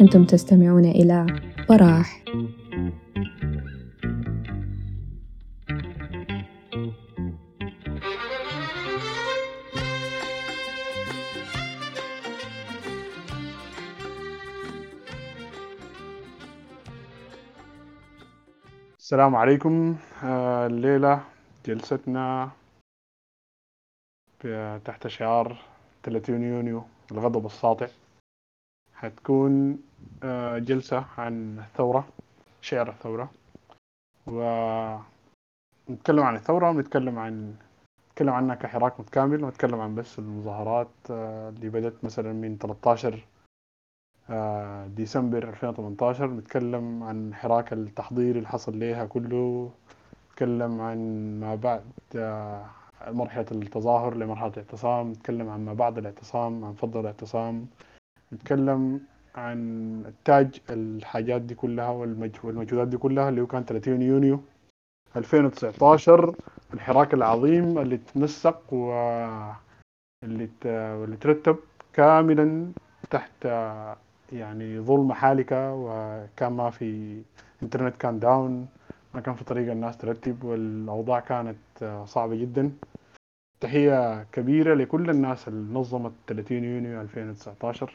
أنتم تستمعون إلى براح. السلام عليكم آه، الليلة جلستنا تحت شعار 30 يونيو الغضب الساطع. حتكون آه، جلسة عن الثورة شعر الثورة. ونتكلم عن الثورة ونتكلم عن نتكلم عنها كحراك متكامل ونتكلم عن بس المظاهرات آه، اللي بدت مثلا من 13 آه، ديسمبر 2018 نتكلم عن حراك التحضير اللي حصل ليها كله. نتكلم عن ما بعد آه، مرحلة التظاهر لمرحلة الاعتصام نتكلم عن ما بعد الاعتصام عن فضل الاعتصام. نتكلم عن التاج الحاجات دي كلها والمج- والمجهودات دي كلها اللي هو كان 30 يونيو 2019 الحراك العظيم اللي تنسق واللي ت- واللي ترتب كاملا تحت يعني ظلمة حالكة وكان ما في انترنت كان داون. ما كان في طريقة الناس ترتب والأوضاع كانت صعبة جدا. تحية كبيرة لكل الناس اللي نظمت 30 يونيو 2019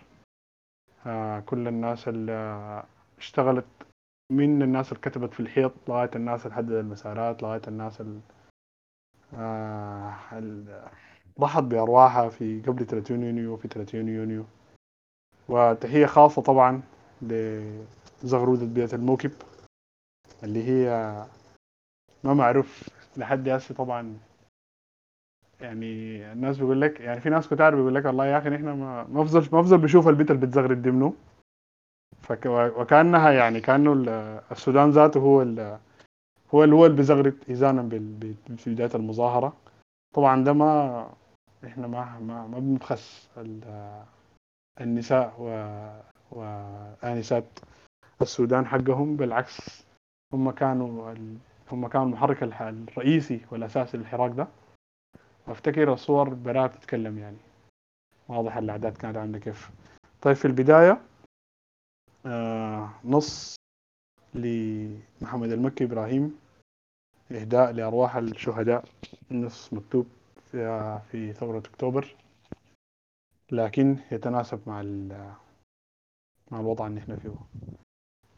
آه، كل الناس اللي اشتغلت من الناس اللي كتبت في الحيط لغاية الناس اللي حددت المسارات لغاية الناس اللي آه، ضحت بأرواحها في قبل 30 يونيو وفي 30 يونيو. وتحية خاصة طبعا لزغرودة بيت الموكب. اللي هي ما معروف لحد هسه طبعا. يعني الناس بيقول لك يعني في ناس كتار بيقول لك والله يا أخي نحن ما ما بفضل ما بفضل بشوف البيت اللي بتزغرد دي منو. فك وكأنها يعني كأنه ال- السودان ذاته هو ال هو اللي هو اللي بيزغرد اذانا في بداية المظاهرة. طبعا ده ما إحنا ما ما, ما بنبخس ال- النساء و وآنسات السودان حقهم. بالعكس هم كانوا ال... هم كانوا المحرك الرئيسي والأساسي للحراك ده. وأفتكر الصور براها بتتكلم يعني. واضح الأعداد كانت عاملة كيف. طيب في البداية آه نص لمحمد المكي إبراهيم إهداء لأرواح الشهداء. نص مكتوب في, في ثورة أكتوبر. لكن يتناسب مع مع الوضع اللي إحنا فيه.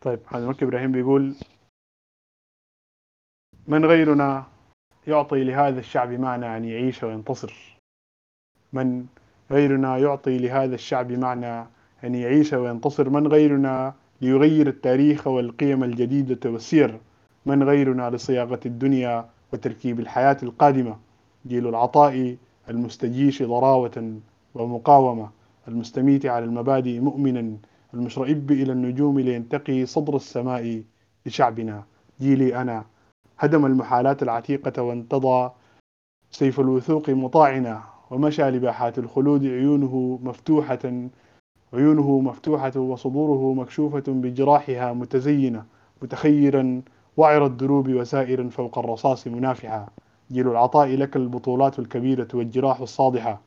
طيب محمد المكي إبراهيم بيقول من غيرنا يعطي لهذا الشعب معنى أن يعيش وينتصر. من غيرنا يعطي لهذا الشعب معنى أن يعيش وينتصر. من غيرنا ليغير التاريخ والقيم الجديدة والسير. من غيرنا لصياغة الدنيا وتركيب الحياة القادمة. جيل العطاء المستجيش ضراوة ومقاومة. المستميت على المبادئ مؤمنا. المشرئب إلى النجوم لينتقي صدر السماء لشعبنا. جيلي أنا هدم المحالات العتيقة وانتضى سيف الوثوق مطاعنا ومشى لباحات الخلود عيونه مفتوحة عيونه مفتوحة وصدوره مكشوفة بجراحها متزينة متخيرا وعر الدروب وسائر فوق الرصاص منافحا. جيل العطاء لك البطولات الكبيرة والجراح الصادحة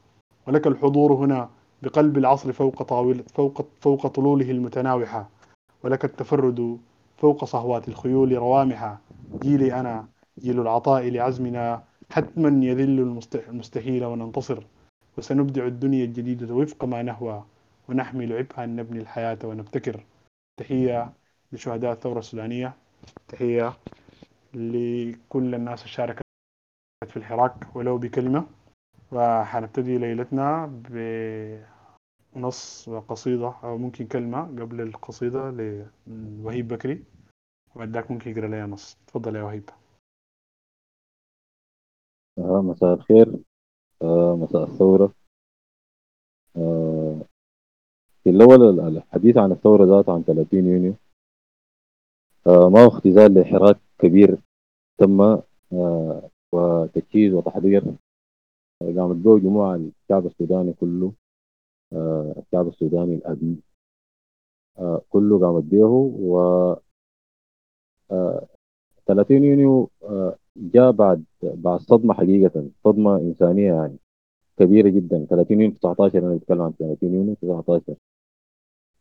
ولك الحضور هنا بقلب العصر فوق طاولة فوق فوق طلوله المتناوحة ولك التفرد فوق صهوات الخيول روامحا جيلي أنا جيل العطاء لعزمنا حتما يذل المست- المستحيل وننتصر. وسنبدع الدنيا الجديدة وفق ما نهوى ونحمل عبئا نبني الحياة ونبتكر. تحية لشهداء الثورة السودانية. تحية لكل الناس اللي شاركت في الحراك ولو بكلمة. وحنبتدي ليلتنا بنص وقصيدة أو ممكن كلمة قبل القصيدة لوهيب بكري. وبعدك ممكن يقرأ لي نص. تفضل يا وهيب آه مساء الخير. آه مساء الثورة. آه في الأول الحديث عن الثورة ذات عن 30 يونيو. آه ما هو اختزال لحراك كبير تم آه وتجهيز وتحضير. آه، قامت به جموع الشعب السوداني كله. آه الشعب السوداني الأبي آه كله قامت به 30 يونيو آه جاء بعد بعد صدمة حقيقة صدمة إنسانية يعني كبيرة جدا. 30 يونيو 19 أنا بتكلم عن 30 يونيو 19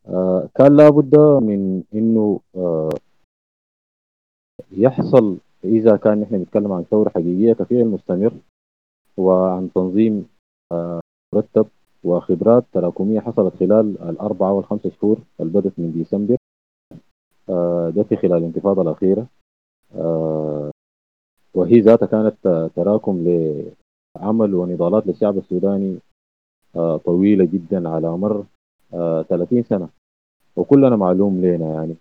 آه كان لابد من إنه آه يحصل إذا كان نحن نتكلم عن ثورة حقيقية كفعل مستمر وعن تنظيم مرتب وخبرات تراكمية حصلت خلال الأربعة والخمسة شهور اللي بدت من ديسمبر. ده في خلال الانتفاضة الأخيرة. آه وهي ذاتها كانت تراكم لعمل ونضالات للشعب السوداني آه طويلة جدا على مر آه 30 سنة. وكلنا معلوم لنا يعني.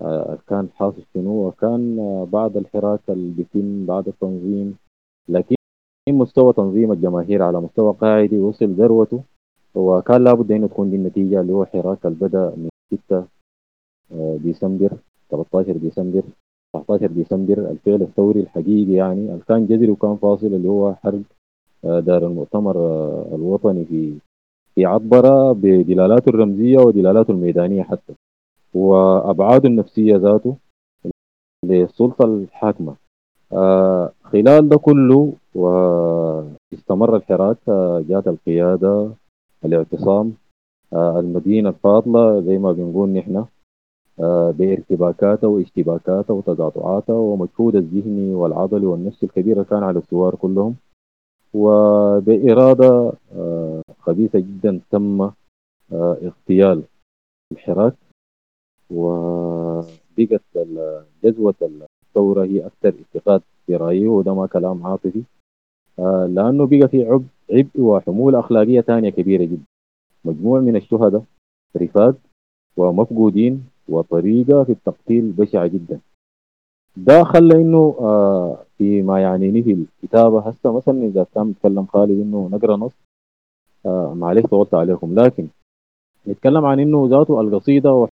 آه كان حاصل شنو؟ وكان آه بعد الحراك اللي بيتم بعد التنظيم. لكن مستوى تنظيم الجماهير على مستوى قاعدي وصل ذروته. وكان لابد إنه تكون دي النتيجة اللي هو حراك اللي بدا من 6 ديسمبر 13 ديسمبر 19 ديسمبر الفعل الثوري الحقيقي يعني كان جذري وكان فاصل اللي هو حرق دار المؤتمر الوطني في في عطبرة بدلالاته الرمزية ودلالاته الميدانية حتى. وأبعاده النفسية ذاته للسلطة الحاكمة. آه خلال ده كله واستمر الحراك آه جات القيادة الاعتصام آه المدينة الفاضلة زي ما بنقول نحن. بارتباكاتها واشتباكاتها وتقاطعاتها ومجهود الذهني والعضلي والنفسي الكبير كان على الثوار كلهم. وبإرادة خبيثة جدا تم اغتيال الحراك. وبقت جذوة الثورة هي أكثر اتخاذ في رأيي وده ما كلام عاطفي. لأنه بقى في عبء عبء وحمولة أخلاقية ثانية كبيرة جدا. مجموع من الشهداء رفاد ومفقودين وطريقة في التقتيل بشعة جدا. ده خلى إنه آه فيما يعنيني في الكتابة. هسه مثلا إذا كان بيتكلم خالد إنه نقرأ نص آه معلش طولت عليكم لكن نتكلم عن إنه ذاته القصيدة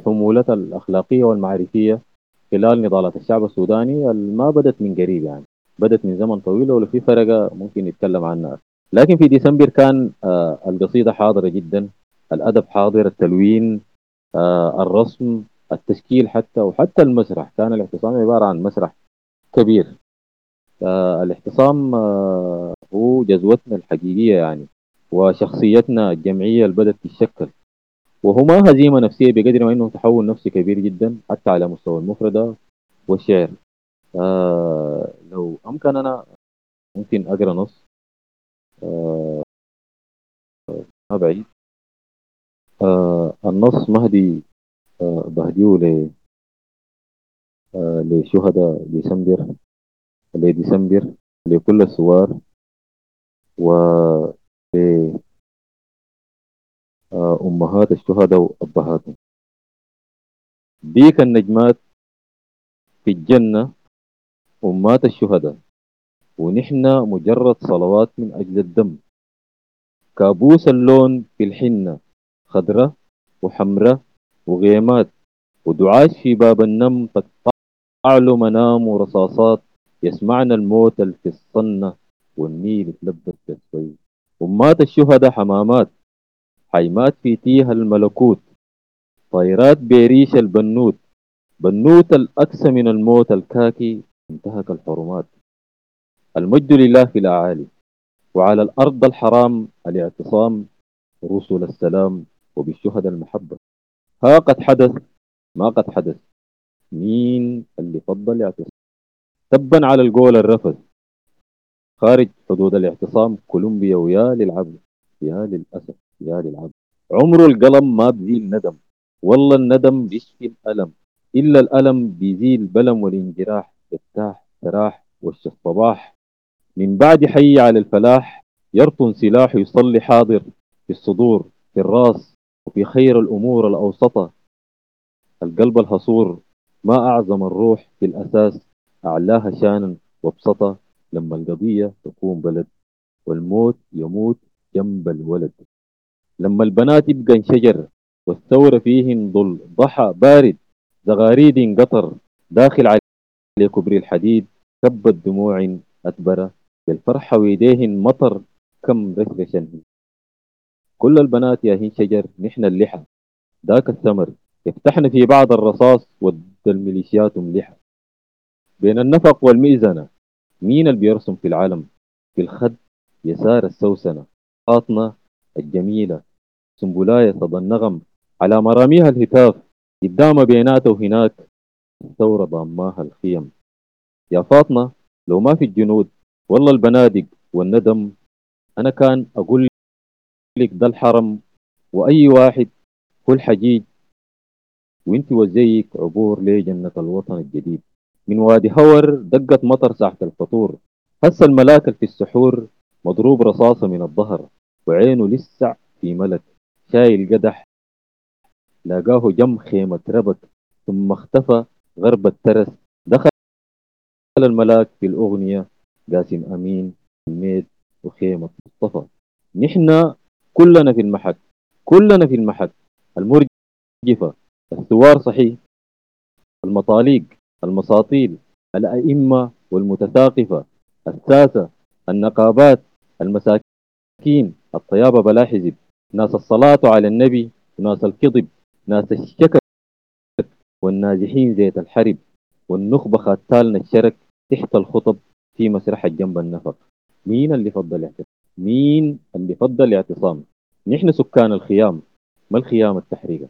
وحمولتها الأخلاقية والمعرفية خلال نضالات الشعب السوداني ما بدت من قريب يعني. بدت من زمن طويل ولو في فرقة ممكن نتكلم عنها. لكن في ديسمبر كان آه القصيدة حاضرة جدا. الأدب حاضر التلوين الرسم التشكيل حتى وحتى المسرح. كان الاعتصام عبارة عن مسرح كبير. آه الاعتصام آه هو جذوتنا الحقيقية يعني وشخصيتنا الجمعية اللي بدأت تتشكل. وهو ما هزيمة نفسية بقدر ما إنه تحول نفسي كبير جدا حتى على مستوى المفردة والشعر. آه لو أمكن أنا ممكن أقرأ نص. آه ما بعيد. آه النص مهدي آه بهديه ل آه لشهداء ديسمبر لديسمبر لكل الثوار و آه أمهات الشهداء وأبهاتهم ديك النجمات في الجنة أمات الشهداء. ونحن مجرد صلوات من أجل الدم. كابوس اللون في الحنة. خضرة وحمرة وغيمات ودعاش في باب النم تقطع له منام ورصاصات يسمعنا الموت في الصنة والنيل تلبس كسوي. أمات الشهداء حمامات حيمات في تيها الملكوت طيرات بيريش البنوت. بنوت الأكس من الموت الكاكي انتهك الحرمات. المجد لله في الأعالي وعلى الأرض الحرام الاعتصام رسل السلام وبالشهداء المحبة. ها قد حدث ما قد حدث. مين اللي فضل يعتصم تبا على القول الرفض. خارج حدود الاعتصام كولومبيا ويا للعبد يا للأسف يا للعبد. عمره القلم ما بزيل ندم. والله الندم بيشفي الألم. إلا الألم بيزيل البلم والانجراح يرتاح تراح وش الصباح. من بعد حي على الفلاح يرطن سلاح يصلي حاضر في الصدور في الراس. وفي خير الأمور الأوسطة. القلب الهصور ما أعظم الروح في الأساس. أعلاها شانا وابسطة لما القضية تكون بلد والموت يموت جنب الولد. لما البنات يبقى شجر والثورة فيهن ظل ضحى بارد. زغاريد قطر داخل عليه كبري الحديد. كبت دموع أدبرة بالفرحة ويديهن مطر. كم رشرشن. كل البنات يا هين شجر نحن اللحى. ذاك الثمر يفتحن في بعض الرصاص ود الميليشيات ملحة بين النفق والمئذنة مين اللي بيرسم في العلم في الخد يسار السوسنة. فاطمة الجميلة سنبلاية صدى النغم. على مراميها الهتاف قدام بيناته هناك الثورة ضاماها الخيم. يا فاطمة لو ما في الجنود والله البنادق والندم. أنا كان أقول لك ده الحرم وأي واحد كل حجيج. وإنت وزيك عبور لجنة الوطن الجديد. من وادي هور دقت مطر ساعة الفطور. هسه الملاكل في السحور مضروب رصاصة من الظهر. وعينه لسع في ملك. شايل قدح لاقاه جم خيمة ربك. ثم اختفى غرب الترس. دخل الملاك في الأغنية. قاسم أمين الميد وخيمة مصطفى. نحن كلنا في المحك كلنا في المحك. المرجفة الثوار صحيح. المطاليق المساطيل الأئمة والمتثاقفة. الساسة النقابات المساكين الطيابة بلا حزب. ناس الصلاة على النبي وناس الكذب ناس الشكر والنازحين زيت الحرب. والنخبة خاتالنا الشرك تحت الخطب في مسرح الجنب النفق. مين اللي فضل اعتصام مين اللي فضل اعتصام نحن سكان الخيام. ما الخيام التحريقة؟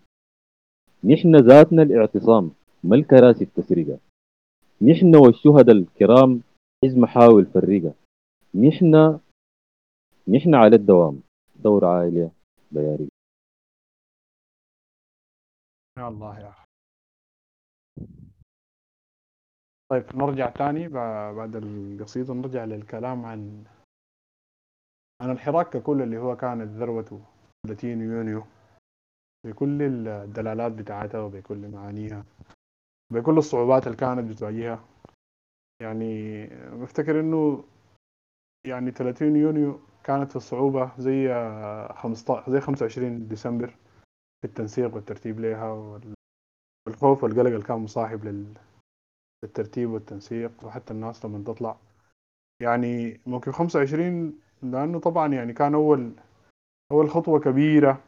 نحن ذاتنا الاعتصام. ما الكراسي التسرقة نحن والشهداء الكرام حزم حاول فرقة نحن نحن على الدوام. دور عائلة بياري. يا الله يا طيب نرجع تاني. بعد القصيدة نرجع للكلام عن عن الحراك ككل اللي هو كانت ذروته 30 يونيو بكل الدلالات بتاعتها وبكل معانيها بكل الصعوبات اللي كانت بتواجهها. يعني بفتكر إنه يعني 30 يونيو كانت الصعوبة زي 15 زي 25 ديسمبر في التنسيق والترتيب لها وال- والخوف والقلق اللي كان مصاحب لل- للترتيب والتنسيق وحتى الناس لما تطلع. يعني ممكن 25 لأنه طبعا يعني كان أول أول خطوة كبيرة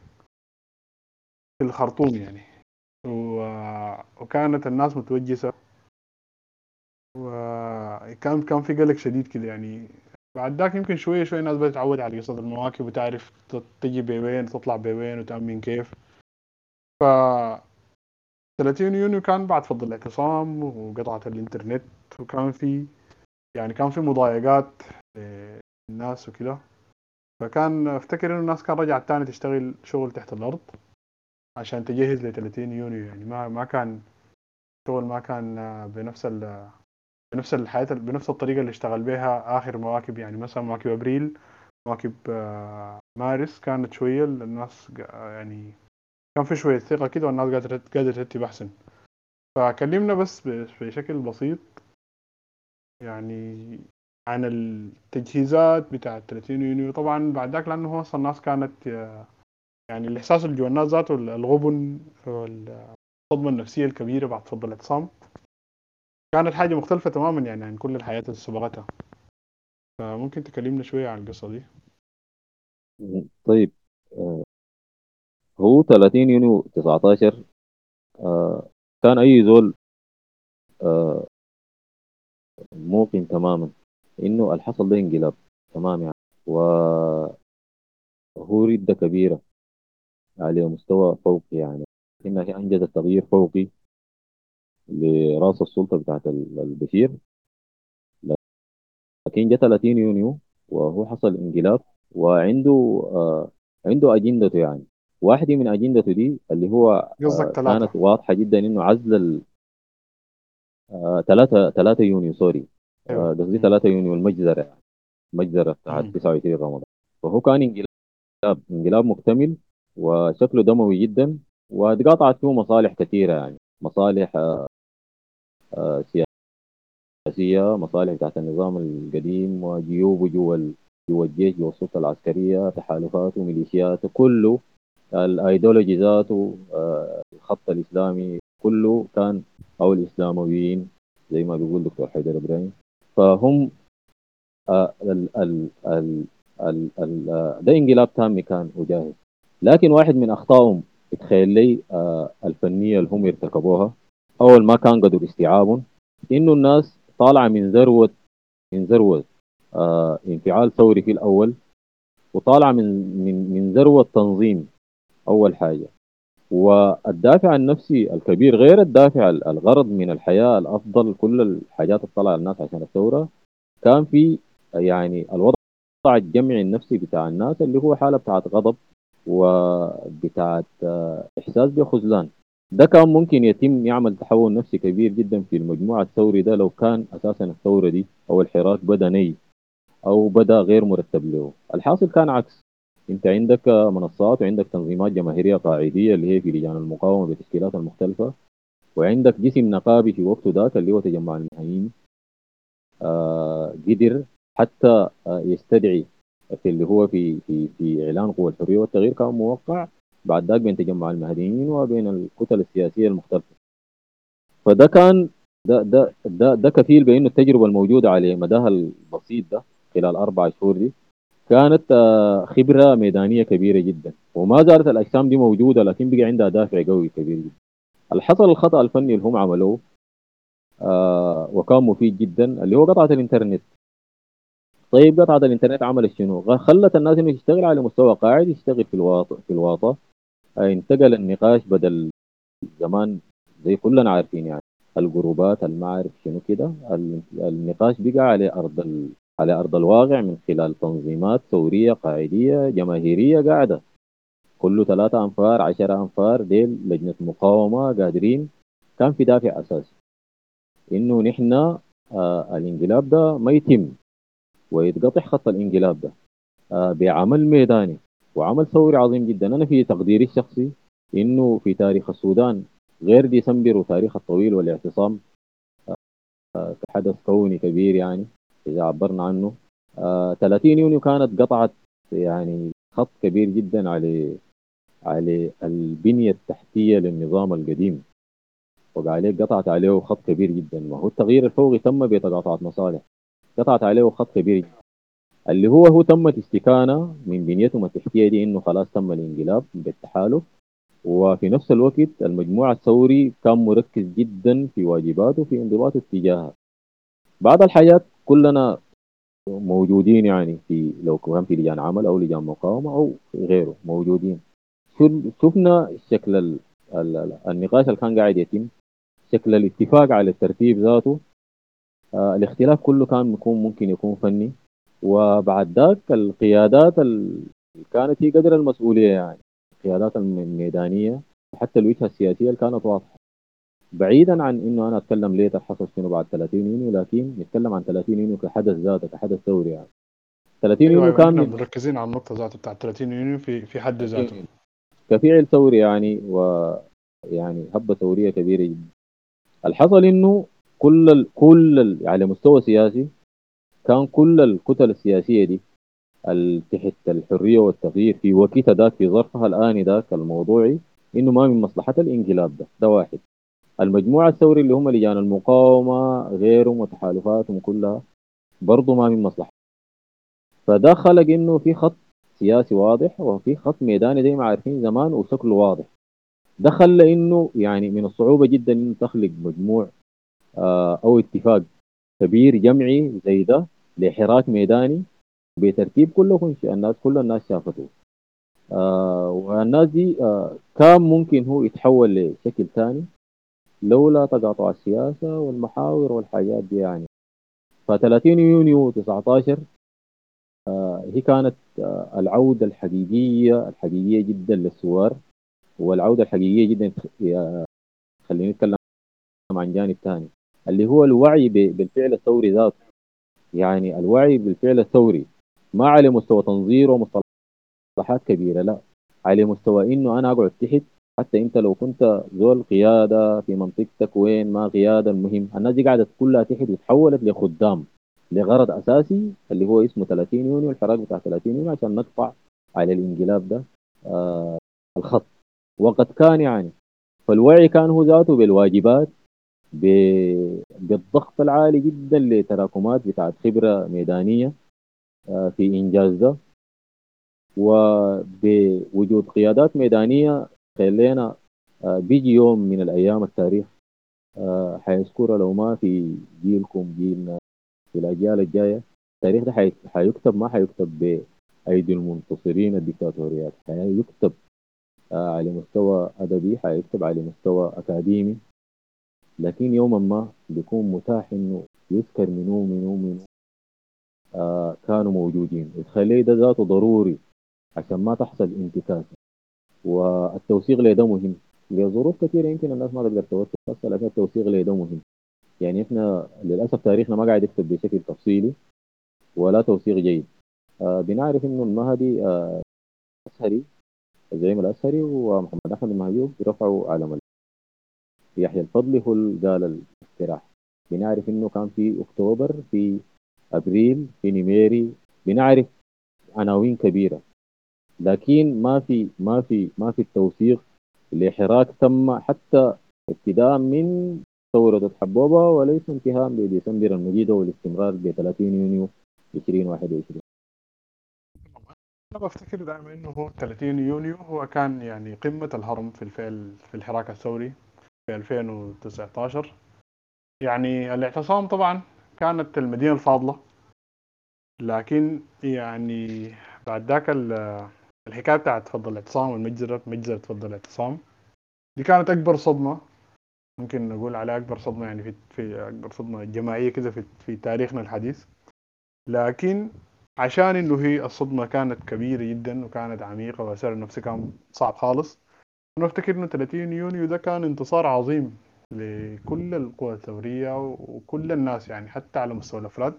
في الخرطوم يعني. وكانت الناس متوجسة. وكان كان في قلق شديد كده يعني. بعد ذاك يمكن شوية شوية الناس بدأت تتعود على قصة المواكب وتعرف تجي بوين تطلع بوين وتأمن كيف. ف 30 يونيو كان بعد فضل الاعتصام وقطعة الإنترنت وكان في يعني كان في مضايقات للناس وكده فكان أفتكر إنه الناس كان رجعت تاني تشتغل شغل تحت الأرض عشان تجهز ل 30 يونيو يعني. ما ما كان شغل ما كان بنفس ال بنفس الحياة بنفس الطريقة اللي اشتغل بها آخر مواكب يعني. مثلا مواكب أبريل مواكب آه، مارس كانت شوية. الناس يعني كان في شوية ثقة كده والناس قادرة قادرة ترتب أحسن. فكلمنا بس بشكل بسيط يعني عن التجهيزات بتاعة 30 يونيو. طبعا بعد ذاك لأنه هو أصلا الناس كانت يعني الإحساس اللي جوا الناس ذاته الغبن والصدمة النفسية الكبيرة بعد فضل الاعتصام كانت حاجة مختلفة تماما يعني عن كل الحياة اللي سبقتها. فممكن تكلمنا شوية عن القصة دي؟ طيب آه، هو 30 يونيو 19 آه، كان أي زول آه، موقن تماما. إنه الحصل ده انقلاب. تمام يعني. وهو ردة كبيرة على مستوى فوقي يعني. إنها هي أنجزت تغيير فوقي لرأس السلطة بتاعت ال- البشير. لكن جاء 30 يونيو وهو حصل انقلاب وعنده آه عنده أجندته يعني. واحدة من أجندته دي اللي هو آه ثلاثة. كانت واضحة جدا إنه عزل ال- آه 3 3 يونيو sorry. قصدي مم. 3 يونيو المجزرة يعني المجزرة بتاعت مم. 29 رمضان فهو كان انقلاب انقلاب مكتمل وشكله دموي جدا واتقاطعت فيه مصالح كثيرة يعني مصالح آه، آه، سياسية مصالح بتاعت النظام القديم وجيوبه جوا جوا الجيش جوا السلطة العسكرية تحالفاته ميليشياته كله الأيديولوجي ذاته آه، الخط الإسلامي كله كان أو الإسلامويين زي ما بيقول دكتور حيدر إبراهيم فهم آه، ال آه، ده انقلاب تام كان وجاهز لكن واحد من أخطائهم اتخيل لي آه، الفنية اللي هم ارتكبوها. أول ما كان قدر استيعابهم إنه الناس طالعة من ذروة من ذروة انفعال ثوري في الأول وطالعة من من من ذروة تنظيم. أول حاجة. والدافع النفسي الكبير غير الدافع الغرض من الحياة الأفضل كل الحاجات اللي طلع الناس عشان الثورة كان في يعني الوضع الجمعي النفسي بتاع الناس اللي هو حالة بتاعت غضب وبتاعت آه، إحساس بخذلان. ده كان ممكن يتم يعمل تحول نفسي كبير جدا في المجموعة الثوري ده لو كان أساسا الثورة دي أو الحراك بدا ني أو بدا غير مرتب له. الحاصل كان عكس. انت عندك منصات وعندك تنظيمات جماهيرية قاعدية اللي هي في لجان المقاومة بالتشكيلات المختلفة وعندك جسم نقابي في وقته ذاك اللي هو تجمع المهنيين آه قدر حتى آه يستدعي في اللي هو في في في إعلان قوى الحرية والتغيير. كان موقع بعد ذاك بين تجمع المهنيين وبين الكتل السياسية المختلفة. فده كان ده ده ده, ده كفيل بانه التجربة الموجودة على مداها البسيط ده خلال أربع شهور دي. كانت آه، خبرة ميدانية كبيرة جدا. وما زالت الأجسام دي موجودة لكن بقى عندها دافع قوي كبير جدا. اللي حصل الخطأ الفني اللي هم عملوه آه وكان مفيد جدا اللي هو قطعة الإنترنت. طيب قطعة الإنترنت عملت شنو؟ خلت الناس إنه تشتغل على مستوى قاعد يشتغل في الواطه في الواطة. آه انتقل النقاش بدل زمان زي كلنا عارفين يعني. الجروبات المعارف شنو كده. النقاش بقى على ال... على أرض الواقع من خلال تنظيمات ثورية قاعدية جماهيرية قاعدة. كله ثلاثة أنفار عشرة أنفار ديل لجنة مقاومة قادرين. كان في دافع أساسي. إنه نحن آه الانقلاب ده ما يتم. ويتقطع خط الانقلاب ده آه بعمل ميداني. وعمل ثوري عظيم جدا. أنا في تقديري الشخصي إنه في تاريخ السودان غير ديسمبر وتاريخ الطويل والاعتصام آه كحدث كوني كبير يعني. إذا عبرنا عنه. آه 30 يونيو كانت قطعت يعني خط كبير جدا على على البنية التحتية للنظام القديم. وقع عليه قطعت عليه خط كبير جدا. ما هو التغيير الفوقي تم بتقاطعات مصالح. قطعت عليه خط كبير جدا. اللي هو هو تمت استكانة من بنيتهم التحتية دي إنه خلاص تم الانقلاب بالتحالف وفي نفس الوقت المجموعة الثوري كان مركز جدا في واجباته في انضباطه اتجاهها بعض الحاجات كلنا موجودين يعني في لو كان في لجان عمل أو لجان مقاومة أو غيره موجودين. شفنا شكل النقاش اللي كان قاعد يتم شكل الاتفاق على الترتيب ذاته. آه الاختلاف كله كان يكون ممكن يكون فني. وبعد ذاك القيادات اللي كانت هي قدر المسؤولية يعني القيادات الميدانية وحتى الوجهة السياسية اللي كانت واضحة. بعيدا عن إنه أنا أتكلم ليه حصل شنو بعد 30 يونيو لكن نتكلم عن 30 يونيو كحدث ذاته كحدث ثوري يعني. 30 أيوة يونيو أيوة كان مركزين على النقطة ذاته بتاع 30 يونيو في في حد ذاته. كفعل ثوري يعني و يعني هبة ثورية كبيرة جدا. الحصل إنه كل ال كل ال على مستوى سياسي كان كل الكتل السياسية دي تحت الحرية والتغيير في وقتها ذاك في ظرفها الاني ذاك الموضوعي إنه ما من مصلحة الإنقلاب ده. ده واحد. المجموعة الثوري اللي هم لجان المقاومة غيرهم وتحالفاتهم كلها برضو ما من مصلحة. فده خلق انه في خط سياسي واضح وفي خط ميداني زي ما عارفين زمان وشكله واضح. ده خلى انه يعني من الصعوبة جدا إنه تخلق مجموع آه أو اتفاق كبير جمعي زي ده لحراك ميداني بترتيب كله الناس كل الناس شافته آه والناس دي آه كان ممكن هو يتحول لشكل ثاني لولا تقاطع السياسة والمحاور والحاجات دي يعني. ف 30 يونيو 19 آه هي كانت آه العودة الحقيقية الحقيقية جدا للثوار والعودة الحقيقية جدا خليني نتكلم عن جانب ثاني اللي هو الوعي بالفعل الثوري ذاته. يعني الوعي بالفعل الثوري ما على مستوى تنظير ومصطلحات كبيرة لا على مستوى إنه أنا أقعد تحت حتى انت لو كنت زول قياده في منطقتك وين ما قيادة المهم الناس دي قاعدة كلها تحت وتحولت لخدام لغرض أساسي اللي هو اسمه 30 يونيو الحراك بتاع 30 يونيو عشان نقطع على الانقلاب ده آه الخط. وقد كان يعني فالوعي كان هو ذاته بالواجبات بالضغط العالي جدا لتراكمات بتاعت خبرة ميدانية آه في إنجاز ده. وبوجود قيادات ميدانية خلينا آه، بيجي يوم من الأيام التاريخ آه، حيذكرها لو ما في جيلكم جيلنا في الأجيال الجاية التاريخ ده حي- حيكتب ما حيكتب بأيدي المنتصرين الدكتاتوريات. حيكتب آه، على مستوى أدبي حيكتب على مستوى أكاديمي. لكن يوما ما بيكون متاح إنه يذكر منو منو منو كانوا موجودين. وتخليه ده ذاته ضروري عشان ما تحصل انتكاسة. والتوثيق له ده مهم؟ لظروف كثيرة يمكن الناس ما تقدر توثق بس لكن التوثيق له ده مهم. يعني إحنا للأسف تاريخنا ما قاعد يكتب بشكل تفصيلي ولا توثيق جيد. آه بنعرف إنه المهدي آه الأزهري الزعيم الأزهري ومحمد أحمد المهديوب رفعوا علم يحيى الفضلي هو قال الاقتراح. بنعرف إنه كان في أكتوبر في أبريل في نيميري. بنعرف عناوين كبيرة. لكن ما في ما في ما في التوثيق لحراك تم حتى ابتداء من ثورة الحبوبة وليس انتهاء بديسمبر المجيد والاستمرار ب 30 يونيو 2021 أنا بفتكر دائما إنه هو 30 يونيو هو كان يعني قمة الهرم في الفعل في الحراك الثوري في 2019 يعني الاعتصام طبعا كانت المدينة الفاضلة لكن يعني بعد ذاك ال- الحكاية بتاعت تفضل الاعتصام والمجزرة مجزرة تفضل الاعتصام. دي كانت أكبر صدمة ممكن نقول عليها أكبر صدمة يعني في في أكبر صدمة جماعية كده في في تاريخنا الحديث. لكن عشان إنه هي الصدمة كانت كبيرة جدا وكانت عميقة وأثر النفسي كان صعب خالص أنا أفتكر إنه 30 يونيو ده كان انتصار عظيم لكل القوى الثورية وكل الناس يعني حتى على مستوى الأفراد.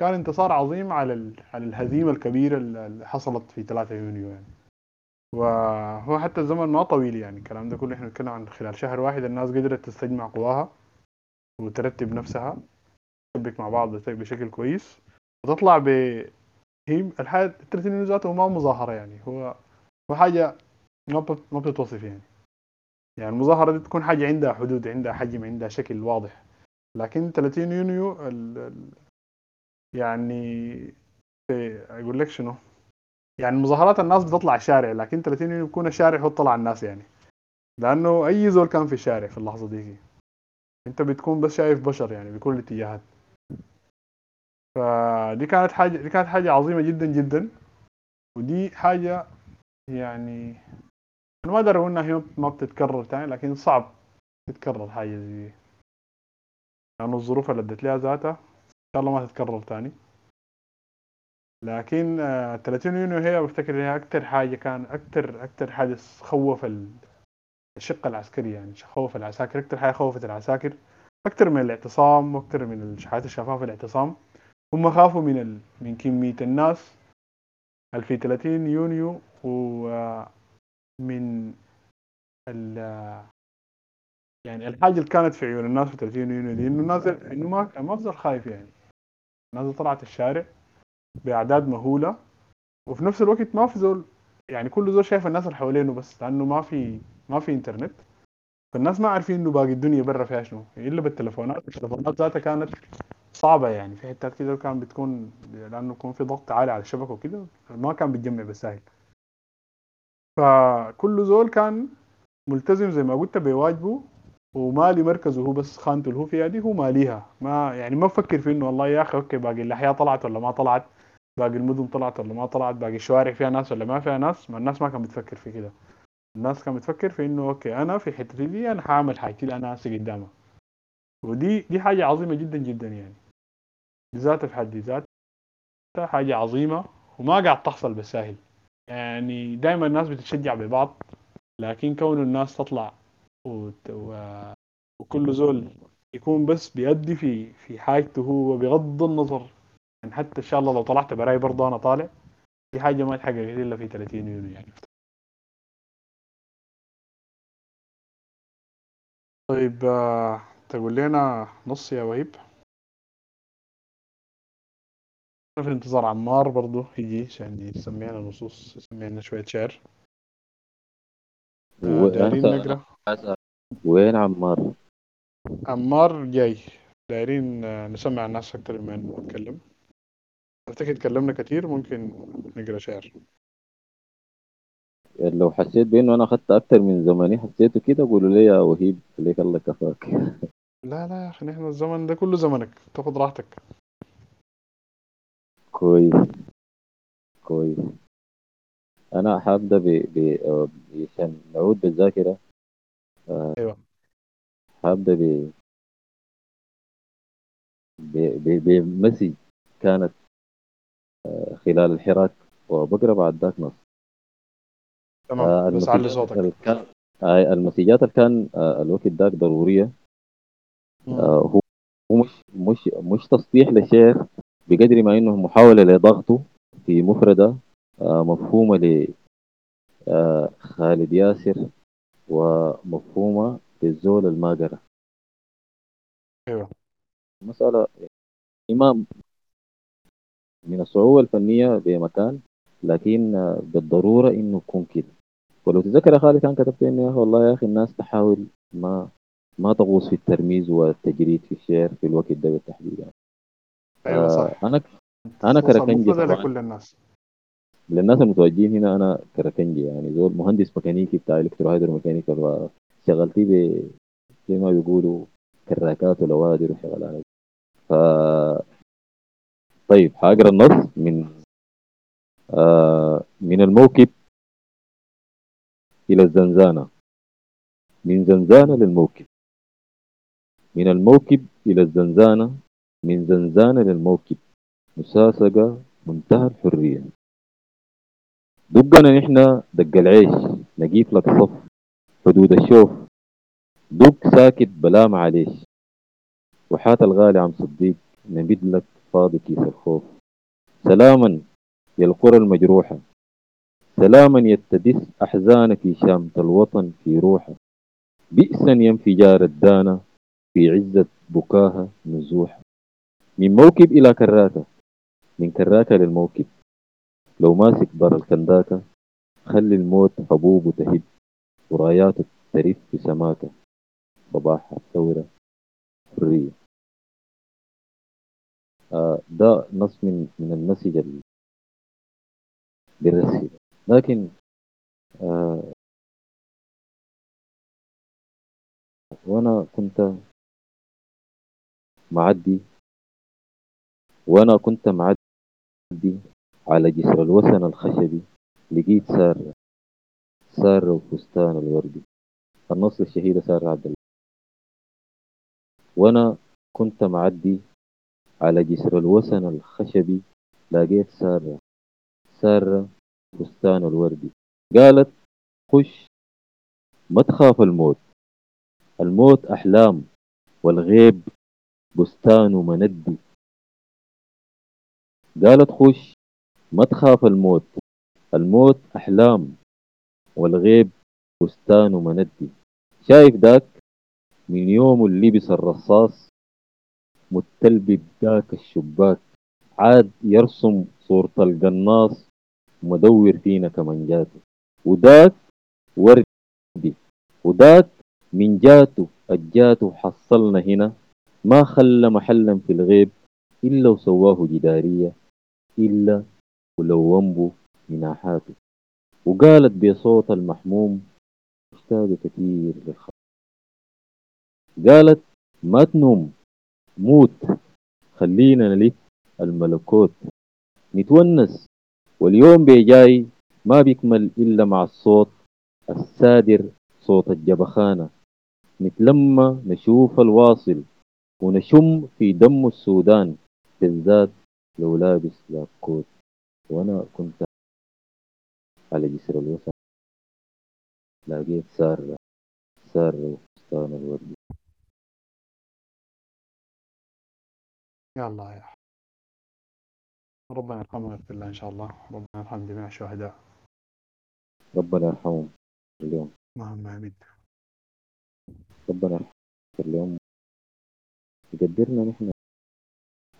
كان انتصار عظيم على على الهزيمة الكبيرة اللي حصلت في 3 يونيو يعني. وهو حتى الزمن ما طويل يعني الكلام ده كله إحنا بنتكلم عن خلال شهر واحد الناس قدرت تستجمع قواها وترتب نفسها تشبك مع بعض بشكل كويس وتطلع ب هي الحاجة 30 يونيو ذاته ما مظاهرة يعني هو هو حاجة ما ما بتتوصف يعني. يعني المظاهرة دي تكون حاجة عندها حدود عندها حجم عندها شكل واضح. لكن 30 يونيو ال... يعني أقول لك شنو يعني مظاهرات الناس بتطلع الشارع لكن 30 يونيو بيكون الشارع هو طلع الناس يعني. لأنه أي زول كان في الشارع في اللحظة دي. أنت بتكون بس شايف بشر يعني بكل الاتجاهات. فدي كانت حاجة دي كانت حاجة عظيمة جدا جدا. ودي حاجة يعني أنا ما أقول إنها هي ما بتتكرر تاني لكن صعب تتكرر حاجة زي دي. لأنه الظروف اللي ادت لها ذاتها شاء الله ما تتكرر تاني لكن آه، 30 يونيو هي بفتكر هي أكتر حاجة كان أكتر أكتر حدث خوف ال- الشق العسكري يعني خوف العساكر أكتر حاجة خوفت العساكر. أكتر من الاعتصام وأكتر من الحياة الشفافه في الاعتصام. هم خافوا من ال... من كمية الناس اللي في 30 يونيو ومن ال يعني الحاجة اللي كانت في عيون الناس في 30 يونيو دي إنه الناس إنه ما ما خايف يعني. الناس طلعت الشارع بأعداد مهولة وفي نفس الوقت ما في زول يعني كل زول شايف الناس اللي حوالينه بس لأنه ما في ما في إنترنت. فالناس ما عارفين إنه باقي الدنيا برا فيها شنو إلا بالتليفونات التليفونات ذاتها كانت صعبة يعني في حتات كده كان بتكون لأنه يكون في ضغط عالي على الشبكة وكده ما كان بيتجمع بالسهل فكل زول كان ملتزم زي ما قلت بواجبه ومالي مركزه هو بس خانته اللي هو فيها دي هو ماليها ما يعني ما بفكر في إنه والله يا أخي okay باقي الأحياء طلعت ولا ما طلعت؟ باقي المدن طلعت ولا ما طلعت؟ باقي الشوارع فيها ناس ولا ما فيها ناس؟ ما الناس ما كانت بتفكر في كده. الناس كانت بتفكر في إنه okay أنا في حتتي دي أنا هعمل حاجتي اللي أنا هسي قدامها. ودي دي حاجة عظيمة جدا جدا يعني. بذاتها في حد ذاتها حاجة عظيمة وما قاعد تحصل بالساهل يعني دائما الناس بتتشجع ببعض لكن كون الناس تطلع و... وكل زول يكون بس بيأدي في في حاجته هو بغض النظر. يعني حتى إن شاء الله لو طلعت براي برضه أنا طالع دي حاجة ما تحققت إلا في 30 يونيو يعني. طيب آه، تقول لنا نص يا وهيب. في انتظار عمار برضه يجي عشان يسمعنا نصوص يسمعنا شوية شعر. دايرين نقرأ. وين عمار؟ عمار جاي. دايرين آه، نسمع الناس أكتر مما نتكلم. أفتكر تكلمنا كتير ممكن نقرأ شعر. لو حسيت بإنه أنا أخذت أكثر من زمني حسيته كده قولوا لي يا وهيب خليك الله كفاك لا لا يا أخي نحن الزمن ده كله زمنك. تاخد راحتك. كويس. كويس. أنا حابدأ ب ب عشان نعود بالذاكرة. أيوه. حابدأ ب ب- ب- بمسج كانت آه، خلال الحراك وبقرا بعد ذاك نص. تمام آه، بس علي صوتك. كان آه، المسجات اللي كان آه، الوقت ذاك ضرورية. آه، هو مش مش مش تصليح لشيء بقدر ما إنه محاولة لضغطه في مفردة. آه، مفهومة لخالد ياسر ومفهومة للزول الماقره أيوه. مسألة إما من الصعوبة الفنية بمكان لكن آه، بالضرورة إنه يكون كده. ولو تتذكر يا خالد كان كتبت إنه يا أخي والله يا أخي الناس تحاول ما ما تغوص في الترميز والتجريد في الشعر في الوقت ده بالتحديد يعني. أيوه آه صح أنا أنا توصل كركنجي مفردة طبعا. للناس المتوجهين هنا أنا كركنجي يعني زول مهندس ميكانيكي بتاع electro hydromechanical وشغلتي ب زي ما بيقولوا كراكات ولوادر وشغلانات ف طيب هقرأ النص من آه من الموكب إلى الزنزانة. من زنزانة للموكب. من الموكب إلى الزنزانة. من زنزانة للموكب. مساسقة منتهى الحرية. دقنا نحن دق العيش نجيب لك صف حدود الشوف. دق ساكت بلا معليش وحات الغالي عم صديق نبيد لك فاضي كيس الخوف. سلاما يا القرى المجروحة. سلاما يتدس أحزانك شامة الوطن في روحه. بئسا يا انفجار الدانة في عزة بكاها نزوحة. من موكب إلى كراكة من كراكة للموكب. لو ماسك بر الكنداكة خلي الموت حبوب تهب وراياته ترف في سماكة. صباح الثورة حرية. آه ده نص من من المسج اللي بالرسي لكن آه وأنا كنت معدي وأنا كنت معدي على جسر الوسن الخشبي لقيت سارة سارة وفستان الوردي النص الشهيدة سارة عبد الله. وأنا كنت معدي على جسر الوسن الخشبي لقيت سارة سارة فستان الوردي قالت خش ما تخاف الموت. الموت أحلام والغيب بستان مندي قالت خش ما تخاف الموت. الموت أحلام والغيب بستان مندي شايف داك من يوم اللي لبس الرصاص متلبب داك الشباك. عاد يرسم صورة القناص مدور فينا كمنجاته وداك وردي. وداك من جاته الجاته حصلنا هنا. ما خلى محلا في الغيب إلا وسواه جدارية. إلا ولو ومبه جناحاته وقالت بصوت المحموم اشتاق كثير للخط قالت ما تنوم موت خلينا نلف الملكوت. نتونس واليوم بيجاي ما بيكمل إلا مع الصوت السادر صوت الجبخانة. نتلمى نشوف الواصل ونشم في دم السودان بالذات لو لابس لاكوت. وأنا كنت على جسر الوسط. لقيت سارة سارة وفستان الورد. يلا يا ربنا يرحمه ويغفر له إن شاء الله. ربنا يرحم جميع الشهداء. ربنا يرحمهم اليوم اللهم آمين. ربنا يرحمهم اليوم يقدرنا نحن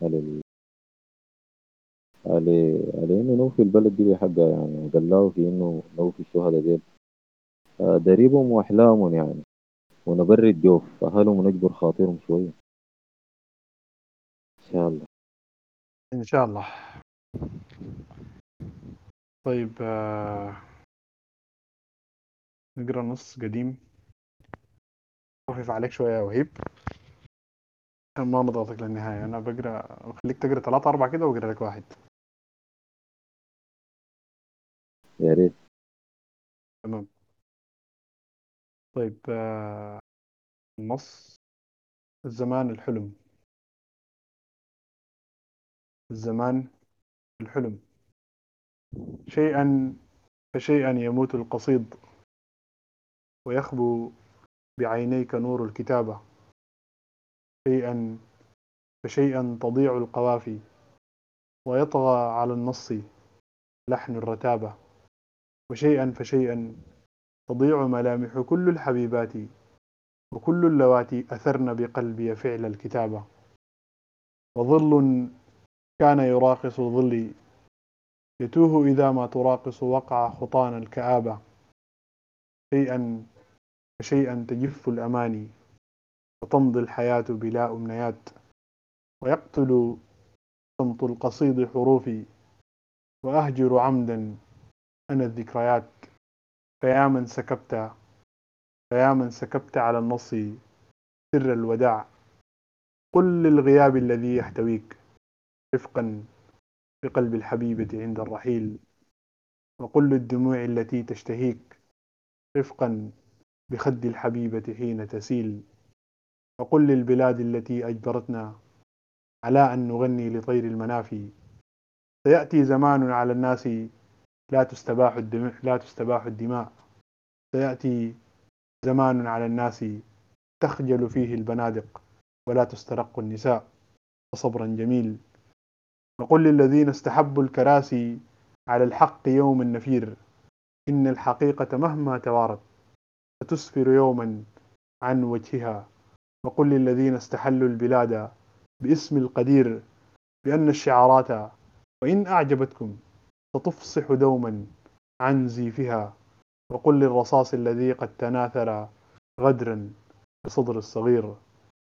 على ال... على إنه نوفي البلد دي بحقها يعني قلاو في إنه نوفي الشهداء ديل. آه، دريبهم وأحلامهم يعني. ونبرد جوف أهلهم ونجبر خاطرهم شوية. إن شاء الله. إن شاء الله. طيب آه، نقرأ نص قديم. خفيف عليك شوية يا وهيب. عشان ما نضغطك للنهاية. أنا بقرأ خليك تقرأ ثلاثة أربعة كده وأقرأ لك واحد. يا ريت. تمام. طيب آه، النص الزمان الحلم. الزمان الحلم. شيئا فشيئا يموت القصيد. ويخبو بعينيك نور الكتابة شيئا فشيئا تضيع القوافي. ويطغى على النص لحن الرتابة. وشيئا فشيئا. تضيع ملامح كل الحبيبات وكل اللواتي أثرن بقلبي فعل الكتابة. وظل كان يراقص ظلي يتوه إذا ما تراقص وقع خطانا الكآبة. شيئا فشيئا تجف الأماني وتمضي الحياة بلا أمنيات. ويقتل صمت القصيد حروفي وأهجر عمدا أنا الذكريات فيا من سكبت فيا من سكبت على النص سر الوداع. قل للغياب الذي يحتويك رفقا بقلب الحبيبة عند الرحيل. وقل للدموع التي تشتهيك رفقا بخد الحبيبة حين تسيل. وقل للبلاد التي أجبرتنا على أن نغني لطير المنافي. سيأتي زمان على الناس لا تستباح الدماء لا تستباح الدماء. سيأتي زمان على الناس تخجل فيه البنادق ولا تسترق النساء. فصبرا جميل. وقل للذين استحبوا الكراسي على الحق يوم النفير إن الحقيقة مهما توارت ستسفر يوما عن وجهها. وقل للذين استحلوا البلاد باسم القدير بأن الشعارات وإن أعجبتكم ستفصح دوما عن زيفها وقل للرصاص الذي قد تناثر غدرا بصدر الصغير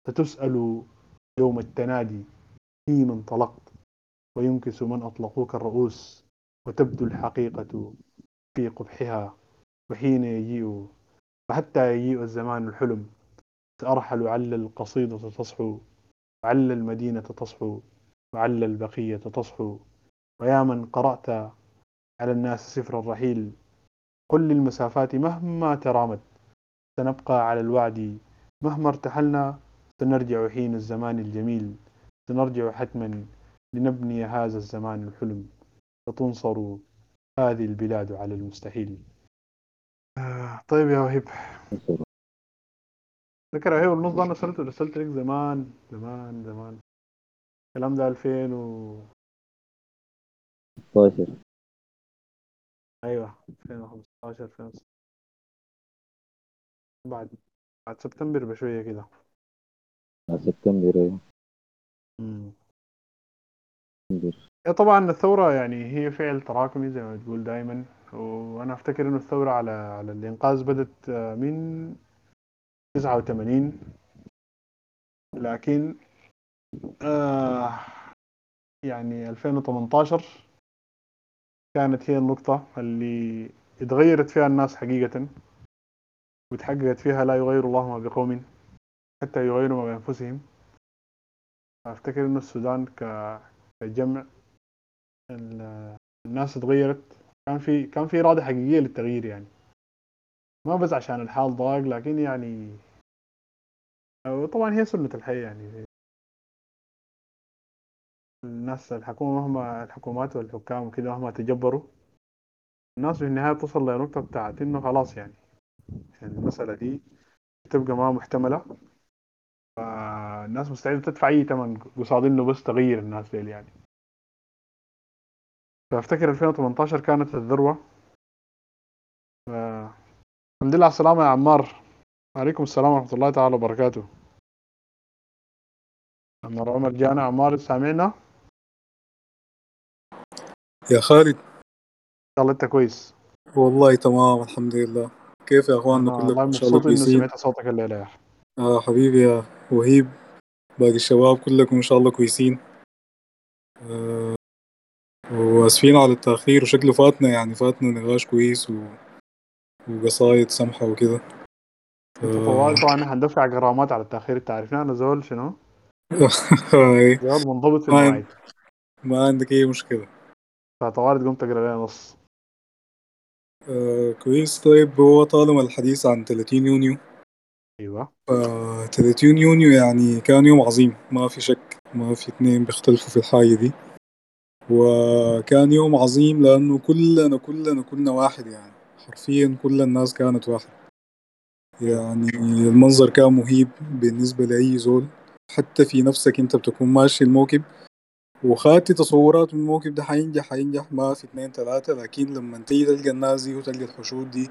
ستسأل يوم التنادي في من طلقت؟ وينكس من أطلقوك الرؤوس وتبدو الحقيقة في قبحها وحين يجيء وحتى يجيء الزمان الحلم سأرحل عل القصيدة تصحو وعل المدينة تصحو وعل البقية تصحو. ويا من قرأت على الناس سفر الرحيل. قل للمسافات مهما ترامت سنبقى على الوعد. مهما ارتحلنا سنرجع حين الزمان الجميل. سنرجع حتما لنبني هذا الزمان الحلم. فتنصر هذه البلاد على المستحيل. آه طيب يا وهيب. ذكر يا وهيب النص ده أنا رسلت رسلت لك زمان زمان زمان. الكلام ده 2000 و 16 أيوه 2015 2016 بعد بعد سبتمبر بشوية كده. مع سبتمبر. امم سبتمبر. طبعا الثورة يعني هي فعل تراكمي زي ما تقول دائما وأنا أفتكر إنه الثورة على على الإنقاذ بدت آه، من 89 لكن آه يعني 2018 كانت هي النقطة اللي اتغيرت فيها الناس حقيقة وتحققت فيها لا يغير الله ما بقوم حتى يغيروا ما بأنفسهم. أفتكر إنه السودان كجمع ال- الناس اتغيرت. كان في كان في إرادة حقيقية للتغيير يعني. ما بس عشان الحال ضاق لكن يعني وطبعا هي سنة الحياة يعني. الناس الحكومة مهما الحكومات والحكام وكده مهما تجبروا الناس في النهاية توصل لنقطة بتاعت إنه خلاص يعني. يعني المسألة دي تبقى ما محتملة. فالناس مستعدة تدفع أي ثمن قصاد إنه بس تغير الناس ديل يعني. فأفتكر 2018 كانت الذروة. ف- الحمد لله على السلامة يا عمار. وعليكم السلام ورحمة الله تعالى وبركاته. عمار عمر جانا. عمار سامعنا؟ يا خالد؟ الله أنت كويس. والله تمام الحمد لله. كيف يا إخواننا؟ أنا كلكم إن شاء الله كويسين؟ سمعت صوتك الليلة يا آه حبيبي يا وهيب باقي الشباب كلكم إن شاء الله كويسين. آه وآسفين على التأخير وشكله فاتنا يعني فاتنا نقاش كويس و... وقصايد سمحة وكده. أنت طوال طبعا هندفع غرامات على التأخير أنت عارفنا أنا زول شنو؟ هاي. زول منضبط في المواعيد ما عندك أي مشكلة. تقوم تقرا لنا نص. آه كويس. طيب هو طالما الحديث عن 30 يونيو. أيوه. آه 30 يونيو يعني كان يوم عظيم. ما في شك ما في اثنين بيختلفوا في الحاجة دي. وكان يوم عظيم لأنه كلنا كلنا كلنا واحد يعني. حرفيا كل الناس كانت واحد. يعني المنظر كان مهيب بالنسبة لأي زول. حتى في نفسك أنت بتكون ماشي الموكب وخدت تصورات من الموكب ده حينجح حينجح ما في اثنين ثلاثة لكن لما تيجي تلقى الناس دي وتلقى الحشود دي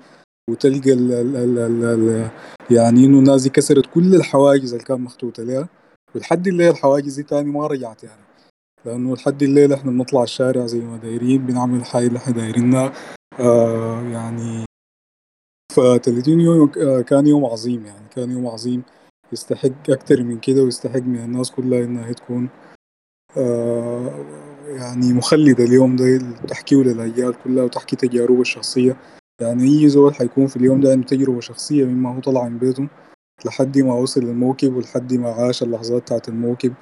وتلقى ال ال ال ال ال يعني إنه الناس دي كسرت كل الحواجز اللي كان مخطوطة لها ولحد الليل الحواجز دي تاني ما رجعت يعني. لأنه لحد الليل إحنا بنطلع الشارع زي ما دايرين بنعمل الحاجة اللي إحنا دايرينها آه يعني ف 30 يوم آه، كان يوم عظيم يعني كان يوم عظيم يستحق أكتر من كده ويستحق من الناس كلها إنها تكون يعني مخلدة اليوم ده تحكيه للأجيال كلها وتحكي تجاربه الشخصية. يعني أي زول حيكون في اليوم ده عنده تجربة شخصية مما هو طلع من بيته لحد ما وصل للموكب ولحد ما عاش اللحظات بتاعت الموكب.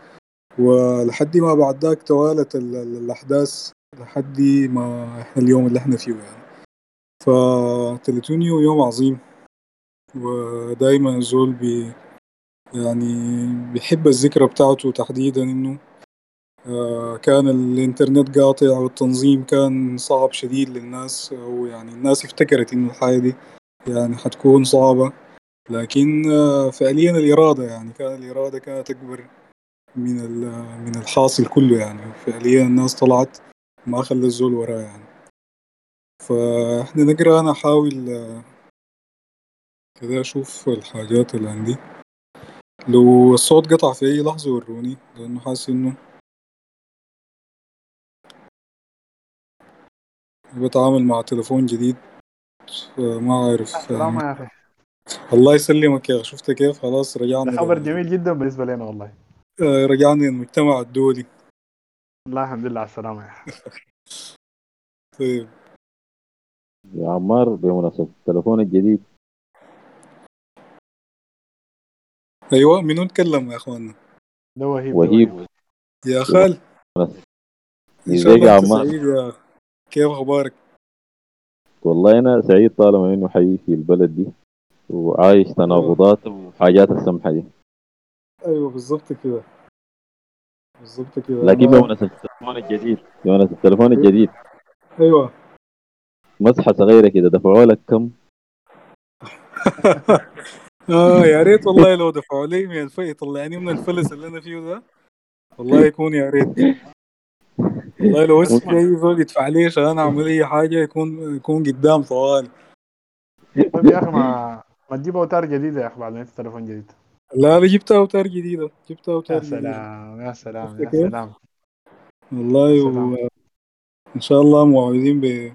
ولحد ما بعد ذاك توالت ال- ال- الأحداث لحد ما إحنا اليوم اللي إحنا فيه يعني. ف 30 يوم عظيم. ودايما الزول بي يعني بيحب الذكرى بتاعته تحديدا آه، كان الإنترنت قاطع والتنظيم كان صعب شديد للناس أو يعني الناس افتكرت إنه الحاجة دي يعني حتكون صعبة. لكن آه، فعليا الإرادة يعني كان الإرادة كانت أكبر من من الحاصل كله يعني. فعليا الناس طلعت ما خلى الزول وراه يعني. فإحنا نقرأ أنا أحاول آه، كده أشوف الحاجات اللي عندي. لو الصوت قطع في أي لحظة وروني لأنه حاسس إنه بتعامل مع تليفون جديد ما عارف سلامة يا أخي الله يسلمك يا أخي. شفت كيف؟ خلاص رجعنا ده خبر جميل جدا بالنسبة لنا والله. آه، رجعنا للمجتمع الدولي. الله الحمد لله على السلامة يا أخي. طيب. يا عمار بمناسبة التليفون الجديد. أيوه منو نتكلم يا اخوانا ده وهيب وهيب. يا خال. إزيك يا عمار؟ كيف أخبارك؟ والله أنا سعيد طالما إنه حي في البلد دي وعايش تناقضات وحاجات السمحة دي. أيوه بالظبط كده. بالظبط كده. لكن أنا- بمناسبة التليفون الجديد بمناسبة التليفون الجديد. أيوه. مسحة صغيرة كده دفعوا لك كم؟ آه يا ريت والله لو دفعوا لي من يطلعني من الفلس اللي أنا فيه ده. والله يكون يا ريت. والله لو في اي زول يدفع لي عشان أعمل أي حاجة يكون يكون قدام طوالي طيب يا أخي ما ما تجيب أوتار جديدة يا أخي بعد ما انت تليفون جديد. لا لا جبتها أوتار جديدة يا أوتار جديدة. سلام يا سلام يا؟ سلام. والله سلام. و... إن شاء الله موعدين ب...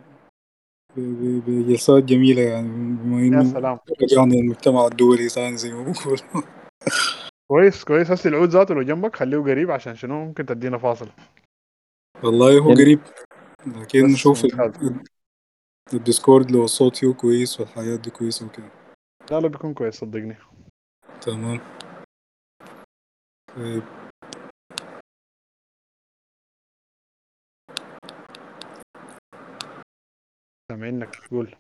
بجلسات جميلة يعني. بما يا سلام. رجعنا للمجتمع الدولي ثاني زي ما بقول. كويس كويس. هسه العود ذاته لو جنبك خليه قريب عشان شنو؟ ممكن تدينا فاصل. والله هو إن- قريب لكن بس نشوف. ال- الديسكورد لو الصوت فيه كويس والحياة دي كويسة وكده. لا لا بيكون كويس صدقني. تمام. طيب. سامعينك قول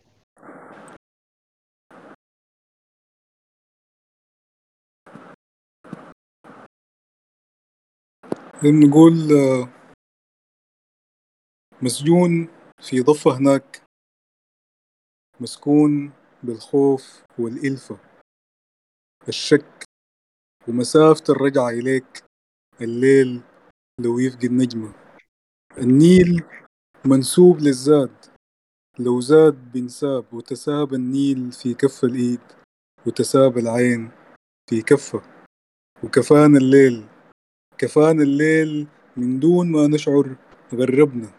نقول آه، مسجون في ضفة هناك. مسكون بالخوف والإلفة. الشك ومسافة الرجعة إليك الليل لو يفقد نجمة. النيل منسوب للزاد. لو زاد بنساب وتساب النيل في كف الإيد وتساب العين في كفة. وكفانا الليل. كفانا الليل من دون ما نشعر غربنا.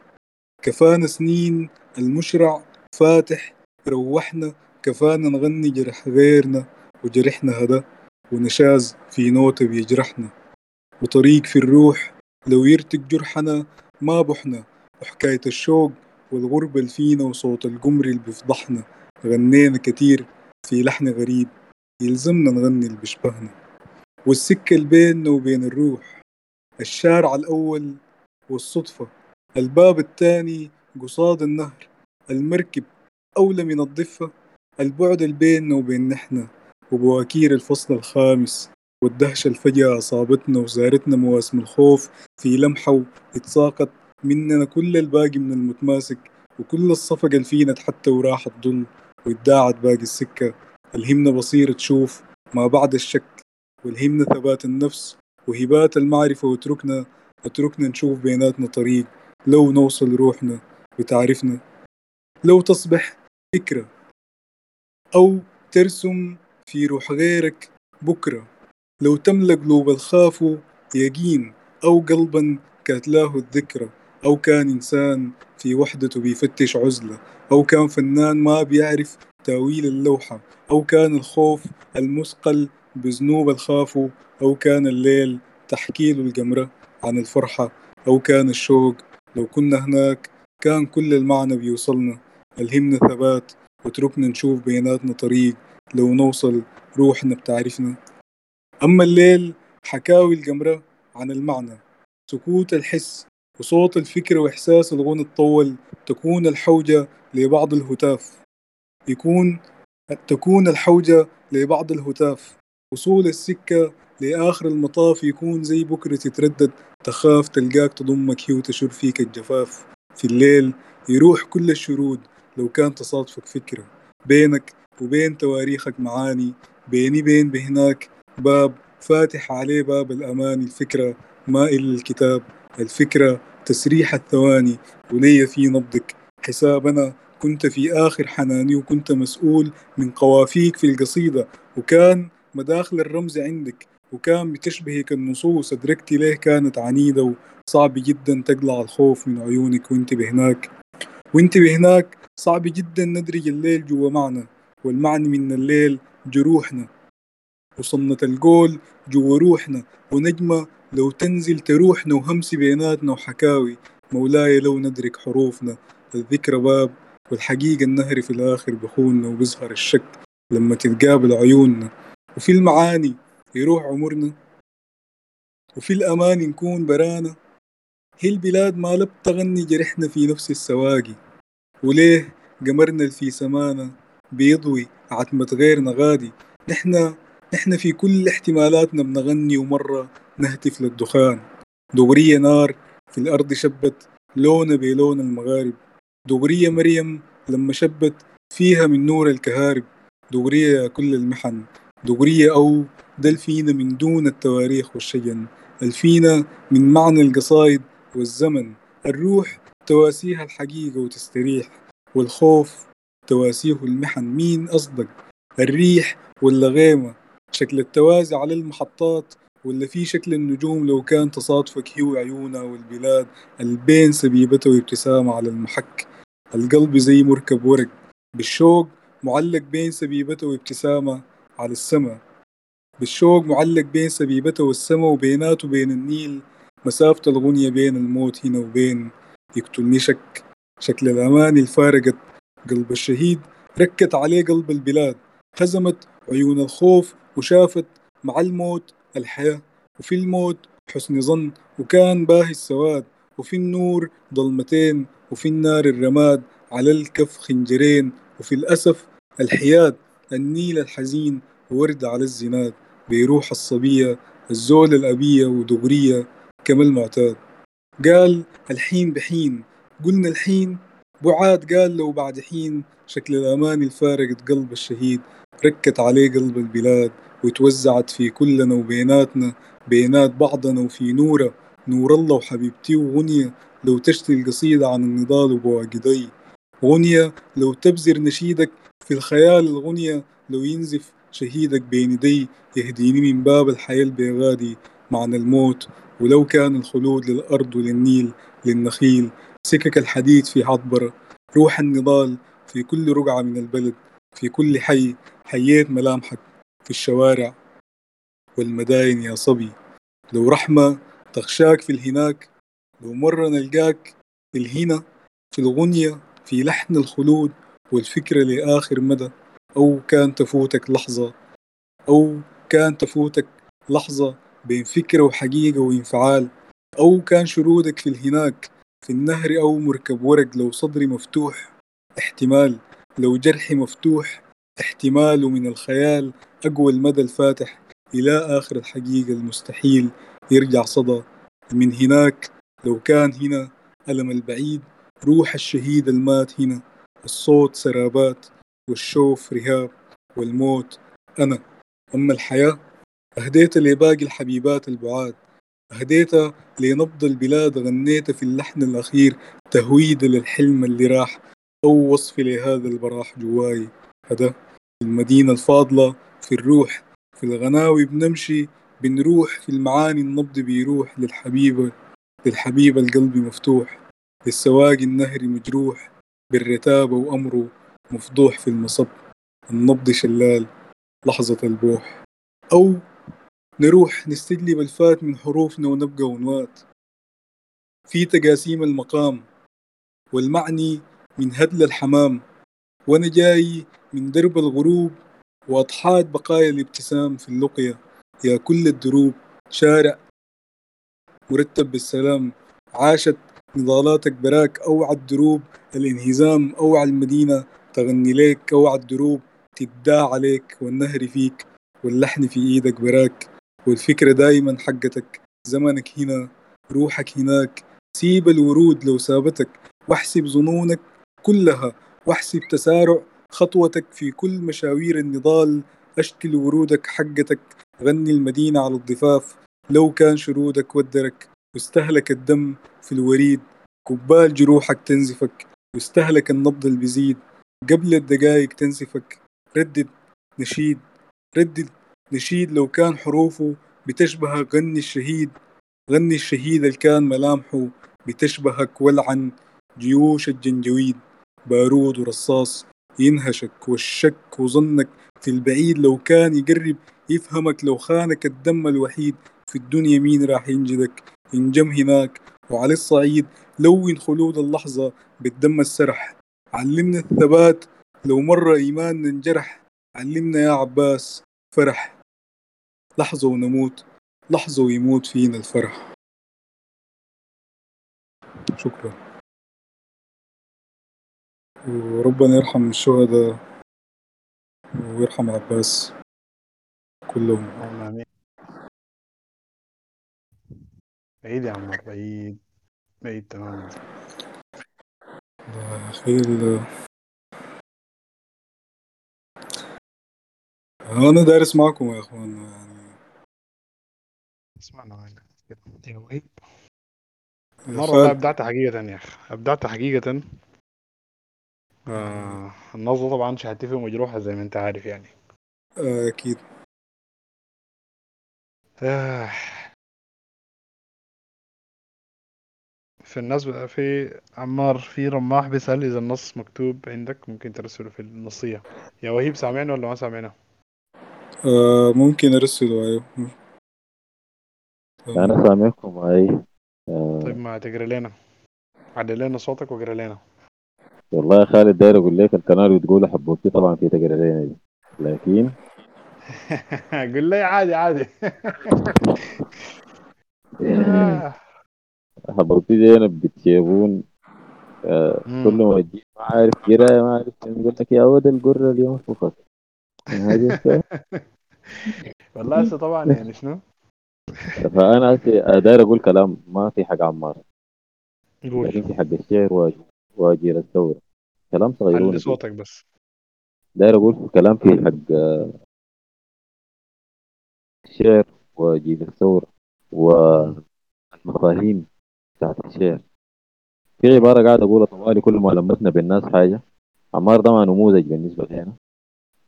كفانا سنين المشرع فاتح روحنا كفانا نغني جرح غيرنا وجرحنا هدا ونشاز في نوتة بيجرحنا. وطريق في الروح لو يرتق جرحنا ما بحنا وحكاية الشوق والغربة اللي فينا وصوت القمر اللي بيفضحنا. غنينا كتير في لحن غريب يلزمنا نغني اللي بيشبهنا. والسكة اللي بيننا وبين الروح الشارع الأول والصدفة الباب التاني قصاد النهر المركب أولى من الضفة البعد البيننا وبين نحنا وبواكير الفصل الخامس والدهشة الفجأة أصابتنا وزارتنا مواسم الخوف في لمحة واتساقط مننا كل الباقي من المتماسك وكل الصفقة اللي فينا حتى وراح الظل وادعت باقي السكة. الهمنا بصيرة تشوف ما بعد الشك والهمنا ثبات النفس وهبات المعرفة واتركنا اتركنا نشوف بيناتنا طريق. لو نوصل روحنا بتعرفنا لو تصبح فكرة أو ترسم في روح غيرك بكرة لو تملى قلوب الخافوا يقين أو قلبا كاتلاه الذكرى أو كان إنسان في وحدته بيفتش عزلة أو كان فنان ما بيعرف تأويل اللوحة أو كان الخوف المثقل بذنوب الخافوا أو كان الليل تحكي له القمرة عن الفرحة أو كان الشوق لو كنا هناك كان كل المعنى بيوصلنا. ألهمنا ثبات واتركنا نشوف بيناتنا طريق. لو نوصل روحنا بتعرفنا أما الليل حكاوي القمرة عن المعنى. سكوت الحس وصوت الفكرة وإحساس الغنى الطول. تكون الحوجة لبعض الهتاف. يكون تكون الحوجة لبعض الهتاف. وصول السكة لآخر المطاف يكون زي بكرة تتردد. تخاف تلقاك تضمك هي وتشر فيك الجفاف في الليل يروح كل الشرود لو كان تصادفك فكرة بينك وبين تواريخك معاني بيني بين بهناك باب فاتح عليه باب الأمان الفكرة ما إلا الكتاب الفكرة تسريح الثواني ولي في نبضك. حساب أنا كنت في آخر حناني وكنت مسؤول من قوافيك في القصيدة وكان مداخل الرمز عندك. وكان بتشبهك النصوص. أدركتي ليه كانت عنيدة وصعب جدا تقلع الخوف من عيونك وانت بهناك؟ وانت بهناك صعب جدا ندرج الليل جوا معنى والمعنى من الليل جروحنا. وصمة القول جوا روحنا ونجمة لو تنزل تروحنا وهمس بيناتنا وحكاوي. مولاي لو ندرك حروفنا الذكرى باب والحقيقة النهر في الآخر بخوننا وبيظهر الشك لما تتقابل عيوننا. وفي المعاني يروح عمرنا. وفي الأمان نكون برانا. هي البلاد ما لب تغني جرحنا في نفس السواقي. وليه قمرنا في سمانا؟ بيضوي عتمة غيرنا غادي نحنا نحنا في كل احتمالاتنا بنغني ومرة نهتف للدخان. دغرية نار في الأرض شبت لون بلون المغارب. دغرية مريم لما شبت فيها من نور الكهارب. دغرية يا كل المحن. دغرية أو ده الفينا من دون التواريخ والشجن الفينا من معنى القصايد والزمن. الروح تواسيها الحقيقة وتستريح والخوف تواسيه المحن. مين أصدق الريح ولا غيمة؟ شكل التوازي على المحطات ولا في شكل النجوم؟ لو كان تصادفك هي وعيونها والبلاد البين سبيبته وابتسامة على المحك. القلب زي مركب ورق بالشوق معلق بين سبيبته وابتسامة على السما بالشوق معلق بين سبيبته والسما وبيناته بين النيل. مسافة الغنية بين الموت هنا وبين. يقتلني شك شكل الأمان الفارقت قلب الشهيد ركت عليه قلب البلاد. هزمت عيون الخوف وشافت مع الموت الحياة. وفي الموت حسن ظن وكان باهي السواد. وفي النور ظلمتين وفي النار الرماد. على الكف خنجرين وفي الأسف الحياد. النيل الحزين وورد على الزناد. بيروح الصبية الزول الأبية ودغرية كما المعتاد قال الحين بحين قلنا الحين بعاد قال لو بعد حين شكل الأمان الفارقت قلب الشهيد ركت عليه قلب البلاد وتوزعت في كلنا وبيناتنا بينات بعضنا وفي نورة. نور الله وحبيبتي وغنية لو تشتي القصيدة عن النضال وبواقدي. غنية لو تبذر نشيدك في الخيال الغنية لو ينزف شهيدك بين يدي يهديني من باب الحياة البيغادي معنى الموت. ولو كان الخلود للأرض وللنيل للنخيل سكك الحديد في عطبرة روح النضال في كل رقعة من البلد في كل حي حييت ملامحك في الشوارع والمداين يا صبي. لو رحمة تغشاك في الهناك لو مرة نلقاك في الهنا في الغنية في لحن الخلود والفكرة لآخر مدى. أو كان تفوتك لحظة. أو كان تفوتك لحظة بين فكرة وحقيقة وانفعال. أو كان شرودك في الهناك في النهر أو مركب ورق لو صدري مفتوح. احتمال لو جرحي مفتوح. احتماله من الخيال أقوى المدى الفاتح إلى آخر الحقيقة المستحيل يرجع صدى. من هناك لو كان هنا ألم البعيد روح الشهيد المات هنا. الصوت سرابات والشوف رهاب والموت أنا. أما الحياة أهديت لباقي الحبيبات البعاد. أهديتها لنبض البلاد غنيت في اللحن الأخير. تهويد للحلم اللي راح أو وصف لهذا البراح جواي. هذا المدينة الفاضلة في الروح في الغناوي بنمشي بنروح في المعاني النبض بيروح. للحبيبة للحبيبة القلب مفتوح. للسواقي النهر مجروح بالرتابة وأمره مفضوح في المصب النبض شلال لحظة البوح. أو نروح نستجلب الفات من حروفنا ونبقى ونوات. في تقاسيم المقام والمعني من هدل الحمام. وأنا جاي من درب الغروب وأضحات بقايا الابتسام في اللقية. يا كل الدروب شارع مرتب بالسلام. عاشت نضالاتك براك أوعى الدروب الانهزام أوعى المدينة. تغني ليك أوعى الدروب تداع عليك والنهر فيك واللحن في إيدك براك. والفكرة دايما حقتك زمنك هنا روحك هناك. سيب الورود لو سابتك واحسب ظنونك كلها. واحسب تسارع خطوتك في كل مشاوير النضال. أشكل ورودك حقتك غني المدينة على الضفاف. لو كان شرودك ودرك واستهلك الدم في الوريد. كبال جروحك تنزفك واستهلك النبض اللي بيزيد قبل الدقايق تنزفك ردد نشيد. ردد نشيد لو كان حروفه بتشبه غني الشهيد. غني الشهيد اللي كان ملامحه بتشبهك ولعن جيوش الجنجويد. بارود ورصاص ينهشك والشك وظنك في البعيد لو كان يقرب يفهمك لو خانك الدم الوحيد. في الدنيا مين راح ينجدك؟ انجم هناك وعلى الصعيد لون خلود اللحظة بالدم السرح. علمنا الثبات. لو مرة إيماننا انجرح علمنا يا عباس فرح. لحظة ونموت لحظة ويموت فينا الفرح. شكرا. وربنا يرحم الشهداء ويرحم عباس كلهم. آمين. بعيد يا عمار بعيد بعيد تماما أخي أنا دارس معكم يا أخوان يعني اسمعنا معنا يا وهيب مرة خالد. والله أبدعت حقيقة يا أخي أبدعت حقيقة آه النظرة طبعا شهادتي مجروحة زي ما أنت عارف يعني آه، أكيد آه. في الناس بقى في عمار في رماح بيسأل إذا النص مكتوب عندك ممكن ترسله في النصية. يا وهيب سامعنا ولا ما سامعنا؟ آه، ممكن أرسله أيوه أنا سامعكم أي آه. طيب ما تقرا لنا. عدل لنا صوتك واقرا لنا. والله يا خالد داير أقول لك الكناري بتقول حبوبتي طبعا في تقرا لنا دي. لكن قل لي عادي عادي. حبوبتي دي أنا بتشيبون آه. كل ما تجي ما عارف قراية ما عارف يقول لك يا ود القرة اليوم فقط. الساعة. والله هسه طبعا يعني شنو؟ هسه داير أقول كلام ما في حق عمار. لكن قول في حق الشعر واجي واجي الثورة كلام صغيرون. علي صوتك بس. داير أقول كلام في حق آه، الشعر وجيل الثورة والمفاهيم بتاعت الشعر في عبارة قاعد أقولها طوالي كل ما لمسنا بالناس حاجة. عمار ده ما نموذج بالنسبة لنا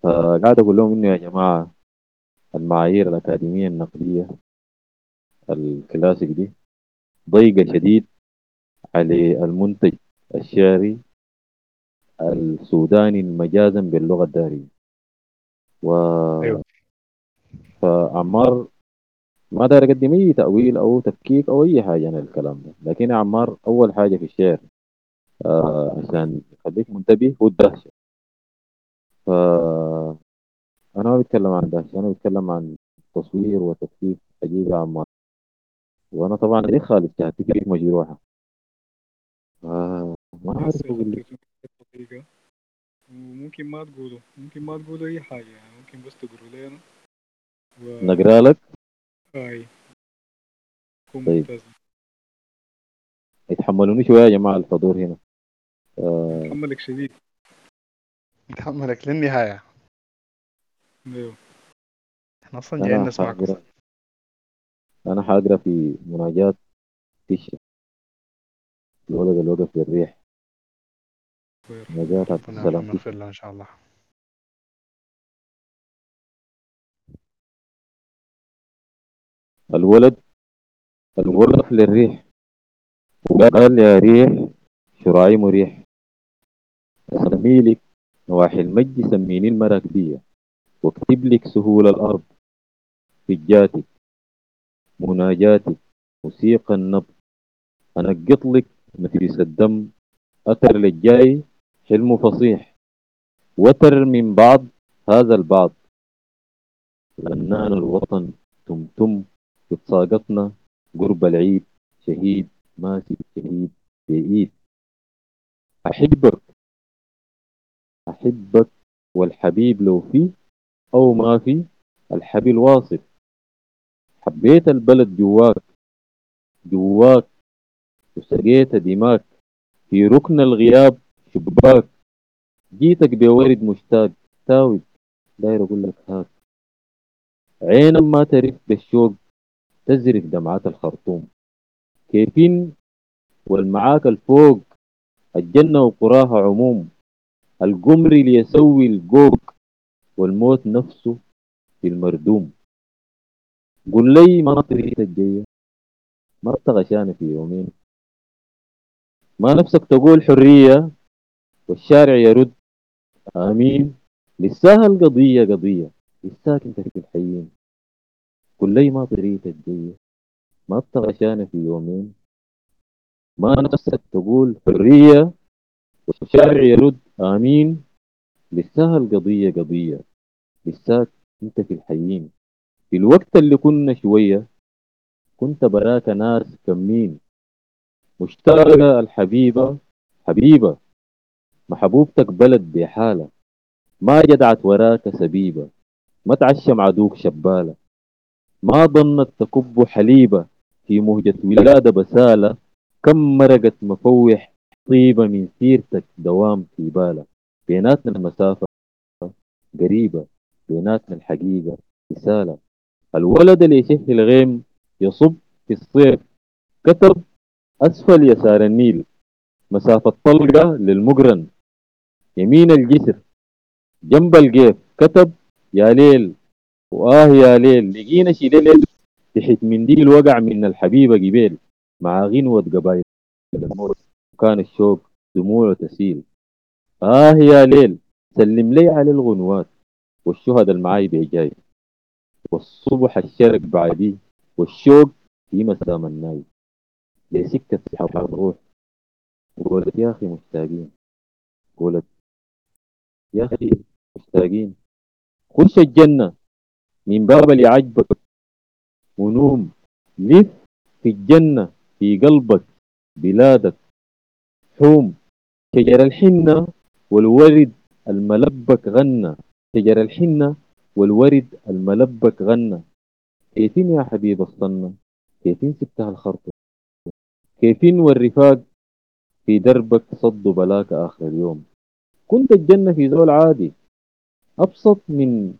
فقاعد أقول لهم إنه يا جماعة المعايير الأكاديمية النقدية الكلاسيك دي ضيقة شديد على المنتج الشعري السوداني مجازا باللغة الدارجة. و أيوة. فعمار ما داير أقدم أي تأويل أو تفكيك أو أي حاجة عن الكلام ده. لكن يا عمار أول حاجة في الشعر آه عشان يخليك منتبه هو الدهشة. ف أنا ما بتكلم عن دهشة أنا بتكلم عن تصوير وتفكيك عجيب يا عمار. وأنا طبعا ليه خالد فيك مجروحة. آه ما عارف أقول لك دقيقة. ممكن ما تقولوا ممكن ما تقولوا أي حاجة يعني ممكن بس تقولوا لنا. و... نقرأ لك. هاي كون طيب. ممتاز. يتحملوني شوية يا جماعة الحضور هنا. آه. حملك شديد. نتحملك للنهاية. أيوه. إحنا أصلا جايين أنا نسمعك. حاقرا أنا حاقرا في مناجاة تيشا الولد اللي وقف للريح. مناجاة عبد ربنا ويغفر له إن شاء الله. الولد الوقف للريح. وقال يا ريح شراعي مريح أسمي لك نواحي المجد سميني المراكبية واكتب لك سهول الأرض. فجاتك مناجاتك موسيقى النبض. أنقط لك نفيس الدم. أثر للجاي حلم فصيح. وتر من بعض هذا البعض. غنان الوطن تمتم. اتساقطنا قرب العيد شهيد ماسك شهيد بإيد أحبك أحبك والحبيب لو في أو ما في الحبيب واصل حبيت البلد جواك جواك وسقيت دماك. في ركن الغياب شباك. جيتك بورد مشتاق تاوج داير أقول لك هاك. عين ما تعرف بالشوق تزرف دمعات الخرطوم. كيفين والمعاك الفوق الجنة وقراها عموم. القمر ليسوي القوق والموت نفسه في المردوم. قل لي ما طريقة الجاية ما غشانة في يومين. ما نفسك تقول حرية والشارع يرد؟ آمين. لساها القضية قضية. لساك انت في الحيين قل لي ما طريقة الجاية ما غشانة في يومين. ما نفسك تقول حرية والشارع يرد آمين. لساها القضية قضية. لساك أنت في الحيين. في الوقت اللي كنا شوية كنت براك ناس كمين. مشتاقة الحبيبة حبيبة. محبوبتك بلد بحالة. ما جدعت وراك سبيبة. ما تعشم عدوك شبالة. ما ظنت تكب حليبة في مهجة ولادة بسالة؟ كم مرقت مفوح طيبة من سيرتك دوام في بالة؟ بيناتنا المسافة قريبة بيناتنا الحقيقة رسالة. الولد اللي يشه الغيم يصب في الصيف. كتب أسفل يسار النيل. مسافة طلقة للمقرن. يمين الجسر. جنب القيف كتب يا ليل وآه يا ليل لقينا شي ليل تحت منديل وقع من الحبيبة قبيل. مع غنوة قبايل الموت. وكان الشوق دموعه تسيل. آه يا ليل سلم لي على الغنوات. والشهد المعاي بيجاي. والصبح الشرق بعدي. والشوق في مسام الناي. لسكة سحاب الروح. قولت يا أخي مشتاقين. قولت يا أخي مشتاقين. خش الجنة. من باب اللي عجبك ونوم. لف في الجنة في قلبك بلادك. حوم شجر الحنة والورد الملبك غنى. شجر الحنة والورد الملبك غنى. كيفين يا حبيب الصنة؟ كيفين سبتها الخرطة كيفين والرفاق في دربك صدوا بلاك آخر اليوم؟ كنت الجنة في زول عادي أبسط من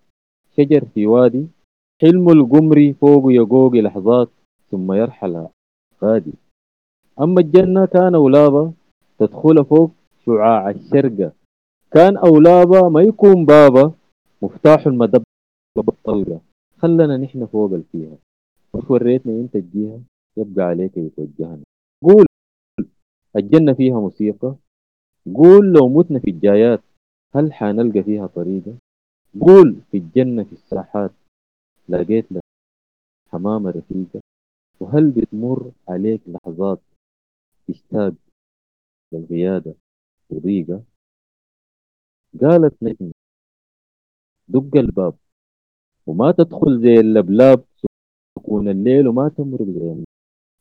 شجر في وادي حلم القمري فوق يقوق لحظات ثم يرحل غادي أما الجنة كان أولابا تدخل فوق شعاع الشرقة كان أولابا ما يكون بابا مفتاح المدب بالطلقة. خلنا نحن فوق الفيها. مش أنت الجهة يبقى عليك يتوجهنا. قول الجنة فيها موسيقى؟ قول لو متنا في الجايات هل حنلقى فيها طريقة؟ قول في الجنة في الساحات لقيت لك حمامة رفيقة وهل بتمر عليك لحظات تشتاق للغيادة وضيقة قالت نجمة دق الباب وما تدخل زي اللبلاب سكون الليل وما تمرق زي.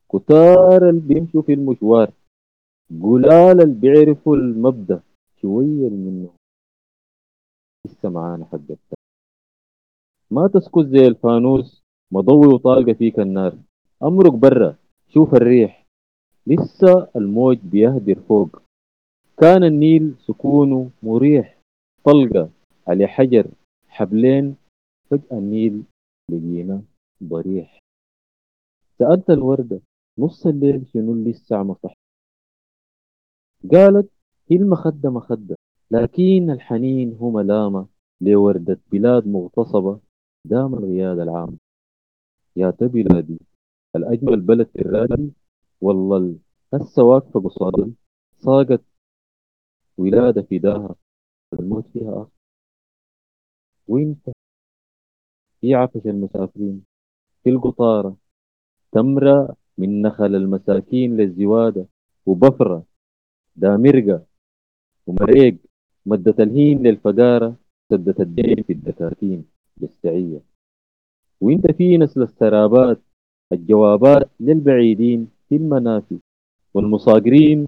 كتار اللي بيمشوا في المشوار قلال اللي بيعرفوا المبدأ شوية منه لسه معانا حق التاني. ما تسكت زي الفانوس مضوي وطالقة فيك النار. أمرك برا شوف الريح. لسه الموج بيهدر فوق. كان النيل سكونه مريح. طلقة على حجر حبلين. فجأة النيل لقينا ضريح. سألت الوردة نص الليل شنو لسه ما صح قالت هي المخدة مخدة. لكن الحنين هو ملامة لوردة بلاد مغتصبة دام الغياد العام. يا بلادي الأجمل بلد في الرادي والله هسه واقفة قصاد صاقت ولادة فداها الموت فيها آخر. وانت في عفش المسافرين في القطارة تمرة من نخل المساكين للزوادة وبفرة دامرقة ومريق مدة الهين للفقارة سدة الدين في الدكاكين للسعية. وانت في نسل السرابات الجوابات للبعيدين في المنافي. والمصاقرين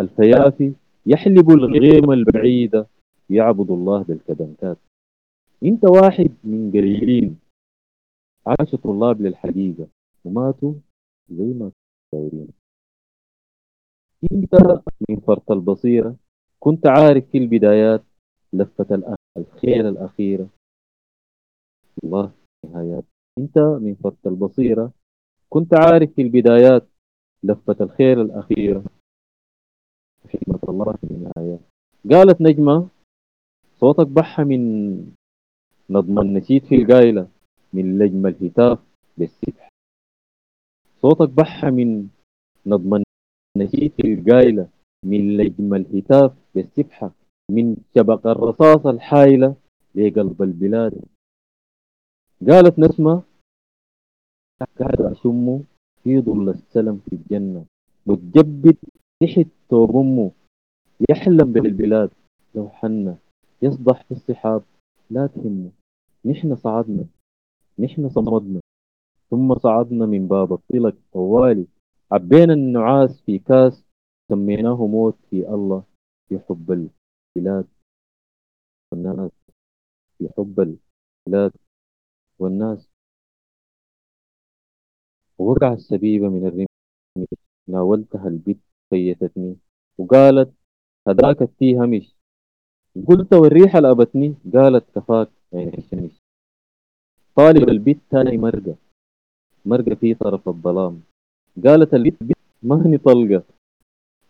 الفيافي يحلبوا الغيمة البعيدة يعبدوا الله بالكدنكات. إنت واحد من قليلين عاشوا طلاب للحقيقة وماتوا زي ما إنت من فرط البصيرة كنت عارف في البدايات لفة الخير الأخيرة. الله نهايات. أنت من فرط البصيرة. كنت عارف في البدايات لفة الخير الأخيرة. حكمة الله في النهايات. قالت نجمة صوتك بحى من نظم النشيد في القايلة. من لجم الهتاف بالسبح صوتك بحى من نظم النشيد في القايلة. من لجم الهتاف بالسبحة من شبق الرصاص الحايلة لقلب البلاد. قالت نسمة قاعد أشمه في ظل السلم في الجنة. متجبد تحت ثوب أمه يحلم بالبلاد. لو حنا يصبح في الصحاب لا تهمه نحن صعدنا نحن صمدنا. ثم صعدنا من باب الطلق طوالي. عبينا النعاس في كاس سميناه موت في الله في حب البلاد والناس في حب البلاد والناس. وقع السبيبة من الرمي ناولتها البت فيتتني وقالت هداك التيه همش قلت والريحة لأبتني قالت كفاك عين الشمس طالب البيت تاني مرقة مرقة في طرف الظلام. قالت البيت بيت ما هني طلقة؟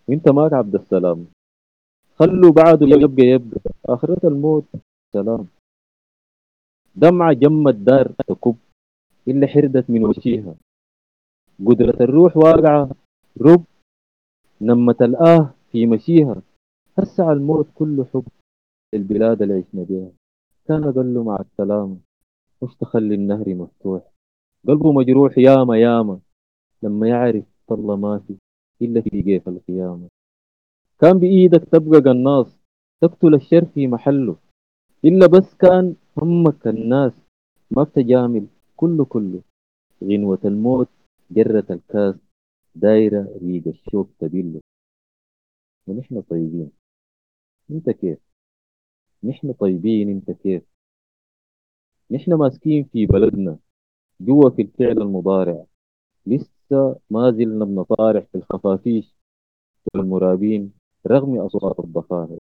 وانت ماك عبد السلام. خلوا بعده يبقى يبقى. آخرة الموت. سلام. دمعة جم الدار تكب. إلا حردت من وشيها قدرة الروح واقعة. رب. نمة الآه في مشيها. هسع الموت كله حب. البلاد اللي عشنا بيها. كان قال له مع السلامة مش تخلي النهر مفتوح. قلبه مجروح ياما ياما. لما يعرف طلة ما في إلا في جيف القيامة. كان بإيدك تبقى قناص تقتل الشر في محله. إلا بس كان همك الناس ما بتجامل كله كله. غنوة الموت جرة الكاس دايرة ريق الشوك تبله. ونحن طيبين. أنت كيف؟ نحن طيبين أنت كيف؟ نحن ماسكين في بلدنا جوا في الفعل المضارع. لسه ما زلنا بنطارح في الخفافيش والمرابين رغم أصوات الضفاهر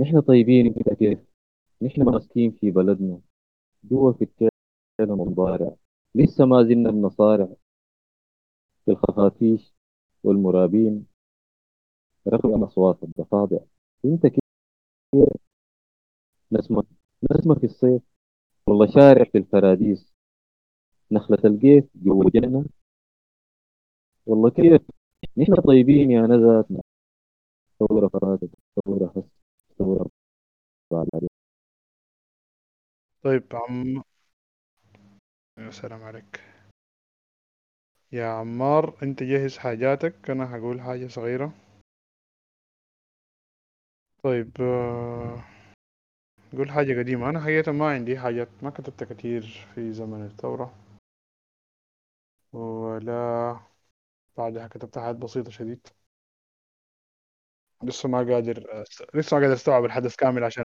نحن طيبين كيف. نحن ماسكين في بلدنا. جوا في الفعل المضارع. لسه ما زلنا بنصارع في الخفافيش والمرابين رغم أصوات الضفادع. انت كيف؟ نسمة نسمة في الصيف. والله شارع في الفراديس. نخلة القيف جوا الجنة والله كيف؟ نحن طيبين يا نزاتنا ثورة فرادة ثورة هس ثورة طيب عم يا سلام عليك. يا عمار انت جهز حاجاتك. أنا هقول حاجة صغيرة. طيب آه، قول حاجة قديمة. أنا حقيقة ما عندي حاجات ما كتبت كتير في زمن الثورة. ولا بعدها كتبت حاجات بسيطة شديد. لسه ما قادر. لسه ما قادر أستوعب الحدث كامل عشان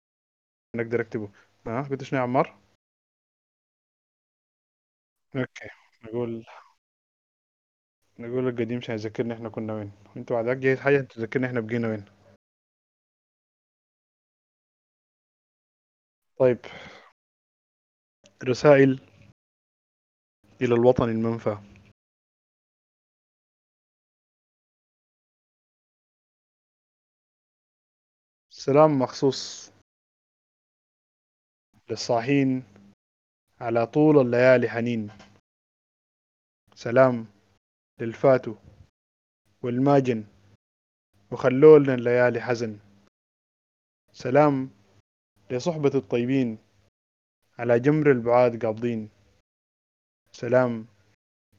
نقدر أكتبه. ها قلت شنو يا عمار؟ أوكي نقول نقول القديم عشان يذكرني إحنا كنا وين. وانتوا بعدك جايز حاجة تذكرني إحنا بقينا وين. طيب. رسائل إلى الوطن المنفى. سلام مخصوص للصاحين على طول الليالي حنين. سلام للفاتو والماجن وخلولنا الليالي حزن. سلام لصحبة الطيبين على جمر البعاد قابضين. سلام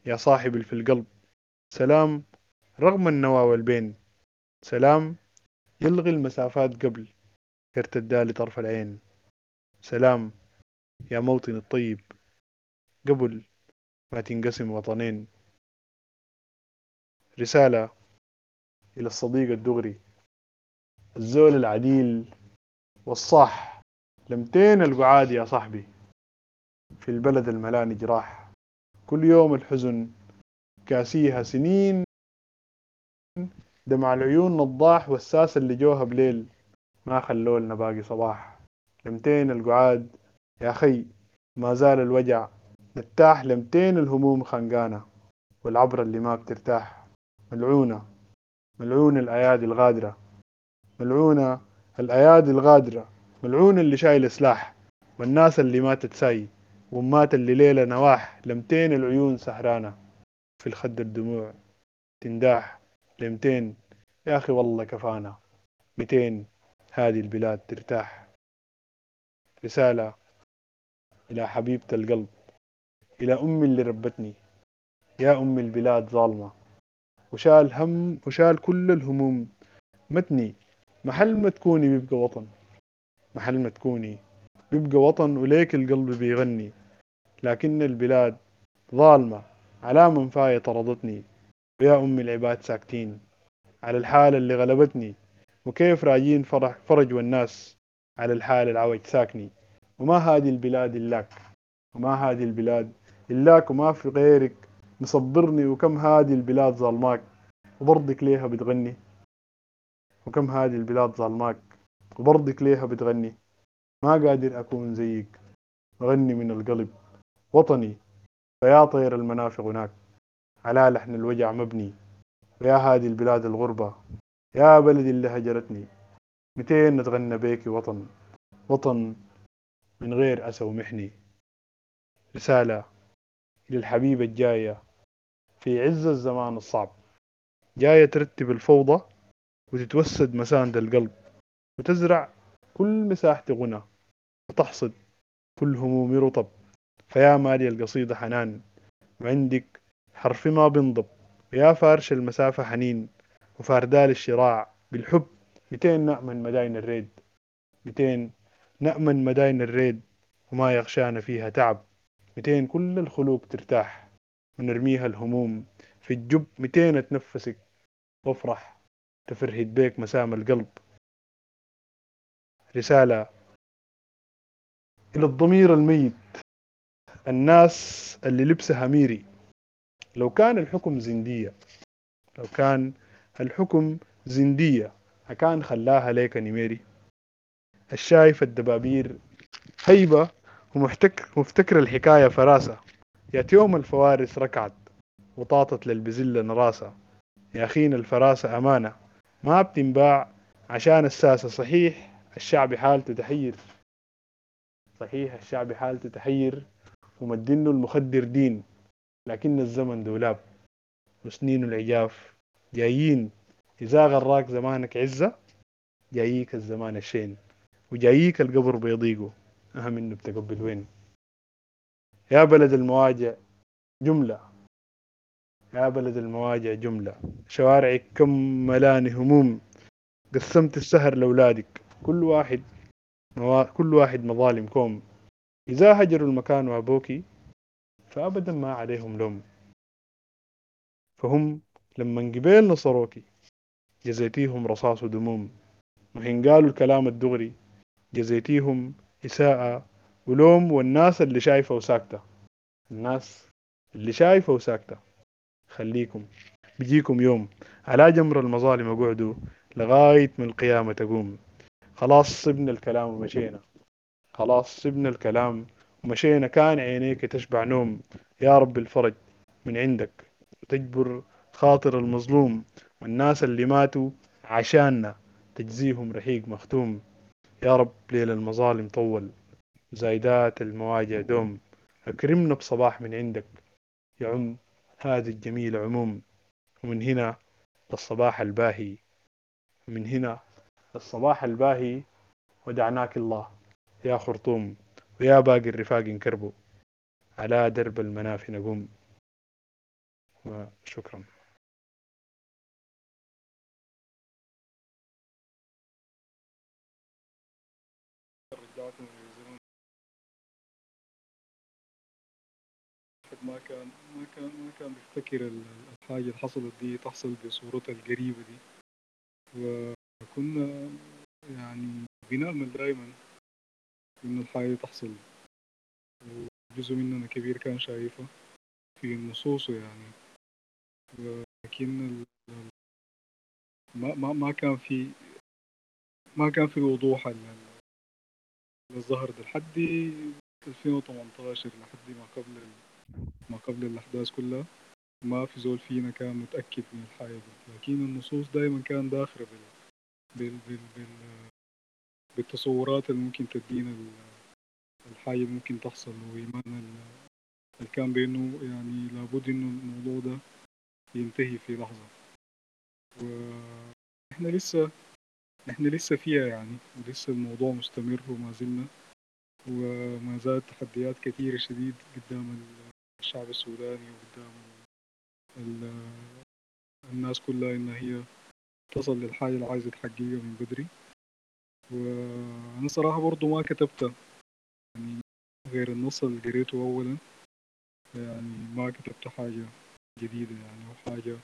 يا صاحب في القلب سلام رغم النوى والبين. سلام يلغي المسافات قبل يرتدى لطرف العين. سلام يا موطن الطيب. قبل ما تنقسم وطنين. رسالة إلى الصديق الدغري. الزول العديل والصح لمتين القعاد يا صاحبي. في البلد الملاني جراح. كل يوم الحزن كاسيها سنين دمع العيون نضاح والساسة اللي جوها بليل. ما خلولنا باقي صباح. لمتين القعاد. يا خي ما زال الوجع. نرتاح لمتين الهموم خنقانة. والعبرة اللي ما بترتاح. ملعونة. ملعون الأيادي الغادرة. ملعونة الأيادي الغادرة. ملعون اللي شايل سلاح. والناس اللي ما تتساي ومات اللي ليلة نواح. لمتين العيون سهرانة. في الخد الدموع. تنداح. لمتين. يا أخي والله كفانا. متين هذه البلاد ترتاح. رسالة إلى حبيبة القلب. إلى أمي اللي ربتني. يا أم البلاد ظالمة. وشال هم وشال كل الهموم. متني. محل ما تكوني بيبقى وطن. محل ما تكوني. بيبقى وطن وليك القلب بيغني. لكن البلاد ظالمة. على منفاية طردتني ويا أم العباد ساكتين. على الحالة اللي غلبتني. وكيف راجين فرح فرج والناس؟ على الحال العوج ساكني. وما هذه البلاد إلاك. وما هذه البلاد إلاك وما في غيرك. مصبرني وكم هذه البلاد ظلماك. وبرضك ليها بتغني. وكم هذه البلاد ظلماك. وبرضك ليها بتغني. ما قادر أكون زيك. أغني من القلب. وطني. فيا طير المنافق هناك. على لحن الوجع مبني. ويا هذه البلاد الغربة يا بلدي اللي هجرتني. متين نتغنى بيكي وطن؟ وطن من غير أسى ومحني. رسالة للحبيبة الجاية في عز الزمان الصعب. جاية ترتب الفوضى وتتوسد مساند القلب. وتزرع كل مساحة غنى وتحصد كل همومي رطب. فيا مالي القصيدة حنان وعندك حرف ما بنضب ويا فارش المسافة حنين وفارد الشراع. بالحب متين نأمن مداين الريد؟ متين نأمن مداين الريد وما يغشانا فيها تعب؟ متين كل الخلوق ترتاح ونرميها الهموم. في الجب متين اتنفسك وافرح تفرهد بيك مسام القلب. رسالة إلى الضمير الميت. الناس اللي لبسها ميري. لو كان الحكم زندية لو كان الحكم زندية أكان خلاها ليك نميري. الشايف الدبابير هيبة ومفتك مفتكر الحكاية فراسة. يات يوم الفوارس ركعت وطاطت للبزلة نراسة. يا أخينا الفراسة أمانة. ما بتنباع عشان الساسة صحيح الشعب حالته تحير صحيح الشعب حالته تحير ومدينه المخدر دين. لكن الزمن دولاب. وسنين العجاف. جايين. إذا غراك زمانك عزة. جاييك الزمان الشين. وجاييك القبر بيضيقه أهم إنه بتقبل وين. يا بلد المواجع. جملة. يا بلد المواجع. جملة. شوارعك كم ملاني هموم. قسمت السهر لأولادك. كل واحد. كل واحد مظالم كوم. إذا هجروا المكان وأبوكي فأبدا ما عليهم لوم فهم لما قبيل نصروكي جزيتيهم رصاص ودموم وحين قالوا الكلام الدغري جزيتيهم إساءة ولوم والناس اللي شايفة وساكتة الناس اللي شايفة وساكتة خليكم بيجيكم يوم على جمر المظالم أقعدوا لغاية من القيامة تقوم. خلاص سبنا الكلام ومشينا. خلاص سبنا الكلام ومشينا كان عينيك تشبع نوم. يا رب الفرج من عندك وتجبر خاطر المظلوم والناس اللي ماتوا عشاننا تجزيهم رحيق مختوم. يا رب ليل المظالم طول زايدات المواجع دوم. أكرمنا بصباح من عندك يعم هذا الجميل عموم. ومن هنا للصباح الباهي. من هنا للصباح الباهي ودعناك الله يا خرطوم. ويا باقي الرفاق انكربوا على درب المنافي نقوم. وشكرا. ما كان ما كان ما كان بيفتكر ال- الحاجة اللي حصلت دي تحصل بصورتها القريبة دي. وكنا يعني بنأمل دائما إن الحاجة دي تحصل. وجزء مننا كبير كان شايفها في نصوصه يعني. ال- ما ما ما كان في ما كان في الوضوح ال- الظهر ده. لحد 2018 لحد ما قبل ما قبل الأحداث كلها ما في زول فينا كان متأكد من الحاجة دي. لكن النصوص دائما كان داخلة بال بال بال بال بالتصورات اللي ممكن تدينا ال- الحاجة اللي ممكن تحصل وإيماننا ال- اللي كان بأنه يعني لابد إنه الموضوع ده ينتهي في لحظة. وإحنا لسه إحنا لسه فيها يعني ولسه الموضوع مستمر وما زلنا وما زالت تحديات كثيرة شديد قدام الشعب السوداني وقدام ال- الناس كلها إن هي تصل للحاجة اللي عايزة تحققها من بدري. وأنا صراحة برضو ما كتبت يعني غير النص اللي قريته أولا يعني ما كتبت حاجة جديدة يعني أو حاجة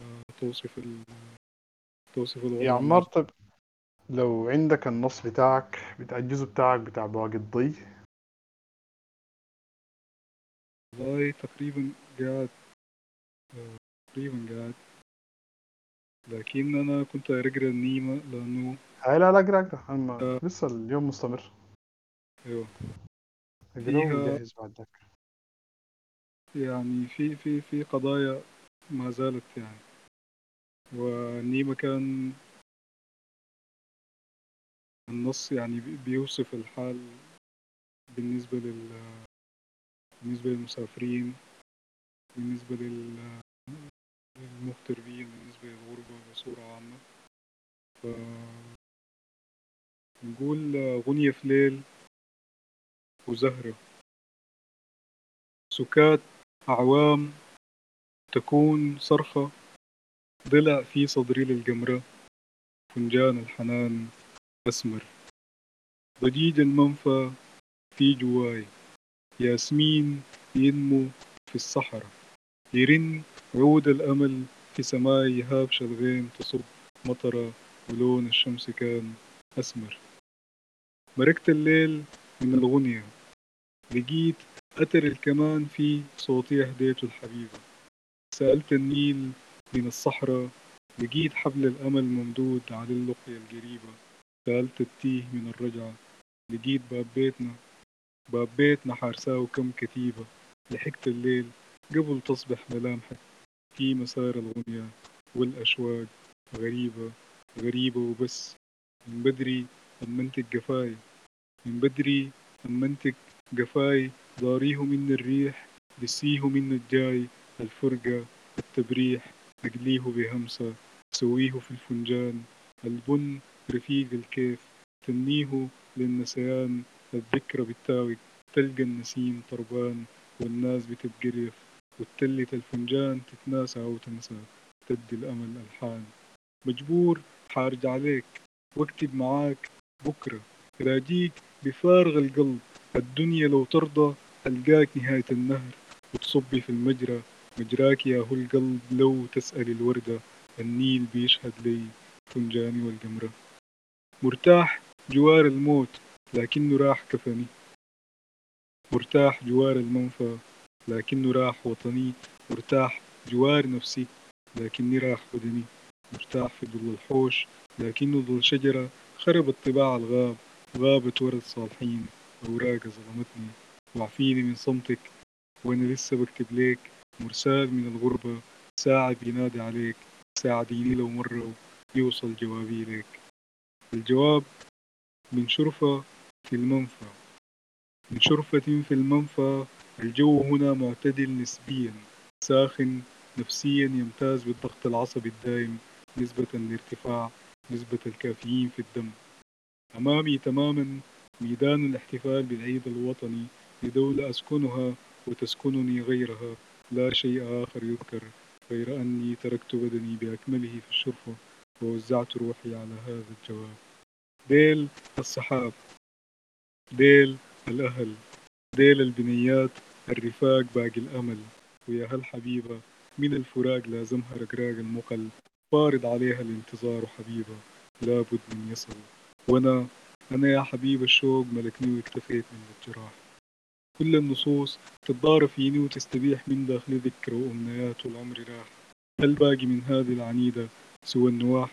آه، توصف ال توصف الوضع. يا عمار طب لو عندك النص بتاعك بتاع الجزء بتاعك بتاع بواقي الضي. والله تقريبا قاعد آه، تقريبا قاعد. لكن أنا كنت أقرأ النيمة لأنه هاي لا لا اقرا اقرا. لسه اليوم مستمر. اقرا فيها- ونجهز بعد ذاك يعني في في في قضايا ما زالت يعني. والنيمة كان النص يعني بي- بيوصف الحال بالنسبة لل بالنسبة للمسافرين بالنسبة لل للمغتربين بالنسبة للغربة بصورة عامة. ف نقول غنية في ليل وزهرة. سكات أعوام تكون صرخة ضلع في صدري للجمرة فنجان الحنان أسمر. ضجيج المنفى في جواي ياسمين ينمو في الصحراء. يرن عود الأمل في سماي يهاب شلغين تصب مطرة ولون الشمس كان أسمر. مركت الليل من الغنية. لقيت أثر الكمان في صوتي هديته الحبيبة. سألت النيل من الصحراء لقيت حبل الأمل ممدود على اللقية القريبة. سألت التيه من الرجعة لقيت باب بيتنا باب بيتنا حارساه كم كتيبة. لحقت الليل قبل تصبح ملامحك في مسار الغنية والأشواق غريبة غريبة وبس. من بدري أمنتك قفاي من بدري أمنتك قفاي ضاريه من الريح دسيه من الجاي. الفرقة التبريح أقليه بهمسة. سويه في الفنجان. البن رفيق الكيف. تنيه للنسيان. الذكرى بالتاوي تلقى النسيم طربان. والناس بتتقرف وتلة الفنجان تتناسى أو تنسى تدي الأمل ألحان. مجبور حارج عليك. واكتب معاك. بكرة. راجيك بفارغ القلب. الدنيا لو ترضى ألقاك نهاية النهر. وتصبي في المجرى. مجراك يا هو القلب لو تسأل الوردة. النيل بيشهد لي فنجاني والقمرة. مرتاح جوار الموت لكنه راح كفني. مرتاح جوار المنفى لكنه راح وطني. مرتاح جوار نفسي لكني راح بدني. مرتاح في ظل الحوش لكنه ظل شجرة. خربت طباع الغاب غابت ورد صالحين أوراق ظلمتني وعفيني من صمتك وأنا لسه بكتب ليك مرسال من الغربة ساعة بينادي عليك ساعديني لو مرة يوصل جوابي لك الجواب من شرفة في المنفى. من شرفة في المنفى الجو هنا معتدل نسبيا ساخن نفسيا يمتاز بالضغط العصبي الدائم نسبة لارتفاع نسبة الكافيين في الدم. أمامي تماما ميدان الاحتفال بالعيد الوطني لدولة أسكنها وتسكنني غيرها. لا شيء آخر يذكر غير أني تركت بدني بأكمله في الشرفة ووزعت روحي على هذا الجواب. ديل السحاب ديل الأهل. ديل البنيات. الرفاق باقي الأمل. ويا هل حبيبة من الفراق لازمها رقراق المقل؟ فارض عليها الانتظار حبيبة لابد من يصل. وأنا أنا يا حبيب الشوق ملكني واكتفيت من الجراح. كل النصوص تتضارب فيني وتستبيح من داخل ذكر وأمنيات والعمر راح. هل باقي من هذه العنيدة سوى النواح؟